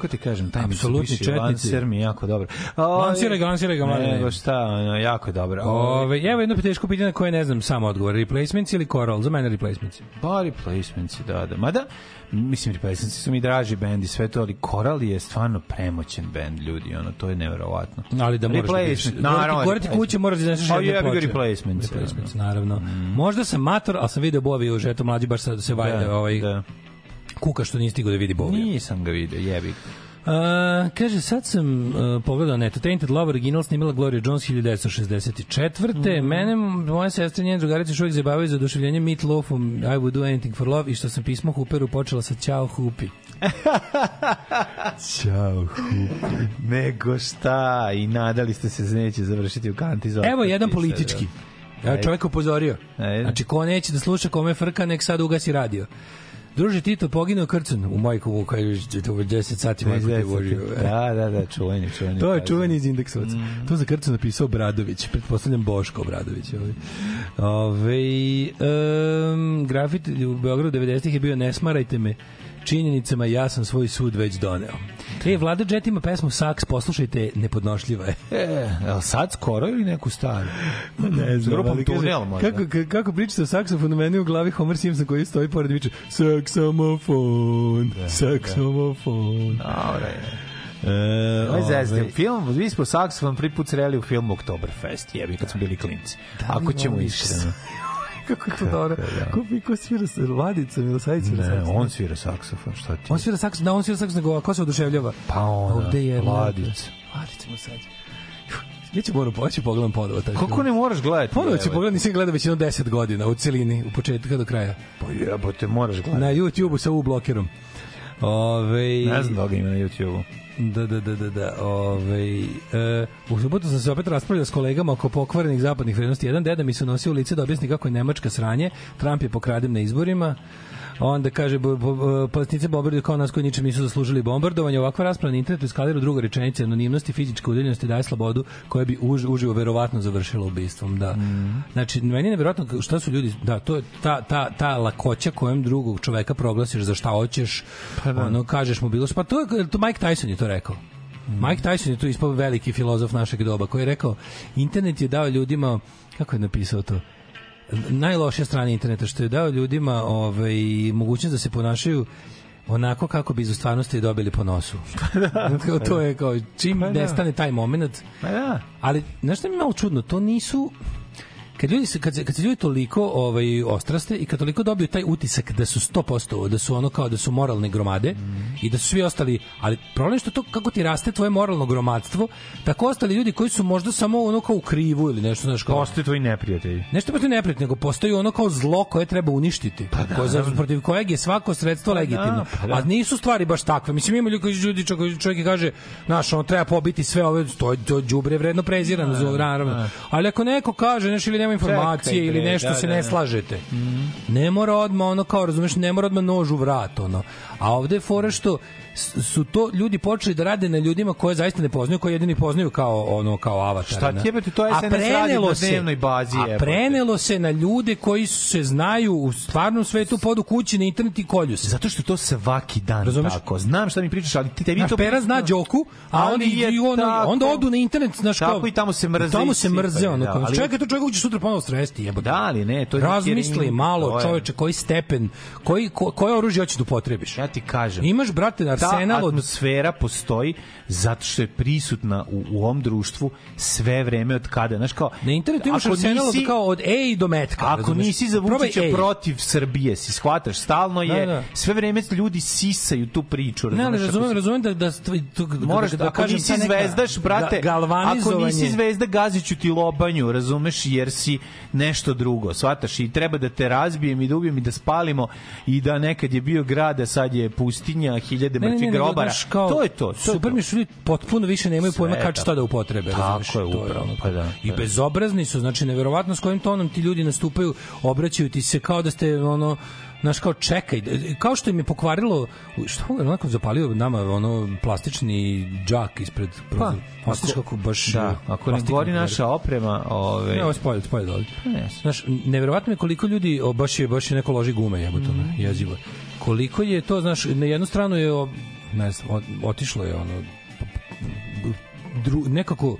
Tako ti kažem, taj Apsolutni četnici. Lancer mi je jako dobro. Lansiraj ga, lansiraj ga, mladene. Nego šta, ono, jako je dobro. Ove, evo jedno teško pitanje koje ne znam samo odgovor. Replacements ili Coral? Za mene replacements. Ba, replacements, da, da. Mada, mislim, replacements su mi draži bend i sve to, ali Coral je stvarno premoćen bend, ljudi, ono, to je neverovatno. Ali da moraš da. Replacement, naravno. Gore ti kuće moraš da Pa jednu jebi ga ploču. replacements, Replacements, naravno. Možda sam mator, ali sam video Bovi u Žeto mlađi, baš sad se valjda Da, ovaj, da. Kuka što nije stigao da vidi Bovi. Nisam ga vidio, jebi. A, kaže, sad sam uh, pogledao neto. Tainted Love original snimila Gloria Jones 1964. Mm. Mene, moja sestra i njene drugarice još uvijek zabavaju za oduševljenje Meat Loafom I would do anything for love i što sam pismo Hooperu počela sa Ćao Hupi. Ćao, Hupi. Nego šta, i nadali ste se da neće završiti u kanti za Evo jedan politički. Ja čovjek upozorio. Ajde. Znači, ko neće da sluša kome frka, nek sad ugasi radio. Druže Tito poginuo krcun u Majkovu kad je 10 sati Majko te vožio. Da, da, da, čuveni, čuveni. To je čuveni iz indeksovaca. Mm. To za krcu napisao Bradović, pretpostavljam Boško Bradović. Ovaj. Ove, um, grafit u Beogradu 90-ih je bio Ne smarajte me činjenicama, ja sam svoj sud već doneo. E, Vlada Jet ima pesmu Saks, poslušajte, nepodnošljiva je. E, jel sad skoro ili neku staru? ne S grupom ali Tunel možda. Kako, ka- kako pričate o saksofonu, meni u glavi Homer Simpson koji stoji pored viče saksofon, saksofon. Dobre je. E, Ovaj zezde, film, mi smo saksofon prvi put sreli u filmu Oktoberfest, jebi, kad smo bili klinci. Ako ćemo iskreno. Kako je to dobro. Ko, ko svira sa Ladica, Milosavljica? Ne, on svira saksofon, šta ti? On svira saksofon, da, on svira saksofon, nego ko se oduševljava? Pa ona, Ovde je Ladica. Ladica Milosavljica. Ja ću moram poći pogledam ponovo taj Kako ne moraš gledati? Ponovo ću jebote? pogledati, nisam gledao već jedno 10 godina, u celini, u početka do kraja. Pa jebote, moraš gledati. Na YouTube-u sa U blokerom. Ove, Ne znam da ga ima na YouTube-u. Da, da, da, da, da. Ove, e, u subotu sam se opet raspravljao s kolegama oko pokvarenih zapadnih vrednosti. Jedan deda mi se nosio u lice da objasni kako je Nemačka sranje, Trump je pokraden na izborima, onda kaže palestince bombarduju kao nas koji ničem nisu zaslužili bombardovanje. Ovakva rasprava na internetu eskalira u druga rečenica anonimnost i fizička udaljenost daje slobodu koja bi už, uživo verovatno završila ubistvom. Da. Znači, meni je neverovatno šta su ljudi, da, to je ta, ta, ta lakoća kojem drugog čoveka proglasiš za šta hoćeš, Pa da. ono, kažeš mu bilo, pa to, je- to Mike Tyson je to rekao. Mike Tyson je tu ispao veliki filozof našeg doba koji je rekao internet je dao ljudima kako je napisao to najlošija strana interneta što je dao ljudima ovaj mogućnost da se ponašaju onako kako bi iz stvarnosti dobili po nosu. Kao, to je kao čim Pa da. nestane taj moment. Pa da. Ali znaš šta mi je malo čudno, to nisu kad ljudi se kad se kad se ljudi toliko ovaj ostraste i kad toliko dobiju taj utisak da su 100% da su ono kao da su moralne gromade i da su svi ostali ali problem je što to kako ti raste tvoje moralno gromadstvo tako ostali ljudi koji su možda samo ono kao u krivu ili nešto znaš kao Postoje tvoji neprijatelji. Nešto protiv neprijatelja, nego postoji ono kao zlo koje treba uništiti. Pa da, koje, za, protiv kojeg je svako sredstvo legitimno. pa da. A nisu stvari baš takve. Mislim, ima ljudi koji ljudi čovjek, čovjek kaže, znaš, on treba pobiti sve ove, to to đubre vredno prezirano, za naravno. Ali ako neko kaže nešto ili nema informacije Čekaj, ili nešto da, se da, ne da. slažete, ne mora odmah ono kao, razumeš, ne mora odmah nož u vrat, ono. A ovde je fora što su to ljudi počeli da rade na ljudima koje zaista ne poznaju, koje jedini poznaju kao ono kao avatar. Šta ti jebote, to SNS radi na dnevnoj bazi, A prenelo se na ljude koji se znaju u stvarnom svetu podu kući na internet i kolju se. Zato što je to svaki dan Razumeš? tako. Znam šta mi pričaš, ali ti tebi to... pera zna Đoku, a je i ono, onda odu na internet, znaš kao... Tako i tamo se mrze Tamo se mrze, ono, da, ali- čekaj, to čovjek će sutra ponovo sresti, jebote. Da, ali ne, to je Razmisli malo, je- čoveče, koji stepen, koji, ko, koje oružje hoćeš da upotrebiš? Ja ti kažem. Imaš, brate, ta arsenal od atmosfera postoji zato što je prisutna u, u ovom društvu sve vreme od kada, znaš kao... Na internetu imaš arsenal od, nisi- kao od E do metka. Ako razumeš? nisi za Vučića protiv Srbije, si shvataš, stalno je, Da, da. sve vreme ljudi sisaju tu priču. Ne, razumeš, ako razumem, si- razumem da, da, da, da, Moraš, da, da, da kažem nisi zvezdaš, brate, ga- ako nisi zvezda, gaziću ti lobanju, razumeš, jer si nešto drugo, shvataš, i treba da te razbijem i da ubijem i da spalimo i da nekad je bio grad, a sad je pustinja, hiljade Ne, ne, mrtvih nego, grobara. kao, to je to. to super mi što potpuno više nemaju pojma kad šta da upotrebe. Tako je, upravo, pa da, I da. bezobrazni su, znači neverovatno s kojim tonom ti ljudi nastupaju, obraćaju ti se kao da ste ono Znaš, kao čekaj, kao što im je pokvarilo, što je onako zapalio nama ono plastični džak ispred prozora. Pa, Osjetiš kako baš... Da, ako ne gori naša oprema, ove, Ne, ovo je spolje, spolje dole. Ne. Znaš, neverovatno je koliko ljudi, o, baš je, baš je neko loži gume, jebote, mm. jezivo. Koliko je to, znaš, na jednu stranu je, o, ne znam, otišlo je ono, dru, nekako,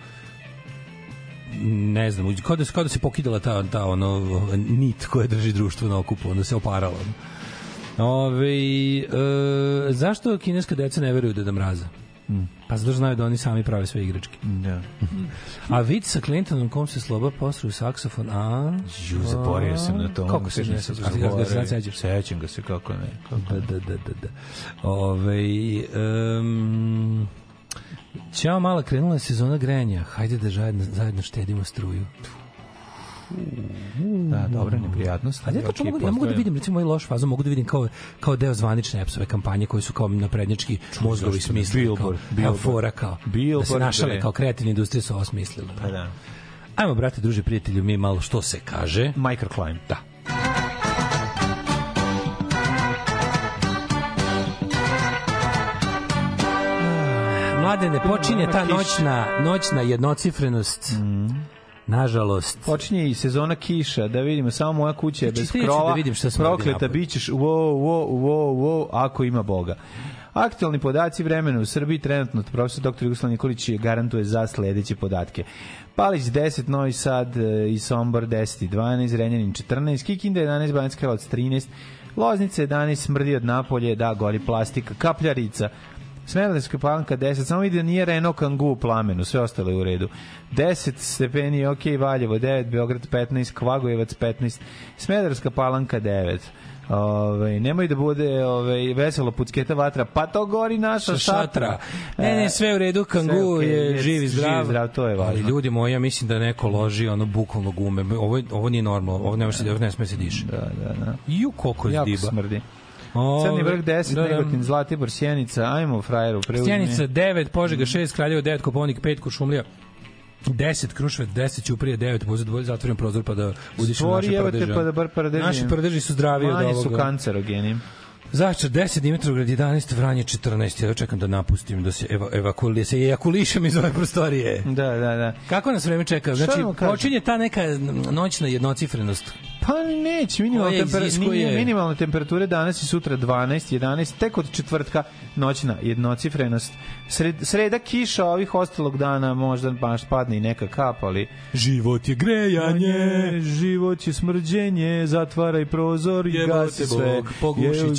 ne znam, kao da, kao da se pokidala ta, ta ono, nit koja drži društvo na okupu, onda se oparala. Ove, e, zašto kineska deca ne veruju Deda Mraza? Pa zato znaju da oni sami prave sve igračke. Da. A vid sa Clintonom kom se sloba posruju saksofon, a... Ju, zaboravio sam na to. Kako se ne sećaš? Se sad sećaš? Sećam ga se, kako ne. Kako Da, da, da, da, da. Ove, um, Ćao, mala, krenula je sezona grejanja. Hajde da zajedno, zajedno štedimo struju. Da, dobra neprijatnost. A ja tačno mogu, ja mogu da vidim, recimo, ovaj loš fazon, mogu da vidim kao, kao deo zvanične epsove kampanje koji su kao naprednjački mozgovi smislili. Kao, Billboard, Billboard. fora kao. Da se našale kao kreativna industrija su ovo smislili. Pa da. Ajmo, brate, druže, prijatelju, mi malo što se kaže. Microclimb. Da. Mlade, ne počinje ta noćna, noćna jednocifrenost. Nažalost. Počinje i sezona kiša, da vidimo, samo moja kuća je bez Čitajući krova, da vidim šta prokleta, napolje. bit ćeš wow, wow, wow, wow, ako ima Boga. Aktualni podaci vremena u Srbiji trenutno profesor dr. Jugoslav Nikolić je garantuje za sledeće podatke. Palić 10, Novi Sad e, i Sombor 10 i 12, Renjanin 14, Kikinda 11, Banjska Kralovac 13, Loznica 11, smrdi od Napolje, da, gori plastika, Kapljarica, Smederevska palanka 10, samo vidi da nije Renault Kangoo u plamenu, sve ostalo je u redu. 10 stepeni, ok, Valjevo 9, Beograd 15, Kvagojevac 15, Smederevska palanka 9. Ove, nemoj da bude ove, veselo pucketa vatra, pa to gori naša šatra. šatra. Ne, ne, sve u redu, kangu okej, je živ i zdrav. živ zdrav, to je važno. Ali ljudi moji, ja mislim da neko loži ono bukvalno gume. Ovo, ovo nije normalno, ovo ne, može se, ovo ne sme se diše. Da, da, da. Ju, koliko je Jako diba. smrdi. Ove, Crni vrh 10, da, da. Negotin, Zlatibor, Sjenica, ajmo frajeru, preuzmi. Stjenica 9, Požega 6, Kraljevo 9, Koponik 5, Kuršumlija 10, Kruševac 10, Ćuprije 9, pozad dvoje, zatvorim prozor pa da udišem Stvori, naše prdeže. pa da bar prdeži. Naši prdeži su zdravi od Manji su ovoga. kancerogeni. Zaječar 10, Dimitrovgrad 11, Vranje 14. Ja čekam da napustim, da se eva, evakuli, se ejakulišem iz ove prostorije. Da, da, da. Kako nas vreme čeka? Znači, da počinje ta neka noćna jednocifrenost. Pa neće, minimalna, Koja temper, iziskuje- nije, minimalne temperature danas i sutra 12, 11, tek od četvrtka noćna jednocifrenost. Sred, sreda kiša ovih ostalog dana možda baš padne i neka kap, ali Život je grejanje. život je smrđenje, zatvaraj prozor i gasi sve. Bog, pogušit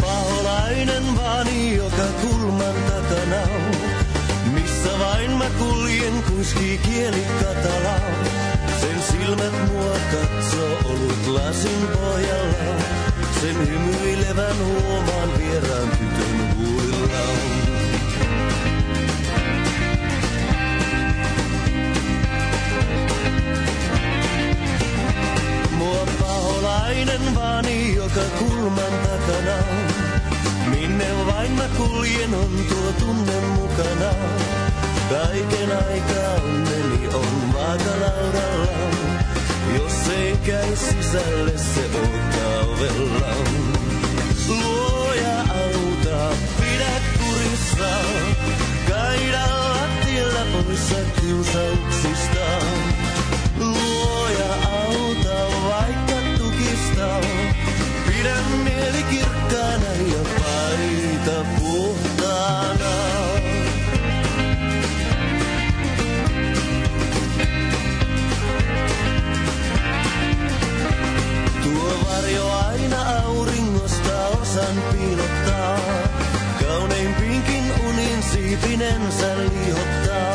Paholainen vaani joka kulman takana on. Missä vain mä kuljen kuiski kieli katalaa. Sen silmät mua katsoo olut lasin pohjalla. Sen hymyilevän huomaan vieraan on tuo tunne mukana. Kaiken aikaa onneni on vaakalaudalla. Jos ei käy sisälle se odottaa ovella. Luoja auta, pidä kurissa. Kaida lattialla poissa kiusauksista. Siipinensä liihottaa.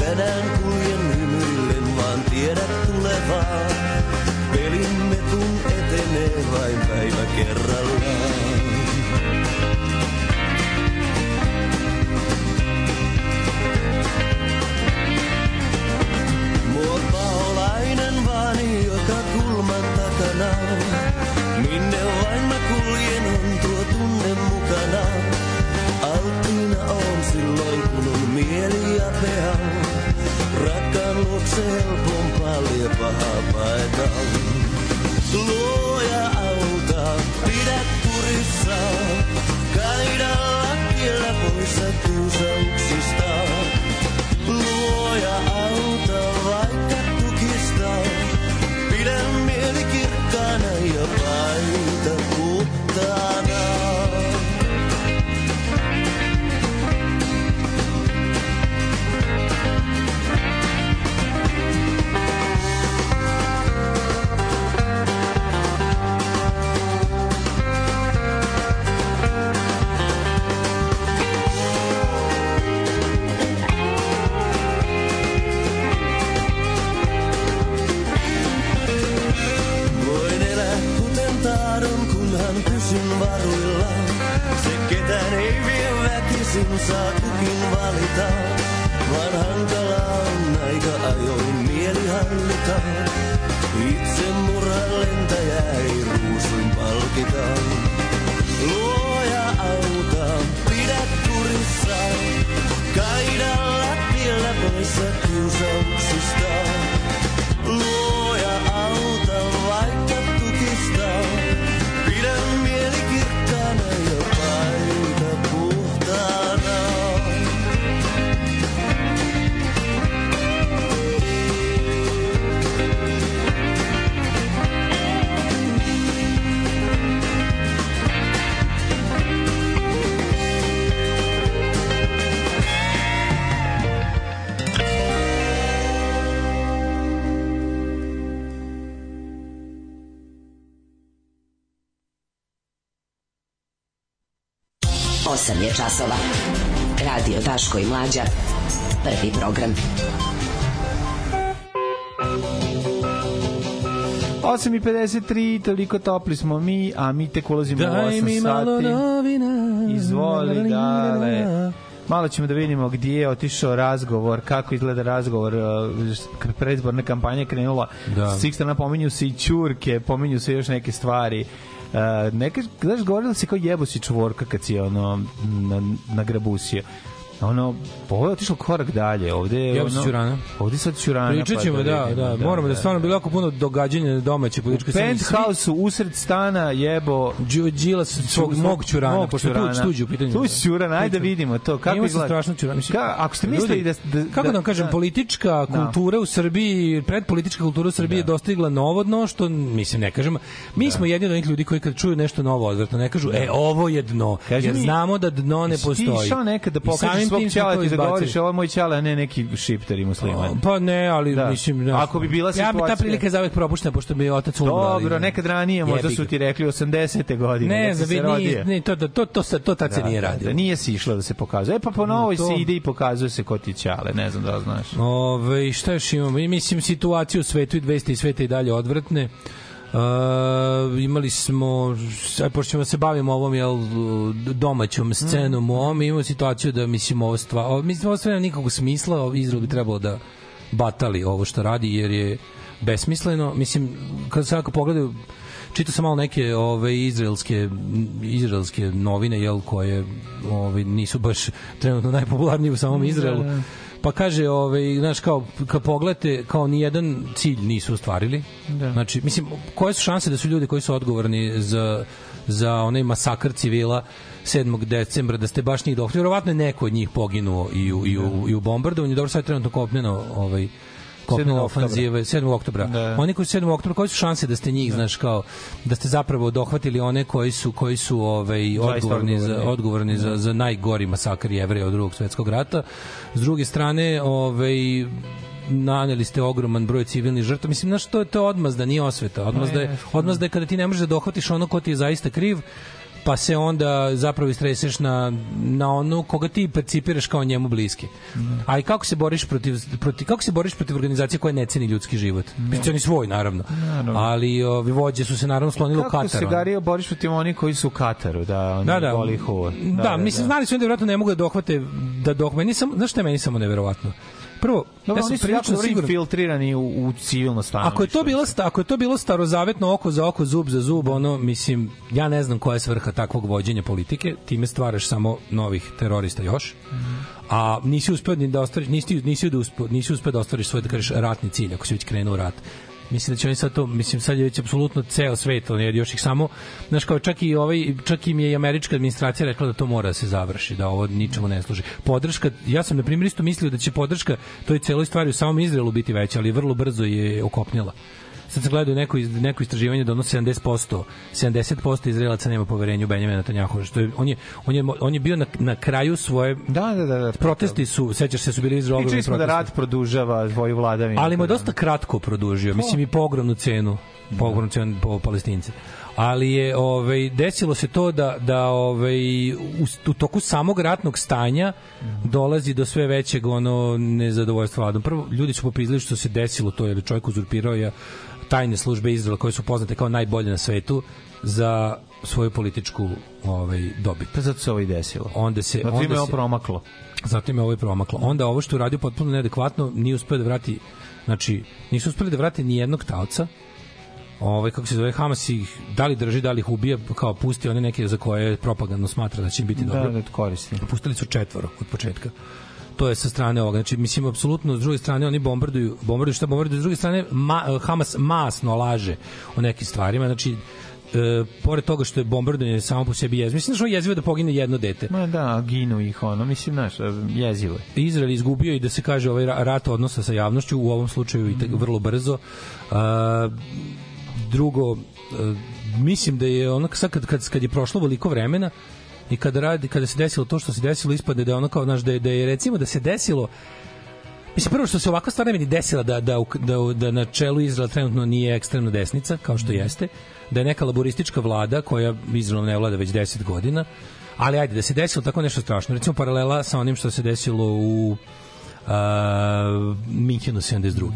Tänään kuljen hymyillen, vaan tiedät tulevaa. Pelimme kun etenee vain päivä kerrallaan. Mua paholainen vaani joka kulman takana. silloin, kun on mieli ja pea. Rakkaan luokse helpompaa lie pahaa paeta. Luoja auta, pidä kurissa, kaidalla lakkiellä poissa kiusauksista. Luoja auta. Voisin saatukin valita, vaan hankala on aika ajoin mieli hallita. Itse murhan lentäjä ei ruusuin palkita. Luoja auta, pidä kurissa, kaidalla tiellä poissa kiusauksista. Luoja Daško i Mlađa. Prvi program. 8.53, toliko topli smo mi, a mi tek ulazimo u 8 Daj mi malo sati. novina. Izvoli, dale. Malo ćemo da vidimo gdje je otišao razgovor, kako izgleda razgovor, k- predizborna kampanja je krenula. Da. S svih strana pominju se i čurke, pominju se još neke stvari. Uh, neka, znaš, govorili se kao jebo si čvorka kad si ono, na, na grabusije. Ono, ovo je otišlo korak dalje. Ovde je ono, ćurana. Ovde sad ćurana. Pričat ćemo, pa da, vidimo, da, moramo da, stvarno bilo jako puno događanja na domaće političke scene. Svi- penthouse usred stana jebo Đilas svog mog ćurana, mog pošto je ćurana. tuđ, tuđ u pitanju. Tuđ ćuran, ajde da vidimo to. Kako Ima se strašno ćuran. Mislim, Ka, ako ste mislili da, da, kako da vam kažem, politička kultura u Srbiji, predpolitička kultura u Srbiji je dostigla novo dno, što, mislim, ne kažem, mi smo jedni od onih ljudi koji kad čuju nešto novo odvrtno, ne kažu, e, ovo je dno, jer znamo da dno ne ti postoji. išao da pokažeš svog ćala ti da govoriš, ovo je moj ćala, a ne neki šipter i musliman. Pa ne, ali Da. mislim, znaš, Ako bi bila Ja bi ta situacija- prilika za uvek propuštena, pošto je otac umro. Dobro, nekad ranije možda su ti rekli 80. godine. Ne, si vid, rodio. nije, ne, to, to, to, to, to tad se Da, nije da, radilo. Da, nije se išlo da se pokazuje. E pa po novoj se ide i pokazuje se ko ti ćale, ne znam da li znaš. Ove, šta još imamo? Mislim, situacija u svetu i 200 i sveta i dalje odvratne. Uh, imali smo sad pošto ćemo da se bavimo ovom jel, domaćom scenom u ovom imamo situaciju da mislim ovo stva, ovo, mislim ovo nema nikakvog smisla ovo Izrael bi trebalo da batali ovo što radi jer je besmisleno. Mislim kad se ako pogledaju čitao sam malo neke ove izraelske izraelske novine jel koje ove nisu baš trenutno najpopularnije u samom Izraelu. da. Pa kaže, ovaj, znaš, kao, kad pogledate, kao ni jedan cilj nisu ostvarili. Da. Znači, mislim, koje su šanse da su ljudi koji su odgovorni za, za onaj masakr civila 7. decembra, da ste baš njih dohli. Vjerovatno je neko od njih poginuo i u, i u, i u bombardovanju. Dobro, sad je trenutno kopneno ovaj, 7. kopnena oktobra. ofanziva 7. oktobra. Da. Oni koji su 7. oktobra, koje su šanse da ste njih, znaš, kao da ste zapravo dohvatili one koji su koji su ovaj odgovorni za odgovorni. odgovorni za za najgori masakr Jevreja od Drugog svetskog rata. S druge strane, ovaj naneli ste ogroman broj civilnih žrtava. Mislim, znaš, to je to odmazda, nije osveta. Odmazda je, odmazda je kada ti ne možeš da dohvatiš ono ko ti je zaista kriv, pa se onda zapravo istreseš na, na onu koga ti percipiraš kao njemu bliski. A i kako se boriš protiv, protiv kako se boriš protiv organizacije koja ne ceni ljudski život? Mm. Ceni svoj naravno. Naravno. Ali ovi vođe su se naravno sklonili u Kako Katar. se ono. Gario boriš protiv onih koji su u Kataru, da, oni Da, da. boli uvo. Da, da, mislim, znali su oni da vjerojatno ne mogu da dohvate, da dohvate. Meni samo, znaš šta je meni samo neverovatno? Prvo, Dobro, ja sam prilično siguran, infiltrirani u, u civilno stanovište. ako je to bilo ako je to bilo starozavetno oko za oko zub za zub ono mislim ja ne znam koja je svrha takvog vođenja politike time stvaraš samo novih terorista još a nisi uspeo ni da ostvariš nisi nisi da uspeo nisi uspeo da ostvariš svoj da kažeš ratni cilj ako si već krenuo u rat Mislim da će oni sad to, mislim sad je već apsolutno ceo svet, on je još ih samo, znaš kao čak i ovaj, čak im je i američka administracija rekla da to mora da se završi, da ovo ničemu ne služi. Podrška, ja sam na primjer isto mislio da će podrška toj celoj stvari u samom Izraelu biti veća, ali vrlo brzo je okopnjela. Sad sam gledao neko, iz- neko istraživanje da ono 70%, 70% Izraelaca nema poverenja u Benjamina Netanyahu, što je, on je, on je, on je bio na, na kraju svoje Da, da, da. da. protesti su, sećaš se, su bili Izrael Pričali smo da rat produžava svoju vladavinu. ali mu je dosta kratko produžio, mislim i po ogromnu cenu, po ogromnu cenu po palestince. ali je ovaj desilo se to da da ovaj u, u toku samog ratnog stanja dolazi do sve većeg ono nezadovoljstva vladom. Prvo ljudi su popizli što se desilo to je čovjek uzurpirao je tajne službe Izraela koje su poznate kao najbolje na svetu za svoju političku ovaj dobit. Pa zato se ovo i desilo. Onda se Zato onda je ovo promaklo. Zato im je ovo i promaklo. Onda ovo što je uradio potpuno neadekvatno, nije uspeo da vrati, znači, nisu uspeli da vrate ni jednog talca, ovaj kako se zove Hamas ih da li drži da li ih ubija kao pusti one neke za koje propagandno smatra da će im biti Da, dobro da koristi. pustili su četvoro od početka to je sa strane ovoga. Znači, mislim, apsolutno, s druge strane, oni bombarduju, bombarduju šta bombarduju, s druge strane, ma, Hamas masno laže o nekim stvarima, znači, e, pored toga što je bombardovanje samo po sebi jezivo, mislim da je jezivo da pogine jedno dete. Ma da, ginu ih ono, mislim, znaš, jezivo je. Izrael izgubio i da se kaže ovaj ra- rat odnosa sa javnošću u ovom slučaju i tako vrlo brzo. A, drugo, a, mislim da je ono sad kad, kad, kad je prošlo veliko vremena i kada radi kada se desilo to što se desilo ispade da je ono kao znaš da je, da je recimo da se desilo Mislim, prvo što se ovakva stvar ne bi ni desila da, da, da, da na čelu Izraela trenutno nije ekstremna desnica, kao što jeste, da je neka laboristička vlada koja Izraelom ne vlada već 10 godina, ali ajde, da se desilo tako nešto strašno. Recimo paralela sa onim što se desilo u uh, Minhenu 72.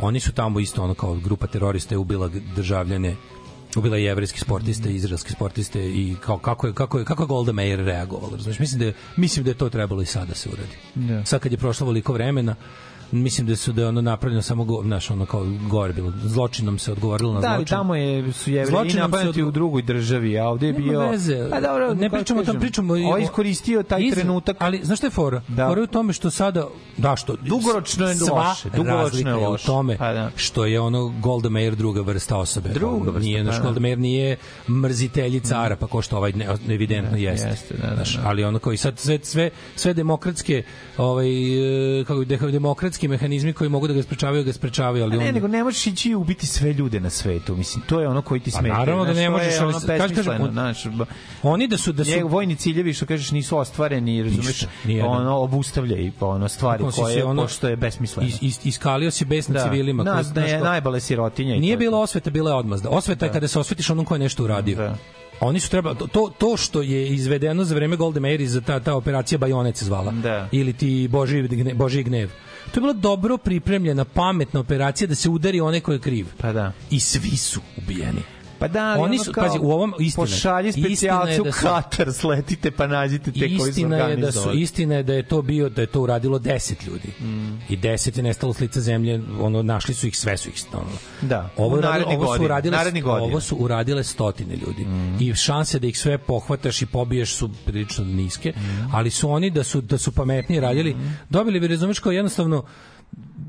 Oni su tamo isto ono kao grupa terorista je ubila državljane ubila je jevrejski sportiste, izraelske sportiste i kao, kako je kako je kako je Golda Meir reagovala. Znači mislim da je, mislim da je to trebalo i sada se uradi. Da. Sad kad je prošlo veliko vremena, mislim da su da je ono napravljeno samo go, znaš, ono kao gore bilo. Zločinom se odgovorilo na Da, zločin. tamo je, su jevreji napadnuti odgo- u drugoj državi, a ovde je Nema bio... veze. Pa dobro, ne pričamo o tom, pričamo i Ovo o- je iskoristio taj Izra- trenutak. Ali znaš šta je fora? Da. Fora je u tome što sada da što Dugoročno je loše, dugoročno je razlika u loše. tome Pa da. što je ono Golda Meir druga vrsta osobe. Druga vrsta, nije pa naš da. Golda Meir nije mrziteljica Arapa kao što ovaj ne, evidentno Da, jeste. jeste, da, da, da. ali ono koji sad sve sve sve demokratske ovaj e, kako bi rekao demokratski mehanizmi koji mogu da ga sprečavaju ga sprečavaju, ali A ne, on nego ne možeš ići i ubiti sve ljude na svetu. Mislim, to je ono koji ti Pa smeta. naravno da ne možeš, ali ono kažem, kažem, on- znaš, oni da su da su vojni ciljevi što kažeš nisu ostvareni, razumeš? Ništa. Ono obustavljaju pa ono stvari koje ono- pošto je besmisleno. is, is, iskalio si bes na civilima. Da, kroz- da je najbale sirotinja. i Nije to. bila osveta, bila je odmazda. Osveta je kada se osvetiš onom ko je nešto uradio. Da. Oni su treba to to što je izvedeno za vreme Golda Meir za ta ta operacija Bajonet se zvala. Da. Ili ti Boži Božji gnev. To je bila dobro pripremljena, pametna operacija da se udari onaj ko je kriv. Pa da. I svi su ubijeni. Pa da, ali Oni su- kao, pazi, u ovom- istina. Pošalji Istina je specijalce u da su- Katar, sletite pa nađite te koji su je da su organizovali. istina je da je to bio da je to uradilo 10 ljudi. Mm. I 10 je nestalo s lica zemlje, ono našli su ih, sve su ih ono. Da, Ovo, uradilo- narednih ovo su godina, uradile ovo su uradile stotine ljudi. I šanse da ih sve pohvataš i pobiješ su prilično niske, ali su oni da su da su pametnije radili, dobili bi razumeš kao jednostavno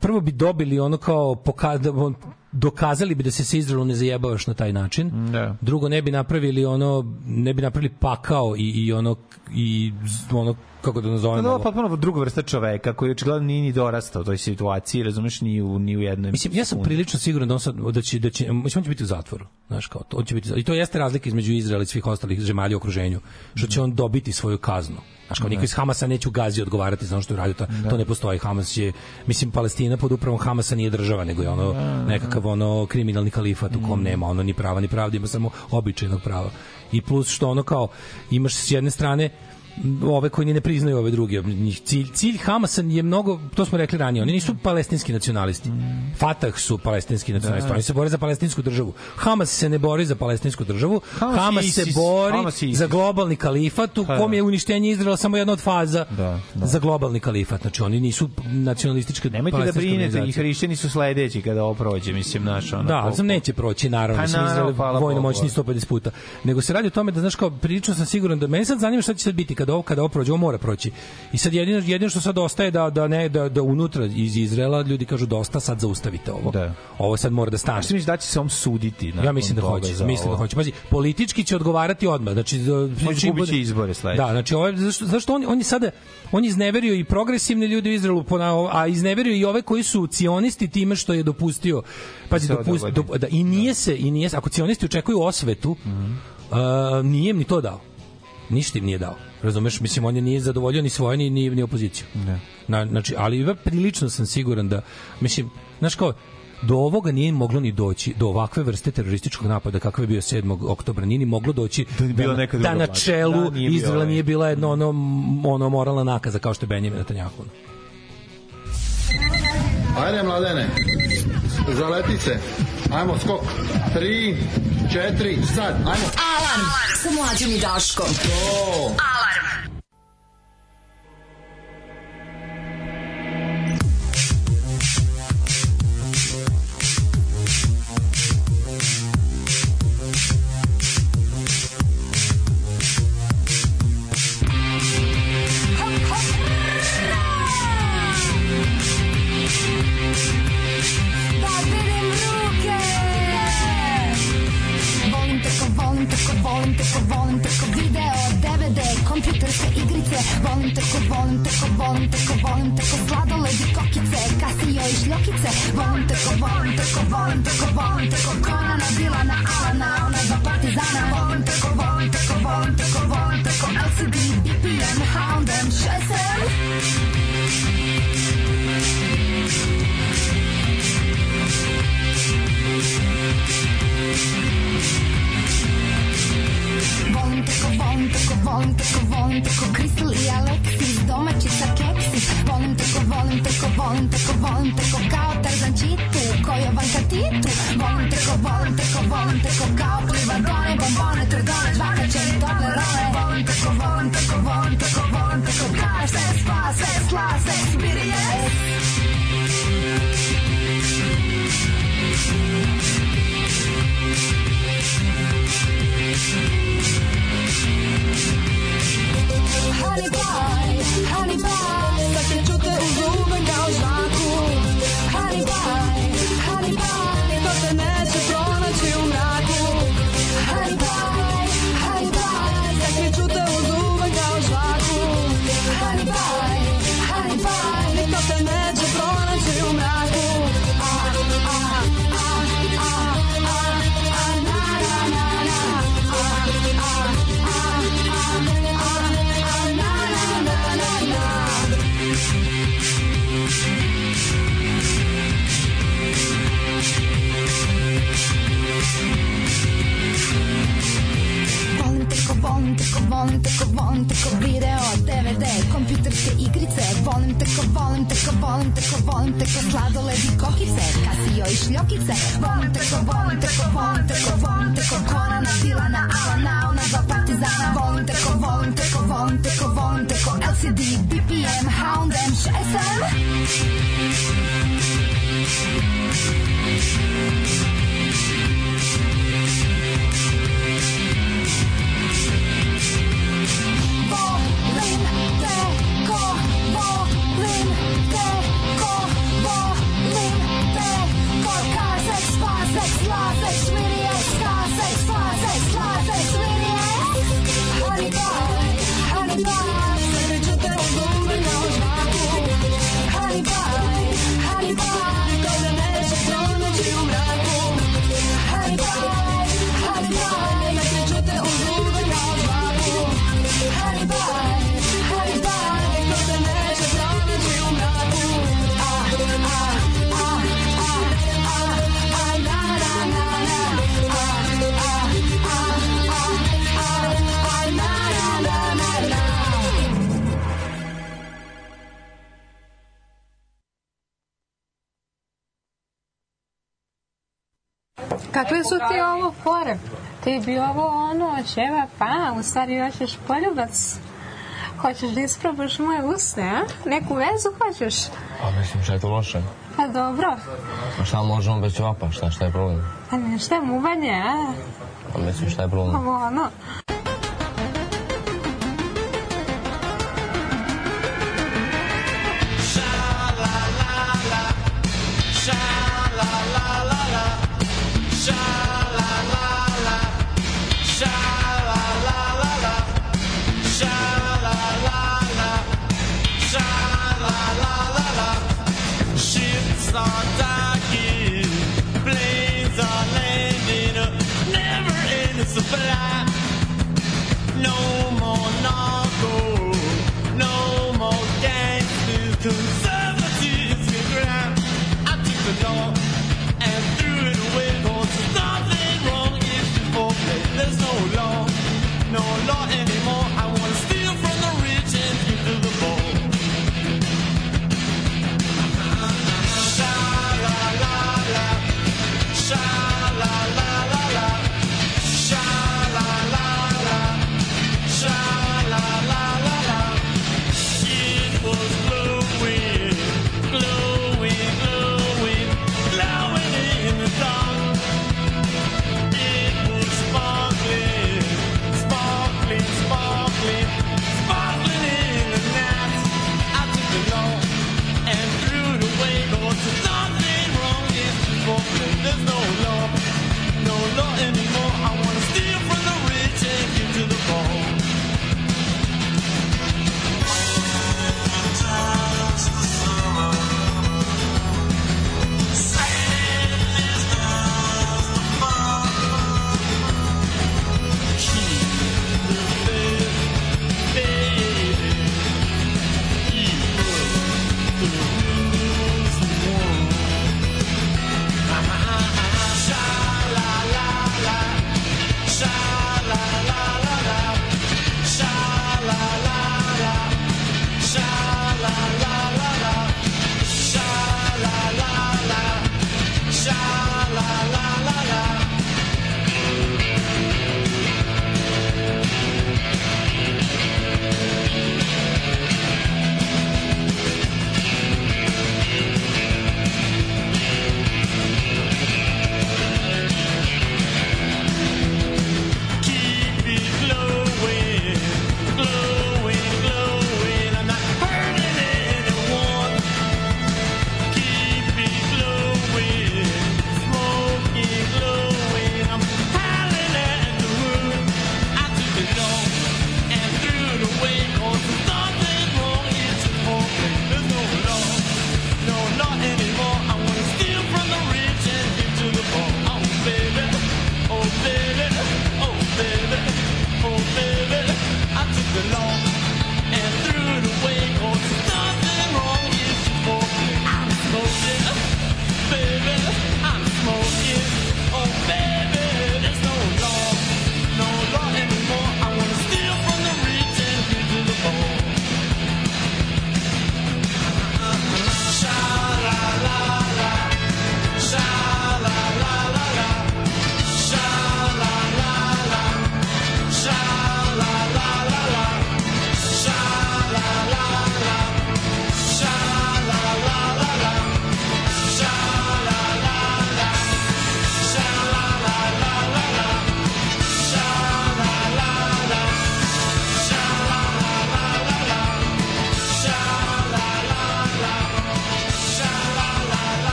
prvo bi dobili ono kao poka, da, dokazali bi da se sa Izraelom ne zajebavaš na taj način. Da. Drugo ne bi napravili ono ne bi napravili pakao i, i ono i ono kako da nazovemo. da, ovo. potpuno druga vrsta čoveka koji očigledno nije ni dorastao u toj situaciji, razumeš, ni u, ni u jednoj Mislim, ja sam sekundi. prilično siguran da on sad, da će, da će, mislim, on će biti u zatvoru, znaš, kao to, on će biti, i to jeste razlika između Izraela i svih ostalih zemalja u okruženju, što će on dobiti svoju kaznu. Znaš, kao niko iz Hamasa neće u Gazi odgovarati za ono što je uradio, to, to ne postoji. Hamas je, mislim, Palestina pod upravom Hamasa nije država, nego je ono nekakav ono kriminalni kalifat u kom nema ono ni prava ni pravde, ima samo običajnog prava. I plus što ono kao, imaš s jedne strane ove koji ni ne priznaju ove druge. Njih cilj, cilj Hamasa je mnogo, to smo rekli ranije, oni nisu palestinski nacionalisti. Fatah su palestinski nacionalisti, oni se bore za palestinsku državu. Hamas se ne bori za palestinsku državu, Hamas Hamas, se bori Hamas za globalni kalifat u kom da. je uništenje Izraela samo jedna od faza Da, da. za globalni kalifat. Znači oni nisu nacionalističke Nemojte da brinete, i hrišćani su sledeći kada ovo prođe, mislim, naš ono. Da, sam neće proći naravno, Pa naravno, Izrael vojno moćni 150 puta. Nego se radi o tome da znaš kao prilično sam siguran da mene sad zanima šta će sad biti kada ovo kada ovo prođe, ovo mora proći. I sad jedino jedino što sad ostaje da da ne da da unutra iz Izraela ljudi kažu dosta, sad zaustavite ovo. Da. Ovo sad mora da A stane. što misliš da će se on suditi? Ja mislim da hoće, mislim da ovo? hoće. Pazi, politički će odgovarati odmah. Znači, do- znači izgubit će bude- izbore sledeće. Da, znači ovaj zašto zašto on on je sada on izneverio i progresivne ljude u Izraelu, a izneverio i ove koji su cionisti time što je dopustio pazi ovo dopust, dop, da i nije se i nije se- ako cionisti očekuju osvetu, a, nije im ni to dao. Ništa im nije dao. Razumeš, mislim on je nije zadovoljio ni svoje ni ni, ni opoziciju. Da. Na, znači, ali ja prilično sam siguran da mislim, znaš kao do ovoga nije moglo ni doći, do ovakve vrste terorističkog napada kakav je bio 7. oktobra, nije ni moglo doći Da je bila da, neka da na čelu Da, nije bio Izraela ovaj. nije bila jedno ono, ono moralna nakaza kao što je Benjamin Netanyahu. Ajde, mladene, zaleti se. Ajmo, skok. Tri, četiri, sad, ajmo. Alarm sa mlađom i Daškom. Alarm. DVD, kompjuterske igrice Volim tako, volim tako, volim tako, volim tako sladoled i kokice Casio i šljokice Volim tako, volim tako, volim tako, volim tako Konana, Dilana, Alana, ona dva partizana Volim tako, volim tako, volim tako, volim tako LCD, BPM, Houndem, Shazam Volim tako, volim tako, volim tako, volim tako Kristal i Aleksis, domaćica keksis Volim tako, volim tako, volim tako, volim tako Kao Tarzan Čitu, Kojovanka Titu Volim tako, volim tako, volim tako Kao pliva done, bombone, trdone Žvakaće i Toblerone Volim tako, volim tako, volim tako, volim tako Kao se spa, se sla, se spirije goodbye. volim tako, volim tako video, DVD, kompjuterske igrice Volim tako, volim tako, volim tako, volim tako sladoled i kokice Kasio i šljokice Volim tako, volim tako, volim tako, volim tako Konana, Dilana, Alana, ona dva partizana Volim tako, volim tako, volim tako, volim tako LCD, BPM, Hound, M, 6M Kakve su ti ovo fore? Ti bi ovo ono, ćeva pa, u stvari hoćeš poljubac. Hoćeš da isprobaš moje usne, a? Neku vezu hoćeš? Pa mislim, šta je to loše? Pa dobro. Pa šta možemo bez ćevapa, šta, šta je problem? Pa nešto je muvanje, a? Pa mislim, šta je problem? Ovo ono.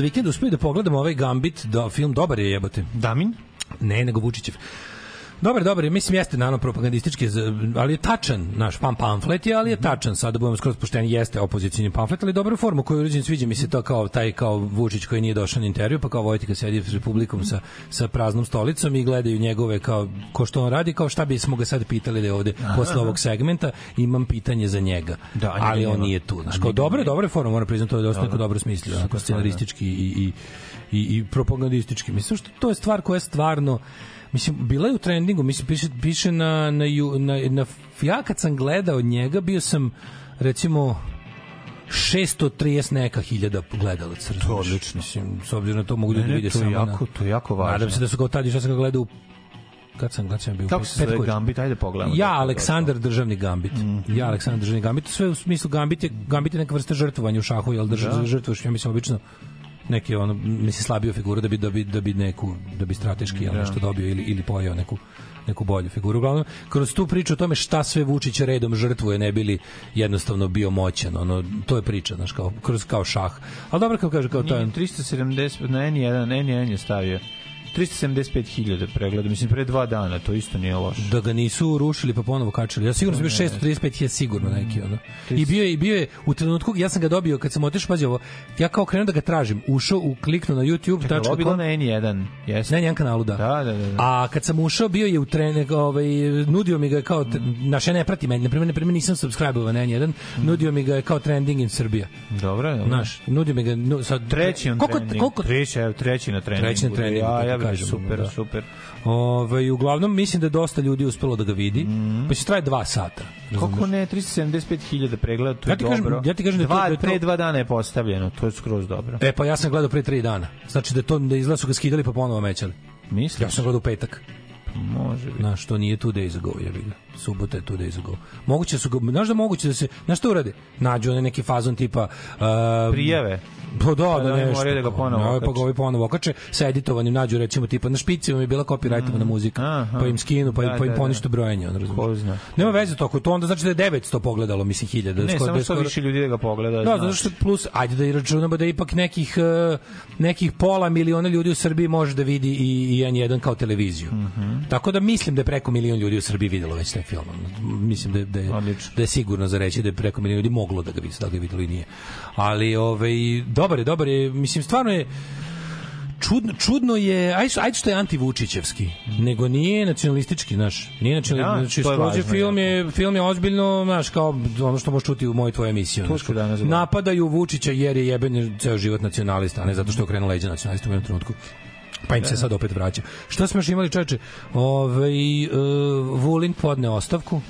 Za vikend uspio da pogledam ovaj Gambit, da film dobar je jebote. Damin? Ne, nego Vučićev. Dobar, dobar, je, mislim jeste naravno propagandistički, ali je tačan, naš pam pamflet je, ali je tačan, sada budemo skroz pošteni, jeste opozicioni pamflet, ali dobra forma koju urađen, sviđa mi se to kao taj kao Vučić koji nije došao na intervju, pa kao Vojtika sedi s Republikom sa, sa praznom stolicom i gledaju njegove kao, ko što on radi, kao šta bismo ga sad pitali da je ovde posle ovog segmenta, imam pitanje za njega, Da, njega ali on nema. nije tu. Znaš, kao dobro, je forma, moram priznati, to je dosta Dobro. dobro smislio, onako da. scenaristički i, i, i, i propagandistički. Mislim što to je stvar koja je stvarno Mislim, bila je u trendingu, mislim, piše, piše na, na, na, na, ja kad sam gledao njega, bio sam, recimo, 630 neka hiljada gledalaca. To odlično. Mislim, s obzirom na to mogu da vide samo jako- na... to je jako važno. Nadam se da su kao tad, ja sam ga gledao u kad sam, kad sam bio? Kako se zove. Gambit? Ajde pogledamo. Ja, Da, Aleksandar Državni Gambit. Mhm. Ja, Aleksandar Državni Gambit. Sve u smislu Gambit je, Gambit je neka vrsta žrtvovanja u šahu, jel drž, Da. žrtvuješ, ja mislim, obično neke ono mislim slabiju figuru da bi da bi da bi neku da bi strateški jel, Da. nešto dobio ili ili pojeo neku neku bolju figuru. Uglavnom, kroz tu priču o tome šta sve Vučić redom žrtvuje ne bili jednostavno bio moćan. Ono, to je priča, znaš, kao, kroz kao šah. Ali dobro kao kaže, kao to je... Nije, 370, na N1, N1 je stavio. 375.000 pregleda, mislim, pre dva dana, to isto nije loše. da ga nisu rušili pa ponovo kačili. Ja sigurno sam bio 635 je sigurno neki ono. I bio je i bio je u trenutku ja sam ga dobio kad sam otišao pazi ovo. Ja kao krenuo da ga tražim, ušao u kliknu na Čekaj, ovo bilo na N1, jeste? na njenom kanalu da. Da, da, da. da. A kad sam ušao bio je u trener, ovaj nudio mi ga kao naš ja ne prati meni, na primjer, na primjer nisam subscribe-ovan na N1, nudio mi ga je kao trending in Srbija. Dobro, dobro. Znaš, nudio mi ga nu, sad Treći on koliko, trening. koliko treći, treći na treningu. Treći na treningu, Ja, ja bih, kažem, super, da. super. Ovaj uglavnom mislim da je dosta ljudi uspelo da ga vidi. Pa će traje dva sata. Koliko ne, 375.000 pregleda, to je Ja ti kažem- dobro. ja ti kažem da je to- dva, da to- Pre dva dana je postavljeno, to je skroz dobro. E pa ja sam gledao pre 3 dana. Znači da to da izgleda su ga skidali pa ponovo mećali. Misliš? Ja sam gledao u petak. Može biti. Znaš, to nije two days ago, jebi ga. Subota je two days ago. Moguće su ga, znaš da moguće da se, znaš što urade? Nađu one neki fazon tipa... Uh, Prijave. Pa da, Pa da, da nešto. moraju da ga ponovo No, pa okače. ga ovi ponovo okače sa editovanim nađu recimo tipa na špicima je bila copyrightovana muzika. Mm. Aha. Pa im skinu, pa, Da, pa im da, ponište da. brojanje, on razumiješ. Ko zna. Nema veze to, to onda znači da je 900 pogledalo, mislim, hiljada. Ne, skoro- da samo što skoro- više ljudi da ga pogleda. Da, znaš. zato što plus, ajde da i računamo da ipak nekih, eh, nekih pola miliona ljudi u Srbiji može da vidi i, i N1 kao televiziju. Mhm. Tako da mislim da je preko milion ljudi u Srbiji videlo već taj film. Mislim da, da, je, Odlično. da je sigurno za reći da je preko milion ljudi moglo da ga vidi, da ga videlo i nije. Ali, ovaj, dobar je, dobar je, mislim, stvarno je, čudno, čudno je, ajde, ajde što je antivučićevski, nego nije nacionalistički, znaš, nije nacionalistički, Da, znači, to je važno, film je, film je ozbiljno, znaš, kao ono što možeš čuti u mojoj tvojoj emisiji. Danas gledati. napadaju Vučića jer je jeben ceo život nacionalista, a ne zato što je okrenuo leđa nacionalista u jednom trenutku. Pa im se sad opet vraća. Šta smo još imali, čoveče? Ovaj uh, Vulin podne ostavku.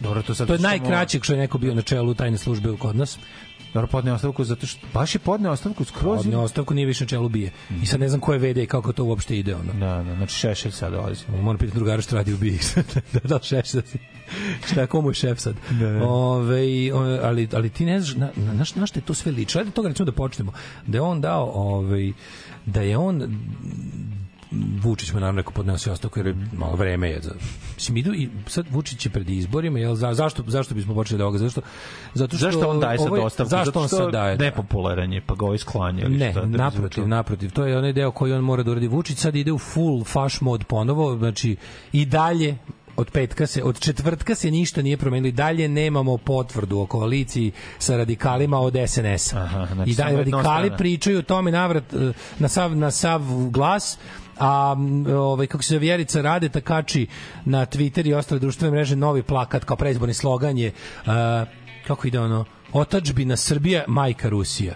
Dobro, to sad To je najkraće što je neko bio na čelu tajne službe kod nas. Dobro, podne ostavku zato što baš je podne ostavku skroz. Podne ostavku nije više na čelu bije. I sad ne znam ko je VD i kako to uopšte ide. Ono. Da, da, znači Šešelj sad dolazi. Moram pitati drugara što radi u BIX. da, da, sad. Šta, komu je šef sad? Da, da. Ove, ali, ali ti ne znaš, na, na, na, šta je to sve liči? Ajde toga recimo da počnemo. Da je on dao, ovaj, da je on Vučić mu naravno rekao podneo se ostavku jer je malo vreme je za mislim idu i sad Vučić je pred izborima jel za, zašto zašto bismo počeli da ovoga zašto zato što Zašto on daje sad ovo je- ostavku? zašto on sad daje Nepopularan je, pa ga ovaj sklanja. ili ne, šta, da naprotiv, naprotiv. To je onaj deo koji on mora da uradi. Vučić sad ide u full faš mod ponovo, znači i dalje od petka se, od četvrtka se ništa nije promenilo i dalje nemamo potvrdu o koaliciji sa radikalima od SNS-a. Znači I dalje radikali pričaju o tome navrat eh, na sav, na sav glas, a ovaj kako se Vjerica rade takači na Twitter i ostale društvene mreže novi plakat kao predizborni slogan je uh, kako ide ono otačbina Srbija majka Rusija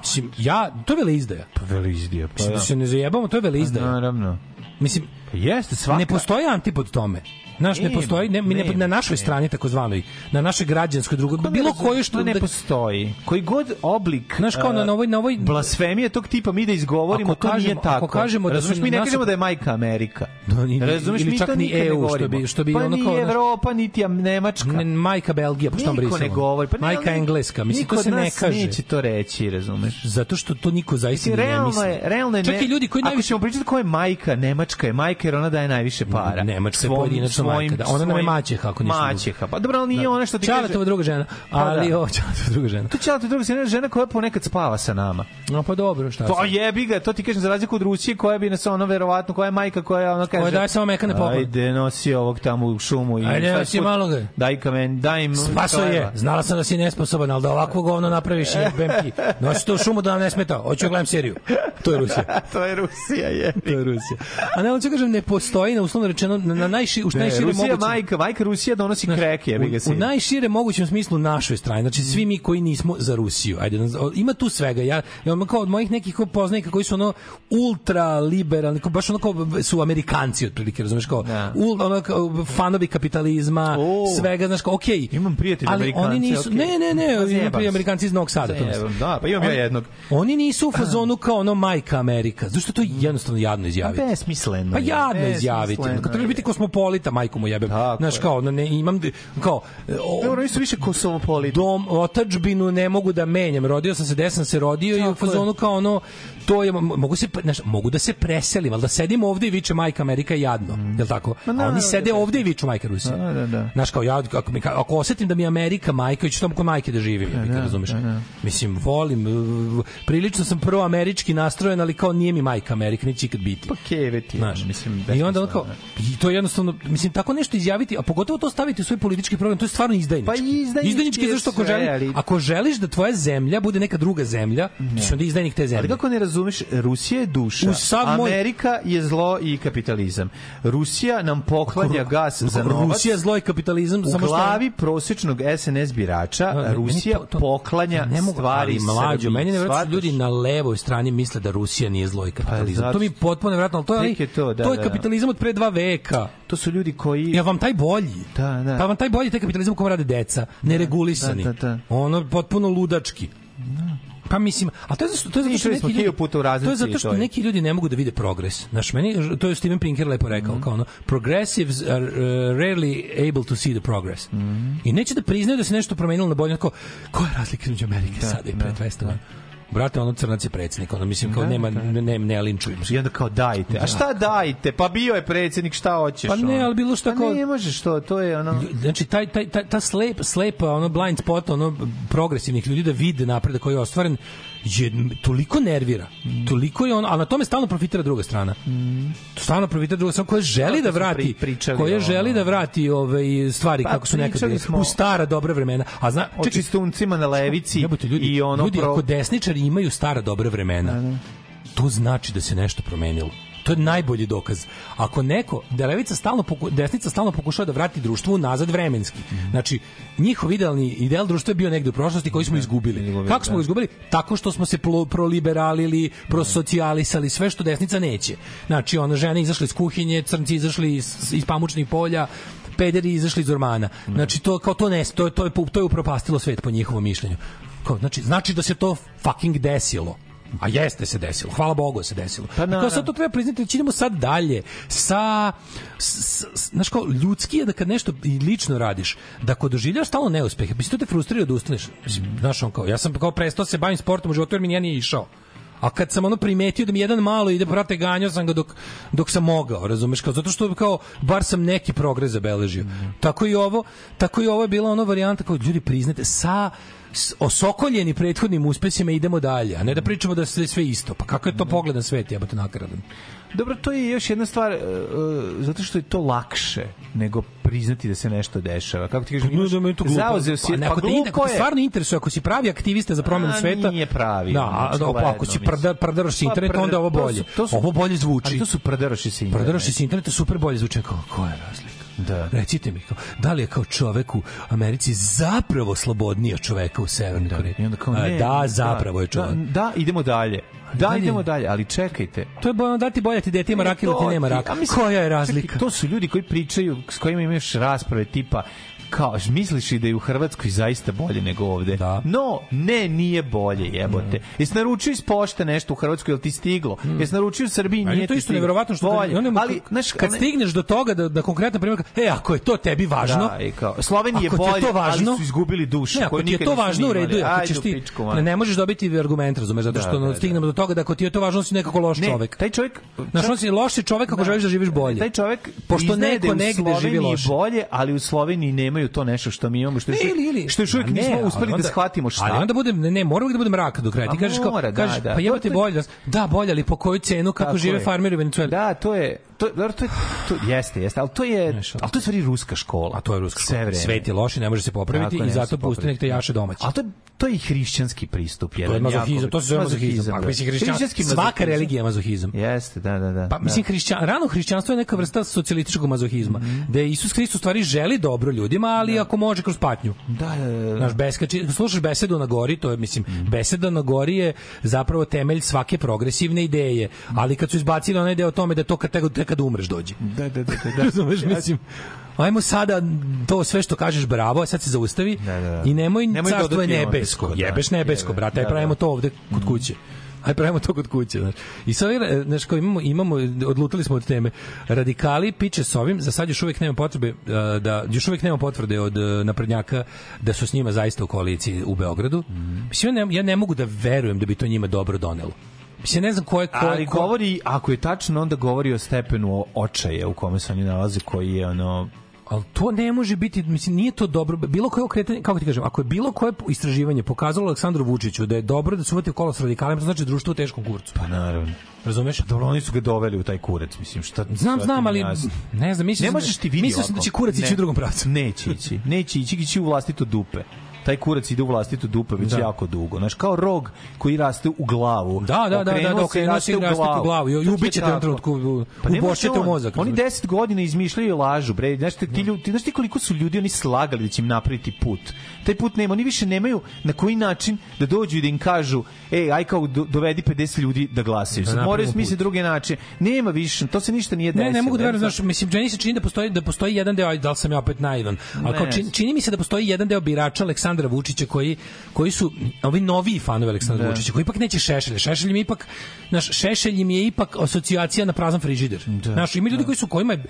Mislim, ja, to je veleizdaja. Pa velizdija, pa Mislim, da da. se ne zajebamo, to je veleizdaja. Naravno. Mislim, Pa jeste, svaka... ne postoji antipod tome. Znaš, ne postoji, ne, ne, na našoj strani takozvanoj, na našoj građanskoj drugoj, bilo koju što to ne da- postoji. Koji god oblik Znaš, kao na- e, na ovoj- na ovoj- blasfemije tog tipa mi da izgovorimo, to kažemo- nije tako. ako kažemo da su mi ne kažemo da je majka Amerika. Da, ni- Razumeš, mi čak ni EU, što bi- što bi pa ono ni kao, znaš- Evropa, niti Nemačka. Ne, majka Belgija, pa što brisamo? ne govori. Pa majka engleska, mislim, to se ne kaže. neće to reći, razumeš? Zato što to niko zaista ni ne realno misli. je, realno je ne, i ljudi koji najviše pričati ko je majka, Nemačka je majka jer ona daje najviše para. Nemačka je pojedinačno majka, da. Ona nam je maćeha, ako ništa. Maćeha. Pa dobro, ali nije ona što ti kaže... Čaletova druga žena, Pa ali da. o, druga žena. To Čaletova druga žena, žena koja ponekad spava sa nama. No pa dobro, šta Pa jebi ga, to ti kažem za razliku od Rusije koja bi nas ono verovatno, koja je majka koja ona kaže... Koja daje samo mekane poklone. Ajde, nosi ovog tamo u šumu i... Ajde, nosi malo ga. Daj kamen, daj im... Spaso je, znala sam da si nesposoban, ali da ovakvo govno napraviš jebem ti. Nosi to u šumu da nam ne smeta, hoću da gledam seriju. To je Rusija. to je Rusija, je. To je Rusija. A ne, on će kažem, ne postoji, na uslovno rečeno, na, na najši, u najšire Rusija mogućem... majka, majka Rusija donosi kreke, jebi ga u, najšire mogućem smislu našoj strani, znači svi mi koji nismo za Rusiju. Ajde, ima tu svega. Ja, ja kao od mojih nekih poznanika koji su ono ultra liberalni, kao baš ono kao su Amerikanci otprilike, razumeš kao, ul, ono kao fanovi kapitalizma, svega, znaš kao, okej. Imam prijatelja ali oni nisu, okej. ne, ne, ne, Pa imam se. Amerikanci iz Novog Sada. Zajebam, da, pa imam ja jednog. Oni nisu u fazonu kao ono majka Amerika. Zašto to je jednostavno jadno izjaviti? Besmisleno. Pa jadno izjaviti. Kad trebaš je. biti kosmopolita, majku mu jebem. Znaš, kao, ne, imam, kao, o, Dobro, oni su više kosmopoliti. dom, otačbinu ne mogu da menjam. Rodio sam se, gde sam se rodio i u Tako je. fazonu kao ono, to je, mogu, se, znaš, mogu da se preselim, ali da sedim ovde i viče majka Amerika je jadno. Mm. Jel tako? Ma A oni da sede se- ovde i viču majka Rusija. Da, da, da. Znaš, kao ja, ako, mi, ako osetim da mi je Amerika majka, ću tamo kod majke da živim, da, da, razumeš? da, da. Mislim, volim, prilično sam prvo američki nastrojen, ali kao nije mi majka Amerika, neće ikad biti. Pa keve ti, Znaš, mislim, I onda on kao, besmisleno, i to je jednostavno, mislim, tako nešto izjaviti, a pogotovo to staviti u svoj politički program, to je stvarno izdajnički. Pa izdajnički izdajnički je zašto ako, želi, ali- ako želiš da tvoja zemlja bude neka druga zemlja, ti si onda izdajnik te zemlje. Ali kako ne razumeš, Rusija je duša, moj- Amerika je zlo i kapitalizam. Rusija nam poklanja gas za novac. Rusija zlo i kapitalizam, U samo što- glavi prosječnog SNS birača Da, meni Rusija to- to- poklanja ne mogu, stvari mlađo, meni ne Shvataš? ljudi na levoj strani misle da Rusija nije zlo i kapitalizam. zato to mi je što- potpuno nevjerojatno, ali to je, ali, Tek je to, da, to je da. kapitalizam od pre dva veka. To su ljudi koji... Ja vam taj bolji. Da, da. Pa vam taj bolji taj kapitalizam u kom rade deca, neregulisani. da, da, da. Ono potpuno ludački. Pa mislim, a to je zato, to je zato što neki ljudi, puta u to je zato što neki ljudi ne mogu da vide progres. Znaš, meni, to je Steven Pinker lepo rekao, Mhm. kao ono, progressives are uh, rarely able to see the progress. Mhm. I neće da priznaju da se nešto promenilo na bolje, kao, koja je razlika između Amerike sada i pre 200 godina? Brate, ono crnac je predsjednik, ono mislim kao Da, nema, da. ne, ne, ne linčujem. I onda kao dajte. A šta dajte? Pa bio je predsjednik, šta hoćeš? Pa ne, ali bilo šta Pa kao- ne možeš to, to je ono... Znači, taj, taj, taj, ta slep, slepa, ono blind spot, ono progresivnih ljudi da vide napredak koji je ostvaren, je toliko nervira. Toliko je ono, a na tome stalno profitira druga strana. To stalno profitira druga strana koja želi da vrati, pri- koja želi da vrati ove stvari Pa, kako su nekad bile, u stara dobra vremena. A zna, O čistuncima na levici Jebote, ljudi, i ono ljudi pro- ako desničari imaju stara dobra vremena, to znači da se nešto promenilo. To je najbolji dokaz. Ako neko, da levica stalno, poku, desnica stalno pokušava da vrati društvo nazad vremenski. Mhm. Znači, njihov idealni ideal društva je bio negde u prošlosti koji smo izgubili. Kako smo ga izgubili? Tako što smo se plo- proliberalili, prosocijalisali, sve što desnica neće. Znači, ono, žene izašle iz kuhinje, crnci izašli iz, iz pamučnih polja, pederi izašli iz ormana. Znači, to, kao to ne, to, je- to, je, to je upropastilo svet po njihovom mišljenju. Kao, znači, znači da se to fucking desilo. A jeste se desilo. Hvala Bogu se desilo. Pa I kao sad to treba priznati, da idemo sad dalje sa s, s, znaš kao, ljudski je da kad nešto i lično radiš, da ako doživljaš stalno neuspehe, mislim, to te frustrira da ustaneš. Znaš, on kao, ja sam kao prestao se bavim sportom u životu jer mi nije nije išao. A kad sam ono primetio da mi jedan malo ide, brate, ganjao sam ga dok, dok sam mogao, razumeš, kao, zato što kao, bar sam neki progres zabeležio. Tako i ovo, tako i ovo je bila ona varijanta kao, ljudi, priznate, sa osokoljeni prethodnim uspesima idemo dalje, a ne da pričamo da sve, sve isto. Pa kako je to pogled na svet, jebote nakaradan? Dobro, to je još jedna stvar, e, zato što je to lakše nego priznati da se nešto dešava. Kako ti kažeš, imaš, da to zauzeo si, Pa, pa ako te, glupo ako te stvarno interesuje, ako si pravi aktivista za promenu A, sveta, nije pravi, Da, a, a, pa, ako si prda, prdaroš Pa, interneta, onda je ovo to su- bolje. to su- ovo bolje zvuči. Ali to su prdaroši sa interneta. Prdaroši s interneta super bolje zvuče kao, koja je razlika? Da. Recite mi, kao, da li je kao čovek u Americi zapravo slobodniji od čoveka u Severnoj Koreji? I onda kao, ne, da, zapravo je čovek. Da, da, idemo dalje. Da, Da, idemo dalje, ali čekajte. To je bolje dati bolje ti dete ima raka ili ti To nema ti- raka. a mislim, Koja je čekaj, razlika? to su ljudi koji pričaju, s kojima imaš rasprave tipa kao, misliš i da je u Hrvatskoj zaista bolje nego ovde. Da. No, ne, nije bolje, jebote. Jesi naručio iz pošte nešto u Hrvatskoj, jel ti stiglo? Jesi naručio u Srbiji, nije je to ti isto neverovatno što bolje. onda, ali, znaš, kad stigneš do toga da da konkretno primjer, e ako je to tebi važno, Da, i kao, Sloveniji je ti bolje, to važno, ali su izgubili dušu Ne, ako ti je to važno u redu, ako ćeš ti pičku, ne, ne možeš dobiti argument, razumeš, zato Da, što da, da. stignemo do toga da ako ti je to važno, si nekako loš Ne, čovek. taj čovjek... Znaš, on si loš čovek ako želiš da živiš bolje. Taj čovjek Pošto neko da negde živi loše. bolje, ali u Sloveniji nemaju to nešto što mi imamo, što još, ili, ili. što još uvijek nismo uspeli onda- da shvatimo šta Ali onda budem, ne, ne, mora uvijek da bude mrak do kraja. Ti kažeš kao, mora, da, kažeš, da. pa jebote To- to- bolje. Da, bolje, ali po koju cenu, kako Tako žive farmeri u Venecueli. Da, to je to, to je to jeste, jeste, ali to je ali to je stvari ruska škola. A to je ruska Sve škola. vreme. Svet je loš i ne može se popraviti Tako, i zato pusti nek te jaše domaći. A to je to je i hrišćanski pristup jedan. To je mazohizam, to se zove mazohizam. Pa, da. mislim, hrišćan, Hrišćanski svaka religija je mazohizam. Jeste, da, da, da. Pa mislim hrišćan, rano hrišćanstvo je neka vrsta socijalističkog mazohizma, Mhm. da Isus Hrist u stvari želi dobro ljudima, ali ako može kroz patnju. Da, da, da, da. Znaš, beskači, slušaš besedu na gori, to je, mislim, Mhm. beseda na gori je zapravo temelj svake progresivne ideje, ali kad su izbacili onaj deo o tome da to kad, kad umreš dođe. Da, da, da, da. da. Razumeš, mislim, ajmo sada to sve što kažeš bravo, sad se zaustavi Da, da, da. i nemoj, Nemoj carstvo je nebesko, da. jebeš nebesko, Jebe, brate, aj da, pravimo da. to ovde kod kuće. Aj pravimo to kod kuće, znaš. I sad, e, znaš, kao imamo, imamo, odlutali smo od teme. Radikali piče s ovim, za sad još uvijek nema potrebe, e, da, još uvijek nema potvrde od e, naprednjaka da su s njima zaista u koaliciji u Beogradu. Mhm. Mislim, ja ne, ja ne mogu da verujem da bi to njima dobro donelo. Mislim, ne znam ko je... Ko, Ali ko- govori, ako je tačno, onda govori o stepenu očaja u kome se oni nalaze, koji je ono... Ali to ne može biti, mislim, nije to dobro. Bilo koje okretanje, kako ti kažem, ako je bilo koje istraživanje pokazalo Aleksandru Vučiću da je dobro da se uvati u kolo s radikalima, to znači društvo u teškom kurcu. Pa naravno. Razumeš? Dobro, oni su ga doveli u taj kurac, mislim, šta... Znam, znam, ali ne znam, mislim Ne možeš ti vidi Mislio sam da će kurac ići u drugom pravcu. Neće ići. Neće ići, ići u vlastito dupe. Taj kurac ide u vlastito dupe već Da. jako dugo. Znaš, kao rog koji raste u glavu. Da, da, da, da, da, okrenuo se i raste u glavu. I ubićete u trenutku, Pa ubošćete u mozak, Oni razumeš? 10 godina izmišljaju lažu, bre. Znaš, ti, ljudi, ti, znaš ti koliko su ljudi oni slagali da će im napraviti put. Taj put nema. Oni više nemaju na koji način da dođu i da im kažu ej, aj kao do- dovedi 50 ljudi da glasaju. Da Sad moraju smisliti druge načine. Nema više, to se ništa nije desilo. Ne, ne mogu da verujem, znaš, mislim, meni se čini da postoji, da postoji jedan deo, da li sam ja opet naivan, ali kao, čini, čini mi se da postoji jedan deo birača Aleksandra Vučića koji, koji su ovi noviji fanovi Aleksandra Da. Vučića, koji ipak neće Šešelj. Šešelj je ipak, naš Šešelj im je ipak asocijacija na prazan frižider. Znaš, ima ljudi koji su, kojima je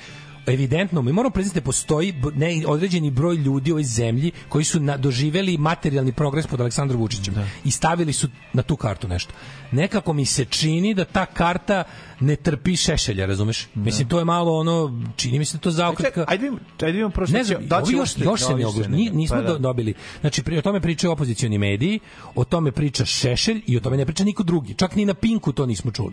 evidentno, mi moramo priznati da postoji ne, određeni broj ljudi u ovoj zemlji koji su na, doživeli materijalni progres pod Aleksandrom Vučićem i stavili su na tu kartu nešto. Nekako mi se čini da ta karta ne trpi šešelja, razumeš? Mislim, to je malo ono, čini mi se da to zaokret ka- Ajde, ajde vidimo prvo šta ne znam, da će još, još se da ne ni- nismo Pa da. do- dobili. Znači, pri, o tome pričaju opozicioni mediji, o tome priča Šešelj i o tome ne priča niko drugi. Čak ni na Pinku to nismo čuli.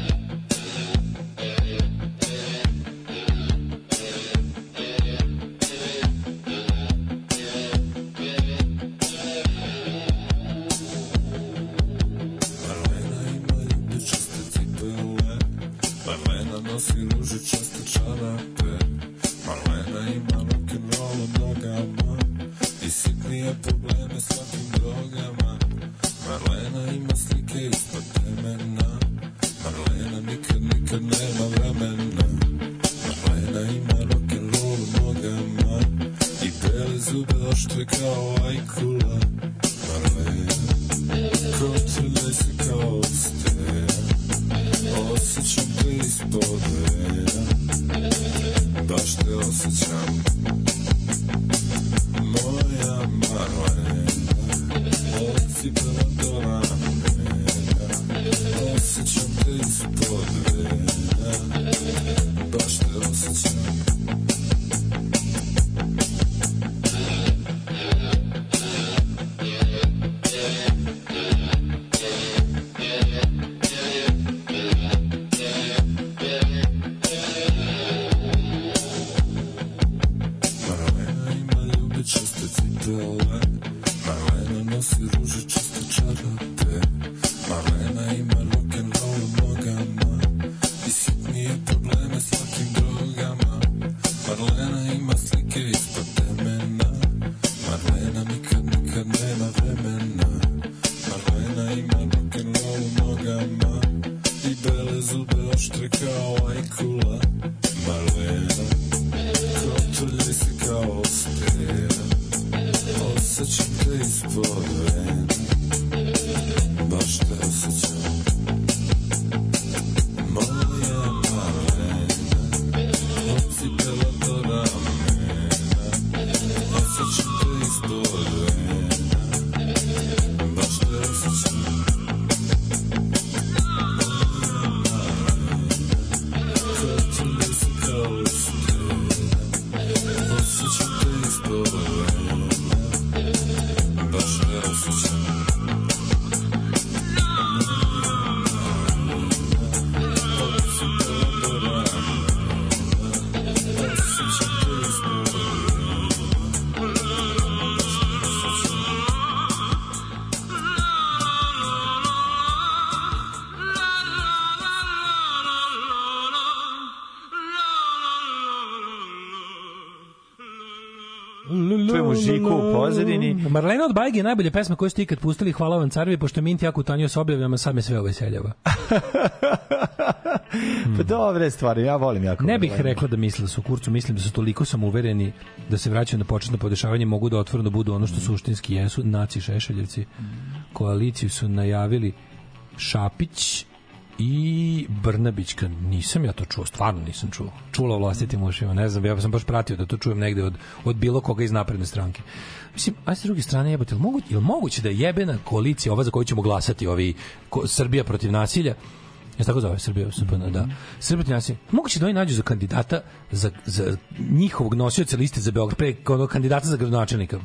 Nikad, nikad nema vremena. Marlena ima rock'n'roll nogama I bele zube oštre kao ajkula. Kotrljaj se kao stena Osjećam te ispod vena Baš te osjećam. Moja Marlena Od cipela do ramena Osjećam ispod vena Baš te osjećam Žiku u pozadini. Marlena od Bajge je najbolja pesma koju ste ikad pustili, hvala vam carevi, pošto Mint jako utanio s objavljama, sad me sve oveseljava. Pa dobre stvari, ja volim jako. Ne bih rekla da misle da su kurcu, mislim da su toliko samouvereni da se vraćaju na početno podešavanje, mogu da otvoreno budu ono što suštinski jesu, naci šešeljevci. Koaliciju su najavili Šapić i Brnabićka. Nisam ja to čuo, stvarno nisam čuo. Čula vlastitim ušima, ne znam, ja sam baš pratio da to čujem negde od, od bilo koga iz napredne stranke. Mislim, a s druge strane, jebote, je moguće, je li moguće da je jebena koalicija, ova za koju ćemo glasati, ovi, ko, Srbija protiv nasilja, Ja tako zove Srbija, SPN, da. Srbija protiv nasilja. Moguće da oni nađu za kandidata, za, za njihovog nosioca liste za Beograd, pre kandidata za gradonačelnika,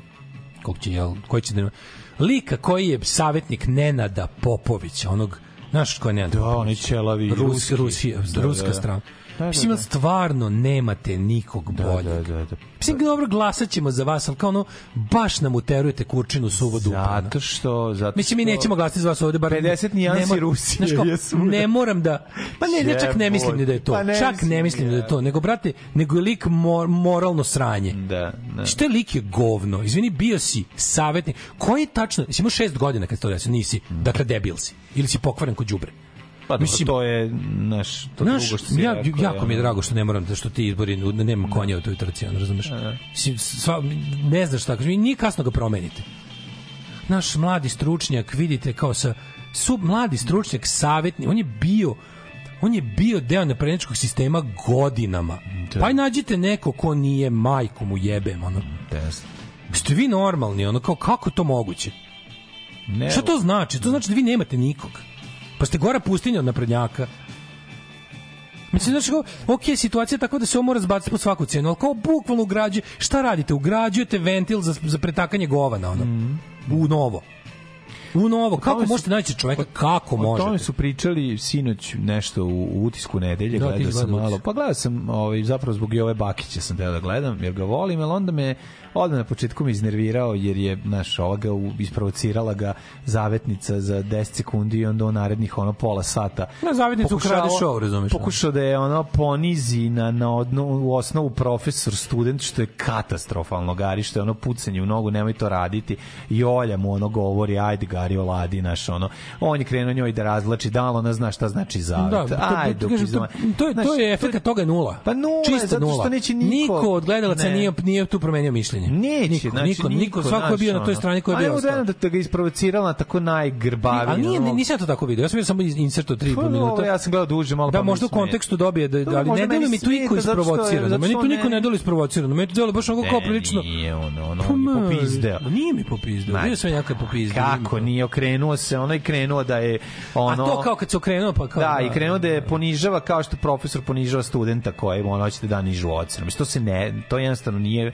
kog će, jel, koji će da... Lika koji je savjetnik Nenada Popovića, onog, znaš ko Nenad Da, oni ćelavi, Rus. Rusija, Da, ruska da. strana. Da, da, Mislim, da. jel stvarno nemate nikog boljeg. Da, da, da. Mislim, dobro, glasat ćemo za vas, ali kao ono, baš nam uterujete kurčinu suvo dupa. Zato što... Zato Mislim, mi nećemo glasati za vas ovde, bar... 50 nijansi ne mor- Rusije Znaš svuda. ne moram da... Pa ne, ne, čak ne mislim ni da je to. Pa ne čak ne mislim da je to. Nego, brate, nego je lik mor, moralno sranje. Da, da. Što je lik je govno? Izvini, bio si savjetnik. Koji je tačno... Si imao šest godina kad se to desio? Nisi. Dakle, debil si. Ili si pokvaren kod đubre. Pa Mislim- to je naš to Znaš, drugo što si ja, rekao, jako mi je drago što ne moram da što ti izbori da nema konja u toj trci, ono, razumeš? Mislim, sva, ne znaš tako, nije kasno ga promenite. Naš mladi stručnjak, vidite kao sa sub mladi stručnjak, savjetni, on je bio on je bio deo naprednjačkog sistema godinama. Pa i nađite neko ko nije majku mu jebem, ono. Ste vi normalni, ono, kao, kako je to moguće? Ne, Šta to znači? To znači da vi nemate nikog. Pa ste gora pustinja od naprednjaka. Mislim, znači, kao, ok, situacija je tako da se ovo mora zbaciti po svaku cenu, ali kao bukvalno ugrađuje, šta radite? Ugrađujete ventil za, za pretakanje govana, ono, u novo. U novo. Kako tome su- možete naći čoveka? Kako O tome možete? su pričali sinoć nešto u, u utisku nedelje, Da, gledao sam malo. Pa gledao sam, ovaj, zapravo zbog i ove Bakića sam teo da gledam, jer ga volim, ali onda me odmah na početku me iznervirao, jer je, naš, ova ga u- isprovocirala ga zavetnica za 10 sekundi i onda on narednih ono pola sata. Na zavetnicu ukrade show, razumeš, ono. Pokušao da je ono ponizi na, na odno, u osnovu profesor, student, što je katastrofalno, Gari, što je ono pucanje u nogu, nemoj to raditi. I Olja mu ono govori, ajde Gari, oladi, naš ono. On je krenuo njoj da razvlači, da li ona zna šta znači zavet. Da, to, ajde, to, kažem, to, to, je, to je efekt toga nula. Pa nula je, Čista zato što nula. neće niko- niko od gledalaca Ne. nije, nije tu promenio mišljenje. Neće, niko, znači, niko, niko, svako je bio na toj strani koja je bio bio ostao. ostao. da te ga isprovocirala na tako najgrbaviji. Ali nije, ono. nisam to tako vidio. Ja sam vidio samo iz- insert od 3 Pa, minuta. ja sam gledao duže, malo Da, pa možda u kontekstu dobije, da, ali ne meni mi tu iko što isprovocirano. zato Meni što tu niko ne- deluje isprovocirano. Meni tu deluje baš onako kao prilično... Nije ono, ono, Pa, on je ma, popizdeo. Nije mi popizdeo. Bio sam jako popizdeo. Kako nije okrenuo se, ono je krenuo da je ono A to kao kad se okrenuo, pa kao... Da, i krenuo da je ponižava kao što profesor ponižava studenta kojem on hoće da da nižu ocenu. Mislim, to se ne, to jednostavno nije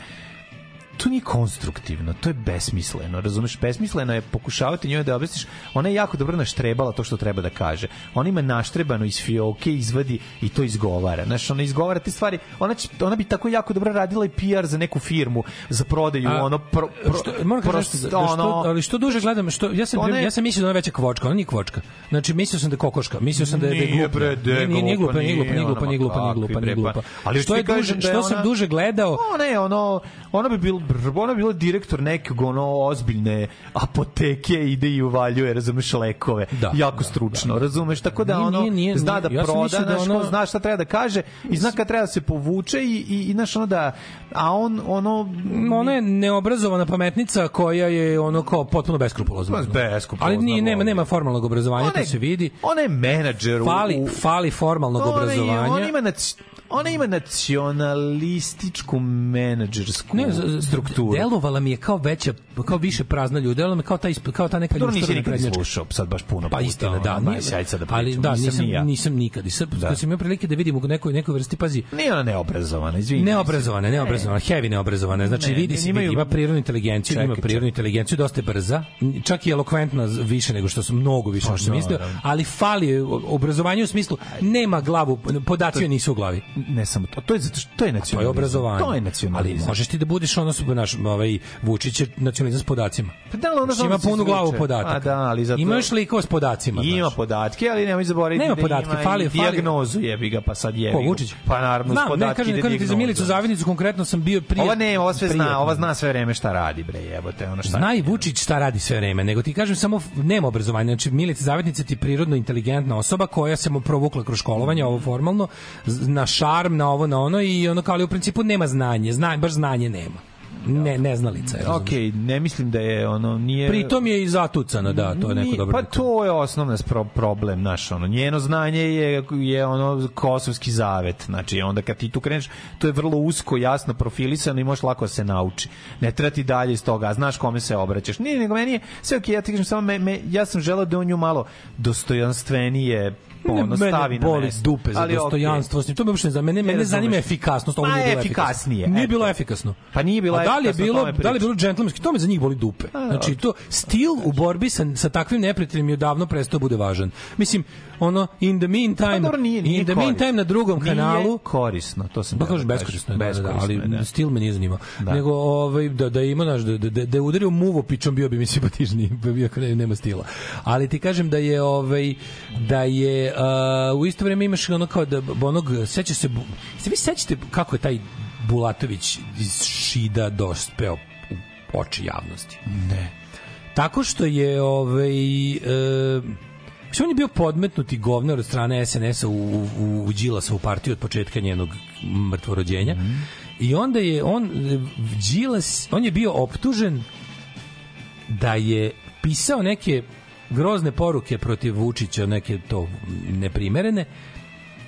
to nije konstruktivno, to je besmisleno, razumeš? Besmisleno je pokušavati njoj da objasniš, ona je jako dobro naštrebala to što treba da kaže. Ona ima naštrebano iz fioke, izvadi i to izgovara. Znaš, ona izgovara te stvari, ona, će, ona bi tako jako dobro radila i PR za neku firmu, za prodaju, A, ono, pro, pro, što, moram nešto, da, što, ono- ali što duže gledam, što ja sam Ona je- ja sam mislio da ona je veća kvočka, ona nije kvočka. Znači mislio sam da je kokoška, mislio sam da je da je Nije, glupa. bre, de, Nije, nije, nije glupa, glupa, nije glupa, nije glupa, nije glupa, nije kakvi, glupa, bre, nije pa- glupa. ali što je duže, da što sam duže gledao, Ona je ono, ona bi bil, ona bila direktor nekog ono ozbiljne apoteke ide i uvaljuje, razumeš, lekove. Da, jako stručno, razumeš, tako da Nije, ono nije, nije, zna da Ja proda, da ono- ko zna šta treba da kaže i zna kad treba da se povuče i, i, i znaš, ono da, a on, ono, Ona je neobrazovana pametnica koja je ono kao potpuno beskrupulozna. Beskrupulozna, Ali nije, nema, nema formalnog obrazovanja, Ona to se vidi. ona je menadžer u- Fali, fali formalnog Ona je- obrazovanja. Ona ima, nac, ona ima nacionalističku menadžersku Ne, strukturu. Delovala mi je kao veća, kao više prazna ljudi. Delovala mi kao ta, isp- kao ta neka Dobro, nisi nikad slušao, sad baš puno Pa puta, istina, ono, da. nije- sjaj sad da ali da, nisam nisam, nisam nikad. I sad, Da. kad sam imao prilike da vidim u nekoj, nekoj vrsti, pazi, Nije ona neobrazovana, izvini. Neobrazovana, neobrazovana, heavy neobrazovana. Znači Ne, vidi ne, se, imaju- ima prirodnu inteligenciju, Čekaj, ima prirodnu inteligenciju, dosta je brza, čak i elokventna više nego što sam mnogo više nego što sam mislio, naravno. ali fali joj obrazovanje u smislu nema glavu, podaci nisu u glavi. Ne samo to, to je zato što to je To je nacionalizam. obrazovanje. To je nacionalizam. Ali možeš ti da budeš ono su naš ovaj Vučić je nacionalizam s podacima. Pa da, onda Znači, ima punu glavu podataka. A da, ali zato... Ima još likova s podacima. Ima znaš. podatke, ali nemoj zaboraviti Nema da podatke, ima fali- fali- dijagnozu jebi ga, pa sad jebi Ko. Vučić? Pa naravno, Znam, uz podatke ne kažem, kažem ti za. Milicu Zavidnicu konkretno sam bio prije. Ova ne, ova sve zna, prijatno. ova zna sve vreme šta radi, bre, jebote, ono šta. Zna i Vučić šta radi sve vreme, nego ti kažem samo nema obrazovanja. Znači Milica Zavetnica ti prirodno inteligentna osoba koja se mu provukla kroz školovanje, ovo formalno, na šarm, na ovo, na ono i ono kao ali u principu nema znanje, zna, baš znanje nema. Ne, neznalica je. Okej, ne mislim da je ono nije Pritom je i zatucana, da, to je neko dobro. Pa to je osnovna spro- problem, naš ono. Njeno znanje je je ono kosovski zavet. Znači onda kad ti tu kreneš, to je vrlo usko, jasno profilisano i možeš lako da se nauči. Ne treba ti dalje iz toga, znaš kome se obraćaš. Nije, nego meni je sve okej, ja ti kažem samo me, me, ja sam želeo da on nju malo dostojanstvenije ono, mene stavi na boli mesto. dupe za Ali dostojanstvo. To me uopšte za mene, mene zanima efikasnost, ovo Ma, nije bilo efikasnije. Nije bilo efikasno. Pa nije bilo da li je bilo, da li je bilo džentlmenski, to me za njih boli dupe. Znači to stil u borbi sa sa takvim neprijateljem je odavno prestao da bude važan. Mislim, ono in the meantime, Pa dobro, nije- nije in the korisno. meantime na drugom Nije kanalu korisno, to sam Pa da beskorisno, je, kažem. da, da, da, ali Beskorisno da. stil me nije zanimao. Da. Nego ovaj da da ima naš da da da, da udario muvo pičom bio bi mi simpatičniji, iako ne, nema stila. Ali ti kažem da je ovaj da je uh, u isto vrijeme imaš ono kao da onog sećaš se se vi sećate kako je taj Bulatović iz Šida dospeo u oči javnosti? Ne. Tako što je ovaj e, Mislim, on je bio podmetnuti govnar od strane SNS-a u, u, u Đilasovu partiju od početka njenog mrtvorođenja. I onda je on, Đilas, on je bio optužen da je pisao neke grozne poruke protiv Vučića, neke to neprimerene,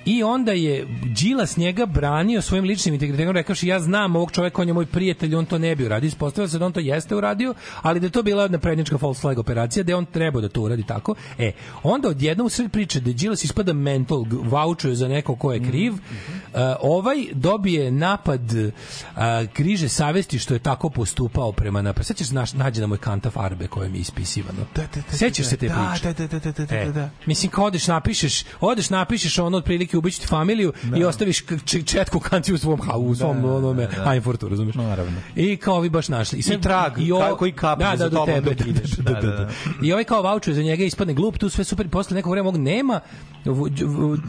I onda je Đilas njega branio svojim ličnim integritetom, rekavši ja znam ovog čoveka, on je moj prijatelj, on to ne bi uradio. Ispostavilo se da on to jeste uradio, ali da je to bila jedna prednjačka false flag operacija, da on trebao da to uradi tako. E, onda odjednom u sred priče da Đilas ispada mental, vaučuje za neko ko je kriv, uh, ovaj dobije napad uh, križe savesti što je tako postupao prema napad. Sećaš se naš, nađe na moj kanta farbe koje mi je ispisivano? Da, da, da, Sećaš se te da, priče? Da, da, da, da, da, E, da, da. Mislim kao odeš napišeš, odeš napišeš ono otprilike ubiću ti familiju i ostaviš četku kanciju u svom ha, u svom Da, onome da, da. Einfurtu, razumeš? Naravno. I kao vi baš našli. I trag, ka- koji kapi da, za da, tobom tebe. dok ideš. Da, da, da, da. I ovaj kao vaučuje za njega ispadne glup, tu sve super, posle nekog vremena ovog nema.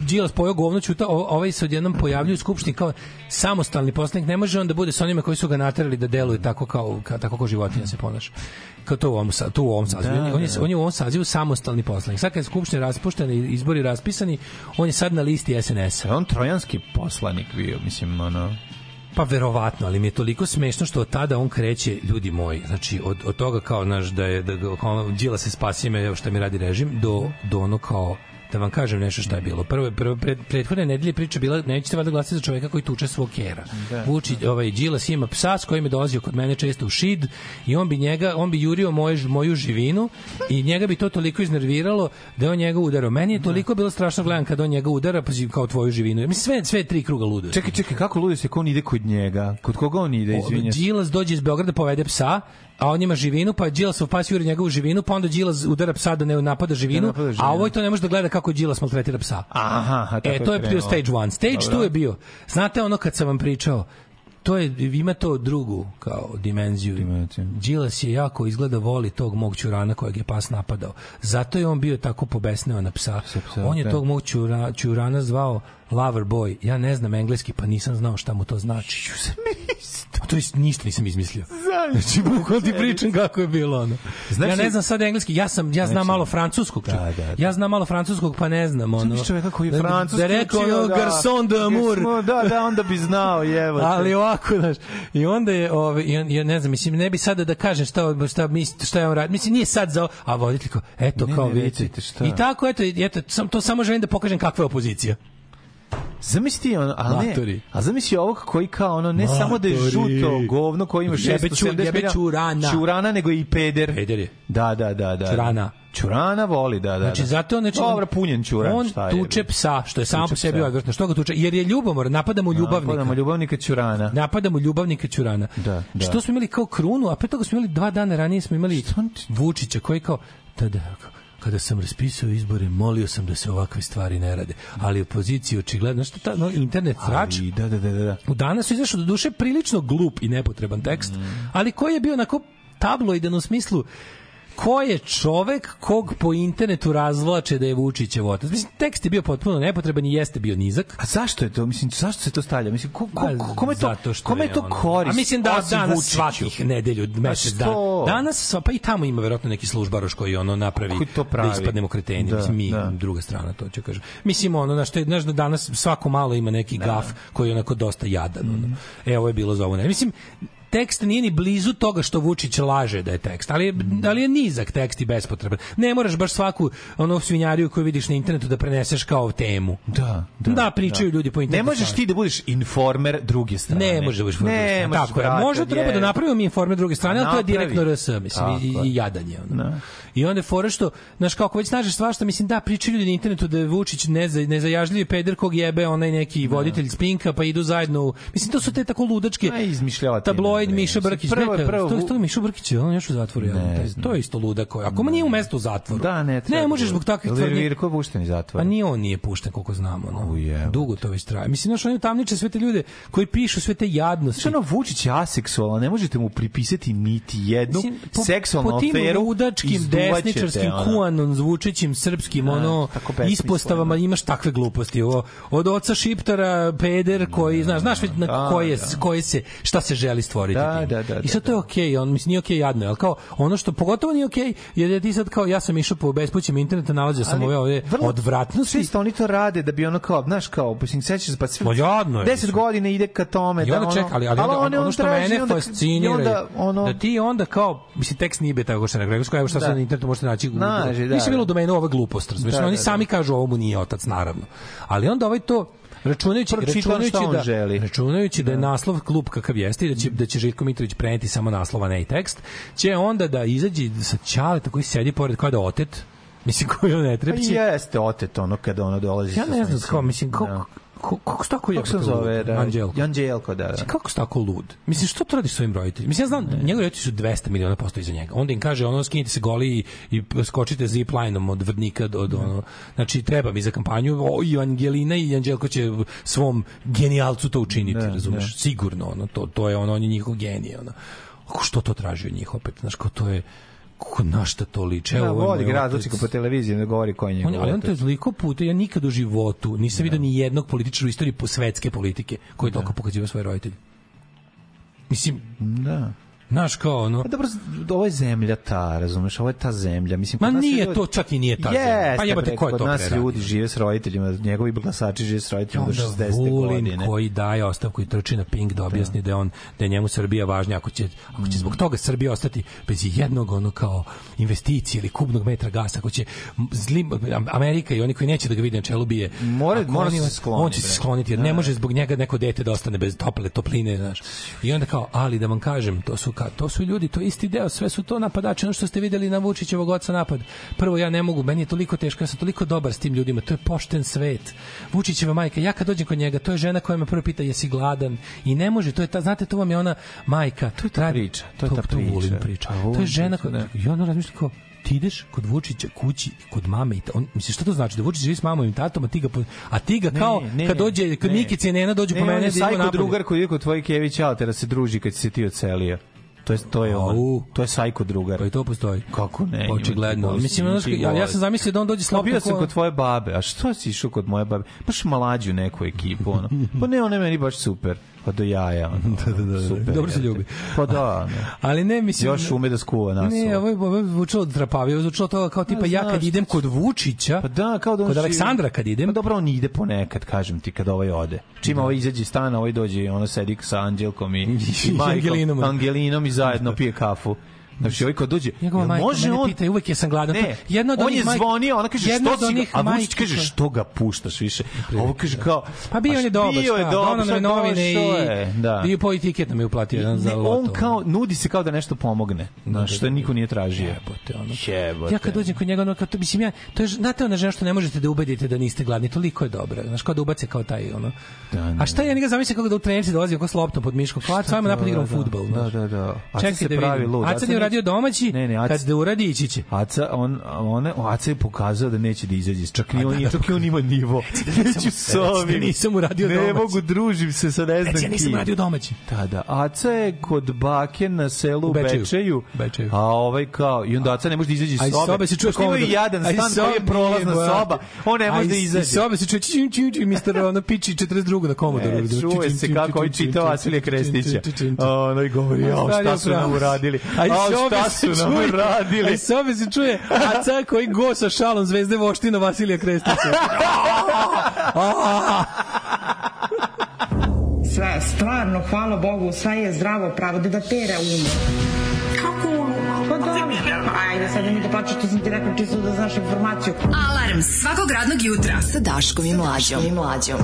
Đilas pojao govno čuta, ovaj se odjednom pojavljuje u skupštini kao samostalni poslanik, ne može on da bude sa onima koji su ga naterali da deluje tako kao, ka, tako kao životinja se ponaša. Kao to u ovom, tu u ovom sazivu. Da, on, je, on, je, da. on je u ovom sazivu samostalni poslanik. Sad kad je skupština raspuštena i izbori raspisani, on je sad na listi SNS-a. On trojanski poslanik bio, mislim, ono... Pa verovatno, ali mi je toliko smešno što od tada on kreće, ljudi moji, znači od, od toga kao naš da je da kao ono, Đila se spasi me, šta mi radi režim, do, do ono kao da vam kažem nešto šta je bilo. Prvo, prvo pred, prethodne nedelje priča bila nećete valjda glasati za čoveka koji tuče svog kera. Da. Vučić, ovaj Đilas ima psa s kojim je dolazio kod mene često u šid i on bi njega, on bi jurio moje, moju živinu i njega bi to toliko iznerviralo da je on njega udarao. Meni je toliko bilo strašno gledam kad on njega udara pa kao tvoju živinu. Mislim sve sve tri kruga ludo. Čekaj, čekaj, kako ludi se, ko on ide kod njega? Kod koga on ide, izvinja se? Đilas dođe iz Beograda povede psa, a on ima živinu, pa Đilasov pas juri njegovu živinu, pa onda Đilas udara psa da ne napada živinu, napada živinu. a ovo to ne može da gleda kako Đilas maltretira psa. Aha, aha, tako e, to je bio stage one. Stage Dobro. two je bio. Znate ono kad sam vam pričao, to je, ima to drugu kao dimenziju. Đilas je jako izgleda voli tog mog čurana kojeg je pas napadao. Zato je on bio tako pobesneo na psa. psa, on je da. tog mog čura, čurana zvao lover boy. Ja ne znam engleski, pa nisam znao šta mu to znači. To je ništa nisam izmislio. Znači, bukvalno ti pričam kako je bilo ono. Znači- ja ne znam sad engleski, ja sam ja znam Znači- malo francuskog. Da, da, da. Ja znam malo francuskog, pa ne znam ono. Znaš čoveka koji je Da- francuski Da rekao ono da. garçon d'amour. Da, da, onda bi znao, jevo. Ali ovako, znaš, i onda je, ove, on, ja ne znam, mislim, ne bi sada da kažem šta, šta, misli, šta je on radi. Mislim, nije sad za, a voditelj kao, eto, Ne, kao ne, vidite. šta? I tako, eto, eto, sam, to samo želim da pokažem kakva je opozicija. Zamisli ono, ali ne, Matori. a zamisli ovog koji kao ono, ne Matori. samo da je žuto govno koji ima Jebe 670 ču- jebe čurana. čurana, nego i peder. Peder je. Da, da, da, da. Čurana. Čurana voli, da, da. Znači, da. zato znači, Dobro, punjen čuran, on šta je? tuče psa, što je samo po sebi psa. odvrtno. Što ga tuče? Jer je ljubomor, napadamo ljubavnika. Napadamo ljubavnika čurana. Napadamo ljubavnika Ćurana. Da, da. Što smo imali kao krunu, a pre toga smo imali dva dana ranije smo imali Vučića koji kao da da kao, kada sam raspisao izbore, molio sam da se ovakve stvari ne rade. Ali opoziciji očigledno, što ta no, internet srač, Ali, da, da, da, da. u danas su izašao do duše prilično glup i nepotreban tekst, ali koji je bio onako tabloidan u smislu ko je čovek kog po internetu razvlače da je Vučićev otac. Mislim, tekst je bio potpuno nepotreban i jeste bio nizak. A zašto je to? Mislim, zašto se to stavlja? Mislim, ko, ko, Pa, kome to, kome je to ono- korist? A mislim da osim danas Vučiću? svakih nedelju, mesec dana. Danas, sva- pa i tamo ima verovatno neki službaroš koji ono napravi Koji to pravi? da ispadnemo kreteni. Da, mislim, mi, da. druga strana, to ću kažem. Mislim, ono, znaš, znaš da danas svako malo ima neki gaf koji je onako dosta jadan. Ono. E, ovo je bilo za ovo. Ne. Mislim, tekst nije ni blizu toga što Vučić laže da je tekst, ali je, ali je nizak tekst i bespotreban. Ne moraš baš svaku ono svinjariju koju vidiš na internetu da preneseš kao temu. Da, da. Da, pričaju ljudi po internetu. Ne možeš ti da budeš informer druge strane. Ne može da budeš Ne, ne, možeš, Tako je. Možda treba da napravimo mi informer druge strane, ali to je direktno RS, mislim, i, i jadanje. Ono. Da. I onda je fora što, znaš, kako već snažeš svašta, mislim, da, pričaju ljudi na internetu da je Vučić neza, nezajažljivi peder kog jebe onaj neki voditelj spinka, pa idu zajedno u... Mislim, to su te tako ludačke... A izmišljavati. Tabloid Miša Brkić. Prvo je ne, prvo- To, to Miša Brkić, on je još u zatvoru. Ja, Ne to je isto luda koja. Ako ma nije u mestu u zatvoru. Da, ne, Ne, možeš da zbog takvih tvrdnji. Virko je pušten iz zatvora. Pa ni on nije pušten koliko znamo, no. Dugo to već traje. Mislim, znaš, oni tamniče sve te ljude koji pišu sve te jadnosti. Znači, ono, Vučić je aseksualan, ne možete mu pripisati niti jednu Mislim, po, seksualnu po tim aferu. ludačkim, desničarskim, ono. kuanon zvučećim, srpskim, A, ono, ispostavama imaš takve gluposti. Ovo, od oca Šiptara, peder, koji, znaš, znaš na Da, koje, da. koje se, šta se želi stvoriti Da, da, da, I sad to je okej, on, mislim, nije okej jadno, ali kao, ono što pogotovo nije okej, jer je ti sad kao, ja sam išao po bespućem interneta, nalazio sam Ali ove, ove odvratnosti. Čisto oni to rade da bi ono kao, znaš, kao, mislim, sećaš se, pa sve, Ma jadno je, 10 mislim. godina ide ka tome. Da ono, čeka, ali, ali onda, oni ono što mene fascinira ono, da ti onda kao, mislim, tekst nije bio tako što ne rekao, evo šta Da. sad na internetu možete naći. Nađi, da, Nisam bilo da. u domenu ove gluposti, razumiješ? Da, Oni da, sami kažu ovo mu nije otac, naravno. Ali onda ovaj to, računajući, računajući da, želi. računajući da je naslov klub kakav jeste i da će, da će Željko Mitrović preneti samo naslova, ne i tekst, će onda da izađe sa Ćaleta koji sedi pored kao da otet, mislim koji on ne Pa trepće. jeste otet ono kada ono dolazi Ja ne znam, kao, mislim, kako, kako, se tako Kako se zove? Da, Anđelko. Anđelko, da, da. Mislim, kako si tako lud? Mislim, što to radiš svojim roditeljima? Mislim, ja znam, njegovi roditelji su 200 miliona posto iza njega. Onda im kaže, ono, skinite se goli i, i skočite ziplinom od Vrdnika do, do ono, znači, treba mi za kampanju, o, i Angelina i Anđelko će svom genijalcu to učiniti, Da, razumeš? da. Sigurno, ono, to, to je ono, on je njihov genije, ono. Ako što to traži od njih opet, znaš, kao to je, kako na šta to liči? Da, ovo je vodi moj ga otac. po televiziji, ne govori ko je On, njegov je- ali on to je toliko puta, ja nikad u životu nisam vidio ni jednog političara u istoriji po svetske politike koji je toliko pokazivao svoje roditelje. Mislim, Da. Znaš kao ono... Pa dobro, ovo je zemlja ta, razumeš, ovo je ta zemlja. Mislim, Ma nije ljudi- to, čak i nije ta zemlja. Jeste, Pa jebote, bre, ko je to nas ljudi žive s roditeljima, njegovi glasači žive s roditeljima do onda 60. Vulin godine. koji daje ostavku i trči na Pink da objasni da je on da je njemu Srbija važnija ako će ako će zbog toga Srbija ostati bez jednog ono kao investicije ili kubnog metra gasa ako će zlim, Amerika i oni koji neće da ga vide na čelu bije Mora- mora se skloni, on će se skloniti jer Da. ne može zbog njega neko dete da ostane bez tople topline znaš i onda kao ali da vam kažem to su ka, to su ljudi to je isti deo sve su to napadači ono što ste videli na Vučićevog oca napad prvo ja ne mogu meni je toliko teško ja sam toliko dobar s tim ljudima to je pošten svet Vučićeva majka ja kad dođem kod njega to je žena koja me prvo pita jesi gladan i ne može to je ta znate to vam je ona majka to je ta priča, to je ta priča. Vulin priča A, to je žena koja i ona razmišlja kao ti ideš kod Vučića kući kod mame i ta, on misliš šta to znači da Vučić živi s mamom i tatom a ti ga po- a ti ga kao Ne, kad ne, dođe kad ne. Nikica i Nena dođu Ne, po mene je da napolje. drugar koji ide kod tvojih Kević Altera se druži kad si se ti ocelio. To je to je on. To je sajko drugar. Pa i to postoji. Kako ne? Očigledno. Mislim, ja- ja sam zamislio da on dođe slobodno Bio sam ko- kod tvoje babe. A što si išao kod moje babe? Baš mlađu neku ekipu, ono. Pa ne, ona meni baš super. Pa do jaja. Ono, da, da, da, Super, Dobro se ljubi. Pa da. ne. Ali ne, mislim... Još ume da skuva nas. Ne, ovo je, ovo je je zvučalo toga kao tipa ja kad idem kod Vučića, Pa da, kao da kod Aleksandra kad idem, Pa dobro, on ide ponekad, kažem ti, kad ovaj ode. Čim ovaj izađe iz stana, ovaj dođe i ono sedi sa Anđelkom i, i, majkom, Angelinom. Angelinom i zajedno pije kafu. Znači, ovaj kad dođe, Njegova majka može mene on... pita i uvek je sam gladan. Ne, Jedna od on je zvonio, ona kaže što si ga, a Vučić kaže što ga puštaš više. A ovo kaže kao, Pa bio on je dobar, bio je dobar, donao nam novine i da. bio po i tiket nam je uplatio jedan za Ne, loto. on kao nudi se kao da nešto pomogne. Znaš, što niko nije tražio. Jebote, ono. Jebote. Ja kad dođem kod njega, ono, kao to, mislim, ja, to je, znate ona žena što ne možete da ubedite da niste gladni, toliko je dobra. Znaš, kao da ubace kao taj, ono. Da, A šta ja njega zamislim kako da u trenerci dolazi oko s loptom pod miškom, kao, ajmo napad igram da, fudbal. Da, da, da. A se da pravi lud. Nije uradio domaći, Ne, ne, Aca- kad da uradi ići će. Aca, on, one, Aca je pokazao da neće da izađe. Čak ni on, čak i on ima nivo. Neću s ovim. nisam uradio Ne domaći. mogu, družim se sa ne znam Reci, ja nisam kim. uradio domaći. Da, da. Aca je kod bake na selu u Bečeju. Bečeju. Bečeju. A ovaj kao, i onda Aca ne može da izađe iz A iz sobe. sobe se čuje imaju komodor. jadan stan koji je sobe prolazna soba. On ne može da iz- izađe. Iz sobe se čuje čim čim čim mister ono piči 42 na komodoru. E, čuje se kako ovaj čita Vasilija Krestića. Ono i govori, jao, šta su nam uradili? A iz sobe šta su nam čuje- uradili? iz sobe se čuje Aca koji go sa šalom zvezde voština Vasilija Krestića. Sve, stvarno, hvala Bogu, sve je zdravo pravo, da da pere um. Kako? Pa dobro. Ajde, sad mi da plaćaš, to sam ti rekao čisto da znaš informaciju. Alarm svakog radnog jutra sa Daškom i Mlađom. I Mlađom.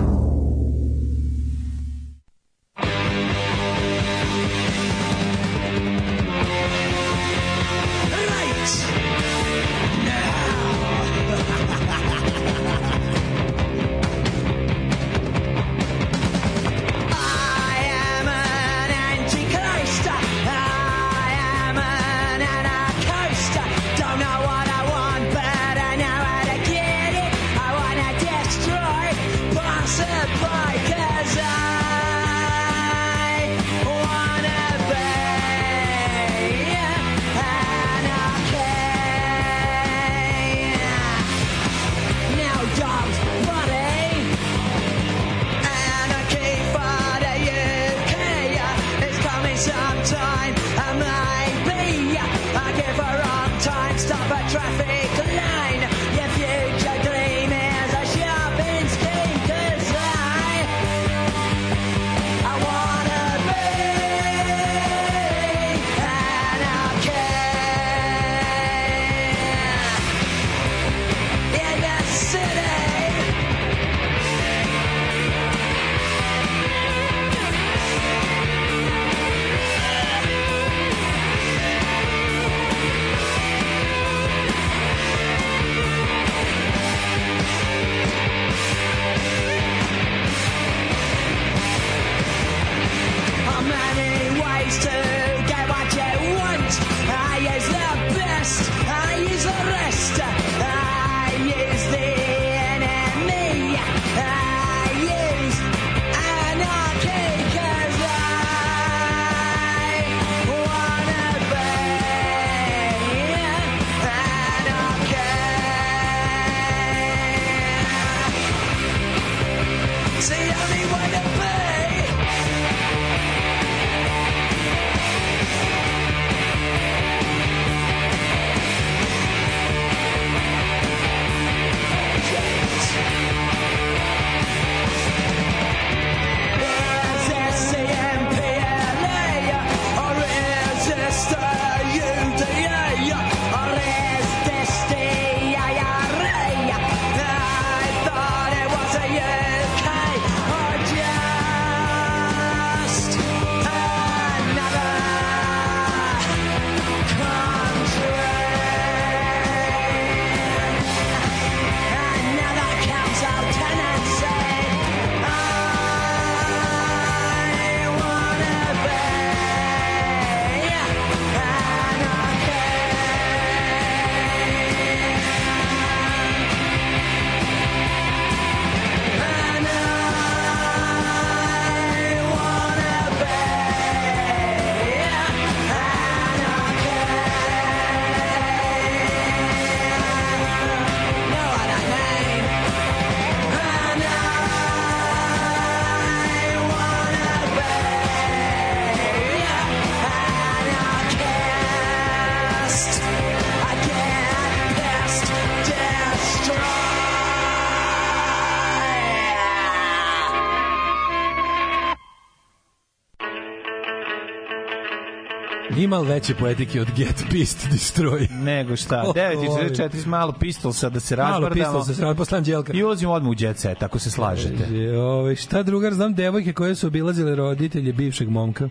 Li veće poetike od Get Pissed Destroy? Nego šta, O, 9.44 malo pistolsa da se Malo razmrdamo. pistol se Anđelka. I ulazimo odmah u jet set, ako se slažete. Kaže, ovaj, šta drugar, znam devojke koje su obilazile roditelje bivšeg momka.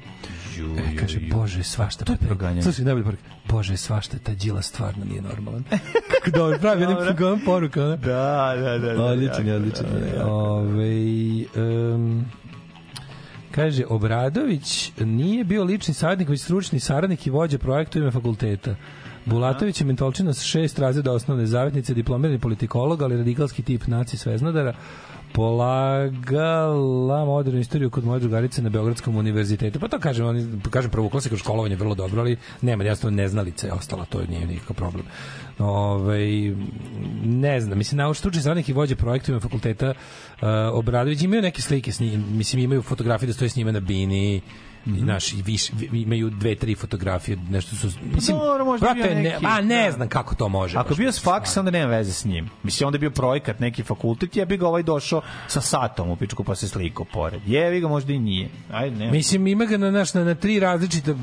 E, kaže, bože, svašta. To je proganjanje. Slušaj, najbolji poruka. Bože, svašta, ta džila stvarno nije normalan. Kako dobro, pravi jedan poruka. Da, da, da. da, Odličan, jako odličan. jako. Ovaj, em, kaže, Obradović nije bio lični saradnik, već stručni saradnik i vođa projekta ime fakulteta. Bulatović je mentolčina sa šest razreda osnovne zavetnice, diplomirani politikolog, ali radikalski tip naci Sveznodara, polagala modernu istoriju kod moje drugarice na Beogradskom univerzitetu. Pa to kažem, oni, kažem provukla se kroz školovanje vrlo dobro, ali nema, jasno neznalica je ostala, to nije nikakav problem. Ove, ne znam, mislim, nauč stručni saradnik i vođa projektovima fakulteta uh, Obradović imaju neke slike s njim, mislim, imaju fotografije da stoje s njime na bini, Mhm. i naš i više imaju dve tri fotografije nešto su mislim Pa dobro, možda brate, bio ne, neki- a ne da. znam kako to može Ako je bio s faksa, onda nema veze s njim. Mislim, onda je bio projekat, neki fakultet, je bi ga ovaj došao sa satom u pičku pa se slikao pored. Jevi ga možda i nije. Ajde, ne. mislim ima ga na naš na, na tri različite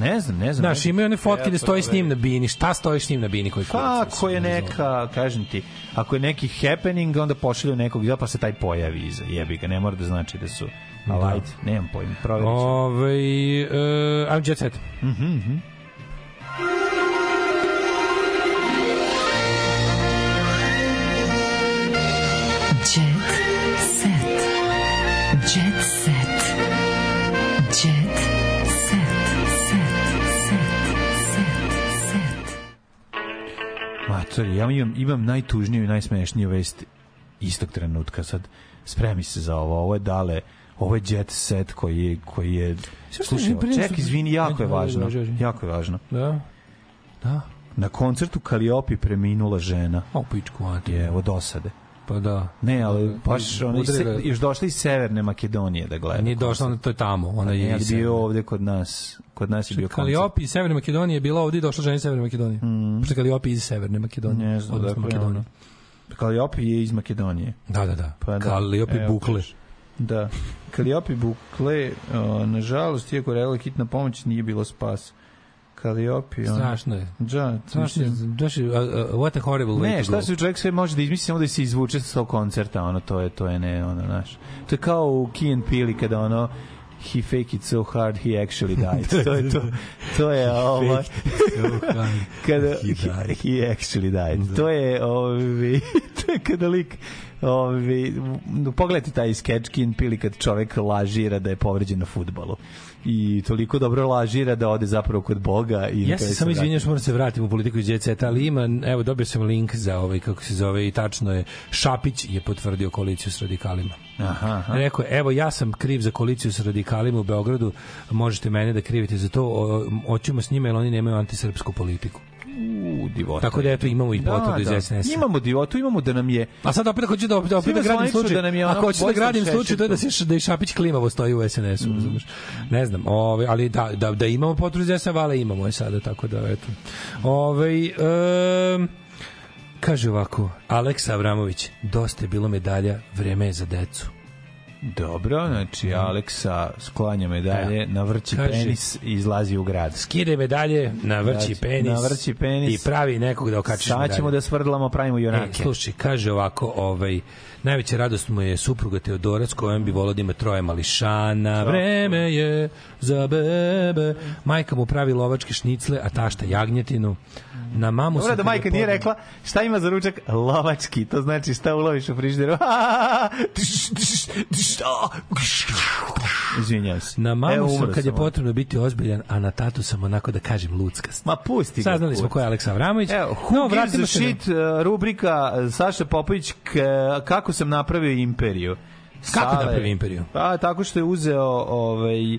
Ne znam, ne znam. Znaš, imaju one fotke da stoji s njim na bini. Šta stoji s njim na bini koji kurac? Pa, ako je neka, kažem ti, ako je neki happening, onda pošalju nekog iza, pa se taj pojavi iza. Jebi ga, ne mora da znači da su... Ali Da. ajde, nemam pojma, provjerit ću. Ove, uh, I'm Jet Set. Mhm, mhm. Jet set. Jet set. Matori, ja imam, imam najtužniju i najsmešniju vest istog trenutka. Sad, spremi se za ovo. Ovo je dale, ovo je jet set koji je, koji je slušaj, ček, izvini, jako je važno. Jako je važno. Da. Da. Na koncertu Kaliopi preminula žena. O, pičku. Je, od osade. Pa da. Ne, ali baš ona iz, Udari ga- još došla iz Severne Makedonije da gleda. Nije došla, ona to je tamo. Ona Ona je iz bio ovde kod nas. Kod nas je bio koncert. Kaliopi iz Severne Makedonije je bila ovdje i došla žena iz Severne Makedonije. Mm. Pošto Kaliopi iz Severne Makedonije. Ne znam, dakle, Makedonije. Kaliopi je iz Makedonije. Da, da, da. Pa da. Kaliopi Evo, bukle. Da. Kaliopi bukle, o, nažalost, iako je hitna pomoć, nije bilo spas. Kaliopi. Strašno je. Da, Strašno je. mislim- uh, what a horrible way Ne, to šta go. se čovjek sve može da izmisli samo da se izvuče sa tog koncerta, ono, to je, to je ne, ono, znaš. To je kao u Key and Peele kada ono, he fake it so hard he actually died. to je to. To je ovo. Kada he died. he actually died. To je ovi to je kada lik ovi pogledajte taj sketch and Peele kad čovek lažira da je povređen na fudbalu i toliko dobro lažira da ode zapravo kod Boga i Ja se samo vrati. izvinjavam što moram se vratiti u politiku iz Jet Seta, ali ima, evo dobio sam link za ovaj, kako se zove, i tačno je, Šapić je potvrdio koaliciju s radikalima. Aha, aha. Rekao je, evo ja sam kriv za koaliciju s radikalima u Beogradu, možete mene da krivite za to, oćemo s njima jer oni nemaju antisrpsku politiku. U, divota. Tako da eto imamo i potvrdu iz da. SNS-a. Imamo divotu, imamo da nam je A sad opet hoću da opet, opet da gradim slučaj. da nam je ono ako hoću da gradim slučaj, to je da se da i Šapić klimavo stoji u SNS-u, Mm. razumeš? Ne znam, ovaj ali da da da imamo potvrdu iz SNS-a, vale imamo je sada, tako da eto. Ovaj em, kaže ovako, Aleksa Avramović, dosta je bilo medalja, vreme je za decu. Dobro, znači Aleksa sklanja medalje, navrći Kaže- penis i izlazi u grad. Skide medalje, navrći penis, navrći penis. i pravi nekog da okačiš Sad ćemo medalje. da svrdlamo, pravimo E, junake. slušaj, kaže ovako, ovaj, najveća radost mu je supruga Teodora s kojom bi volao da ima troje mališana. Vreme je za bebe. Majka mu pravi lovačke šnicle, a tašta jagnjetinu. Na mamu Dobro da majka nije rekla šta ima za ručak lovački, to znači šta uloviš u frižideru. Izvinjavam se. Na mamu Evo, sam kad je potrebno biti ozbiljan, a na tatu sam onako da kažem luckast. Ma pusti ga. Saznali smo ko je Aleksa Avramović. Evo, no, who gives vratimo se na- shit uh, rubrika uh, Saša Popović kako sam napravio imperiju. Kako Sale- napravio imperiju? Pa tako što je uzeo ovaj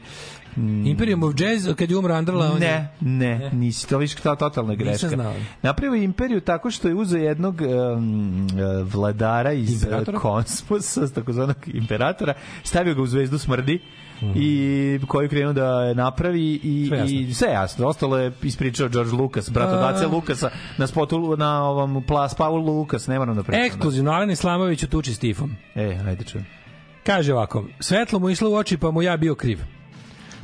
mm, Imperium of Jazz, kad je umro Andrla, on je- Ne, ne, nisi, to viš ta totalna greška. znao. Napravio imperiju tako što je uzeo jednog um, vladara iz uh, Imperatora? kosmosa, takozvanog imperatora, stavio ga u zvezdu smrdi Mhm. i koju krenuo da napravi i Sve jasno. i sve jasno. Ostalo je ispričao George Lucas, brat od. Ace Lukasa na spotu na ovom Plas Paul Lukas, ne moram da pričam. Ekskluzivno, Alen Islamović u tuči s tifom. E, ajde čujem. Kaže ovako, svetlo mu išlo u oči pa mu ja bio kriv.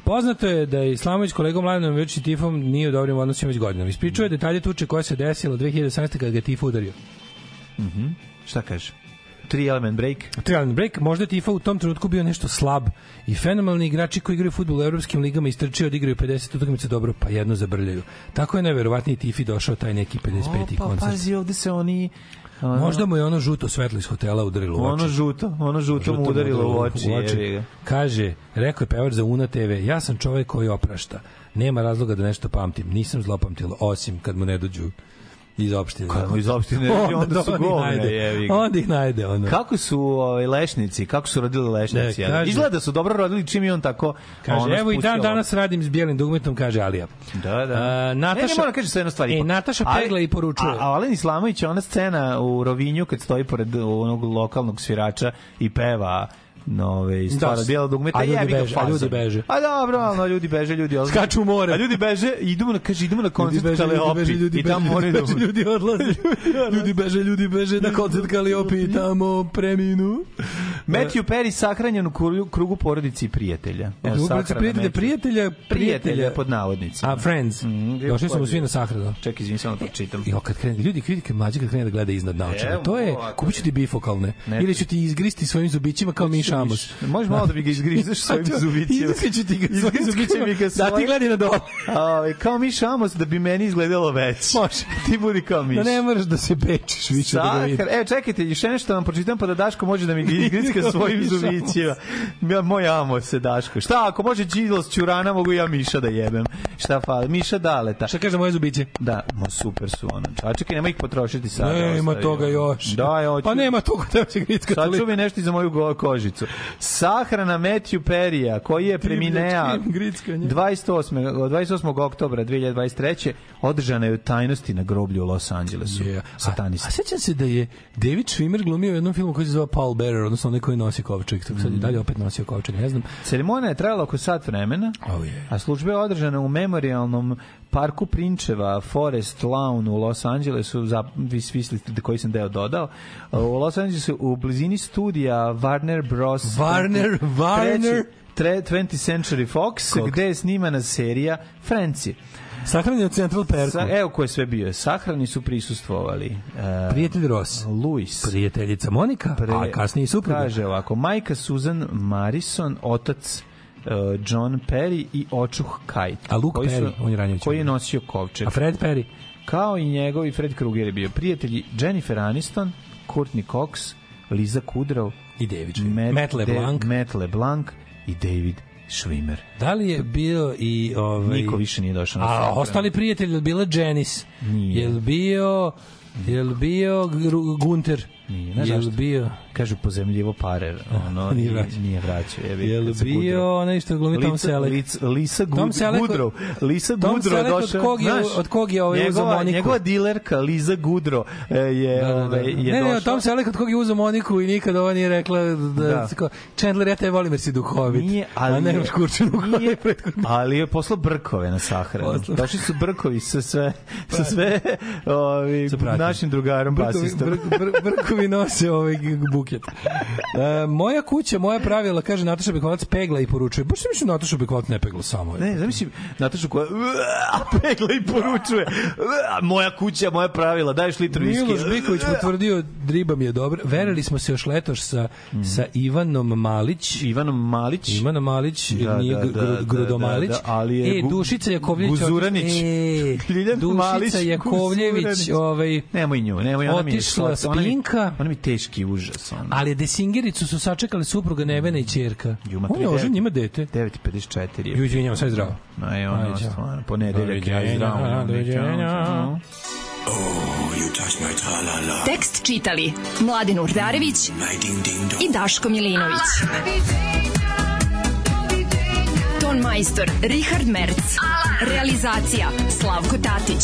Poznato je da je Islamović kolegom Mladenom već i Tifom nije u dobrim odnosima već godinama. Ispričao je detalje tuče koja se desila 2018. kada ga je Tif udario. Mhm. Šta kaže? Tri element break. Trialan break, možda je Tifa u tom trenutku bio nešto slab i fenomenalni igrači koji igraju fudbal u evropskim ligama istrčio odigraju 50 utakmica dobro, pa jedno zabrljaju. Tako je najverovatniji Tifi došao taj neki 55. pa koncert. pazi, ovde se oni... ono- Možda mu je ono žuto svetlo iz hotela udarilo u oči. Ono žuto, ono žuto mu udarilo u oči. jebi ga. Kaže, rekao je pevač za Una TV, ja sam čovek koji oprašta. Nema razloga da nešto pamtim. Nisam zlopamtila, osim kad mu ne dođu iz opštine. Kad mu iz opštine, onda su on ih govne, najde. ga. Onda ih najde. Ono. Kako su ovaj lešnici, kako su rodili lešnici? Ne, Ne, kaže- Izgleda da su dobro rodili čim je on tako Kaže, ono, evo i dan danas radim s bijelim dugmetom, kaže Alija. Da, da. A, ne, Nataša- ne, moram kaže sve jedno stvari. E, Nataša pegla i poručuje. A, a Alen Islamović, ona scena u Rovinju kad stoji pored onog lokalnog svirača i peva nove Da, bijela dugmeta a ljudi beže, a ljudi beže. A dobro, ali ljudi beže, ljudi odlaze. Skaču u more. A ljudi beže, idemo na kaže idemo na koncert beže, ljudi Kaleopi beže, ljudi i tamo moraju da beže, ljudi odlaze. ljudi beže, ljudi beže na koncert Kaliopi i tamo preminu. Matthew Perry sahranjen u krugu, porodici i prijatelja. Evo, Upravo sahrana prijatelja, prijatelja, prijatelja pod navodnicima. A, friends. Mhm, Došli smo svi na sahranu. Čekaj, izvini, samo da pročitam. Jo, kad krene, ljudi kriti kad mlađe kad krene da gleda iznad naočara. To je, ovako. kupit ću ti bifokalne. Ne. Ili ću ti izgristi svojim zubićima kao Miš Amos. Možeš malo da mi ga izgrizeš svojim zubićima. Izgrisit ću ti ga svojim zubićima. mi ga Da ti svojim- gledaj na dole. A, ovaj, kao Miš Amos da bi meni izgledalo već. Može. Ti budi kao Miš. Da ne moraš da se pečeš više da ga vidim. Evo čekajte, još nešto vam pročitam pa da Daško može da mi ga izgriska svojim zubićima. Ja, moj amo se Daško. Šta ako može Đilos Ćurana, mogu ja Miša da jebem. Šta fali? Miša Daleta. Šta kaže moje zubiće? Da, mo super su ono. A čekaj, nema ih potrošiti sad. Nema toga još. Da, ja. Pa nema toga da će grickati. Sad čuvi nešto i za moju go- kožicu. Sahrana Matthew Perija, koji je preminea Divljačkim grickanje. 28. 28. oktobra 2023. održana je u tajnosti na groblju u Los Angelesu. Yeah. Satanista. A sećam se da je David Schwimmer glumio u jednom filmu koji se zove Paul Bearer, odnosno onaj koji nosi kovčeg. Tako sad i dalje opet nosio kovčeg, ne znam. Ceremonija je trajala oko sat vremena, Oh, je. a služba je održana u memorialnom parku Prinčeva, Forest Lawn u Los Angelesu, za, vi svi mislite koji sam deo dodao, u Los Angelesu u blizini studija Warner Bros. Warner, Warner. Tre, 20th Century Fox, Kog? gde je snimana serija Friendsi. Sahranjen u Central Perku. Sa, evo ko je sve bio. Sahrani su prisustvovali. Uh, Prijatelj Ross. Luis. Prijateljica Monika, a kasnije i supruga. Kaže ovako, majka Susan Marison, otac John Perry i očuh Kite. A Luke koji su- Perry, on je ranije Koji je nosio kovčeg. A Fred Perry? Kao i njegovi Fred Krueger je bio prijatelji Jennifer Aniston, Courtney Cox, Liza Kudrow, I David Schwimmer. Matt LeBlanc. Matt LeBlanc i David Schwimmer. Da li je bio i... Ovaj, Niko više nije došao na A ostali prijatelji, je li bila Janice? Nije. Je li bio... Je li bio Gunter? Nije, znaš Je li zašto? bio... Kažu pozemljivo pare, ono, Nije nije, vraćao. nije vraćao. Je se bio onaj što glumi Tom Selleck? Lic- Lisa Tom Gud, Selleck- Gudrow. Lisa Tom Gudrow Selleck od došao. kog je- znaš, od kog je ovaj njegova, Moniku? Njegova dilerka Liza Gudro e, je, Da, da, da. ovaj, je ne, ne, došla. Tom Selleck od kog je uzeo Moniku i nikad ova nije rekla da, Da. da. Chandler, ja te volim jer si duhovit. Nije, ali a ne koju nije-. Ali je poslao brkove na sahranu. Došli su brkovi sa sve, sa sve ovi, pratim. našim drugarom Brkovi, basistom. br, brkovi nose ovaj buket. E, moja kuća, moja pravila, kaže Nataša Bekvalac, pegla i poručuje. Baš mislim Nataša Bekvalac ne pegla samo. Ne, zamislim Natašu koja pegla i poručuje "Uaa, moja kuća, moja pravila, daješ litru viski. Miloš Biković potvrdio driba mi je dobro. Verili smo se još letoš sa, sa Ivanom Malić. Ivanom Malić. Ivanom Malić, Da, nije da, da, Gru- da, Grudomalić. da, da, ali je e, Dušica Jakovljević. Guzuranić. E, Dušica Jakovljević, ovaj, Nemoj nju, nemoj, ona mi je otišla slatka, ona mi- je teški užas. Ona. Ali Desingericu su sačekali supruga Nevena i ćerka. On je ožen, devet- ima dete. 9.54 je. Ju, izvinjam, sve zdravo. No, je ono, ćao. stvarno, ponedeljak, ja Doviđenja, zdravo. doviđenja. Tekst čitali Mladin Urdarević i Daško Milinović. Ton majstor Richard Merc. Realizacija Slavko Tatić.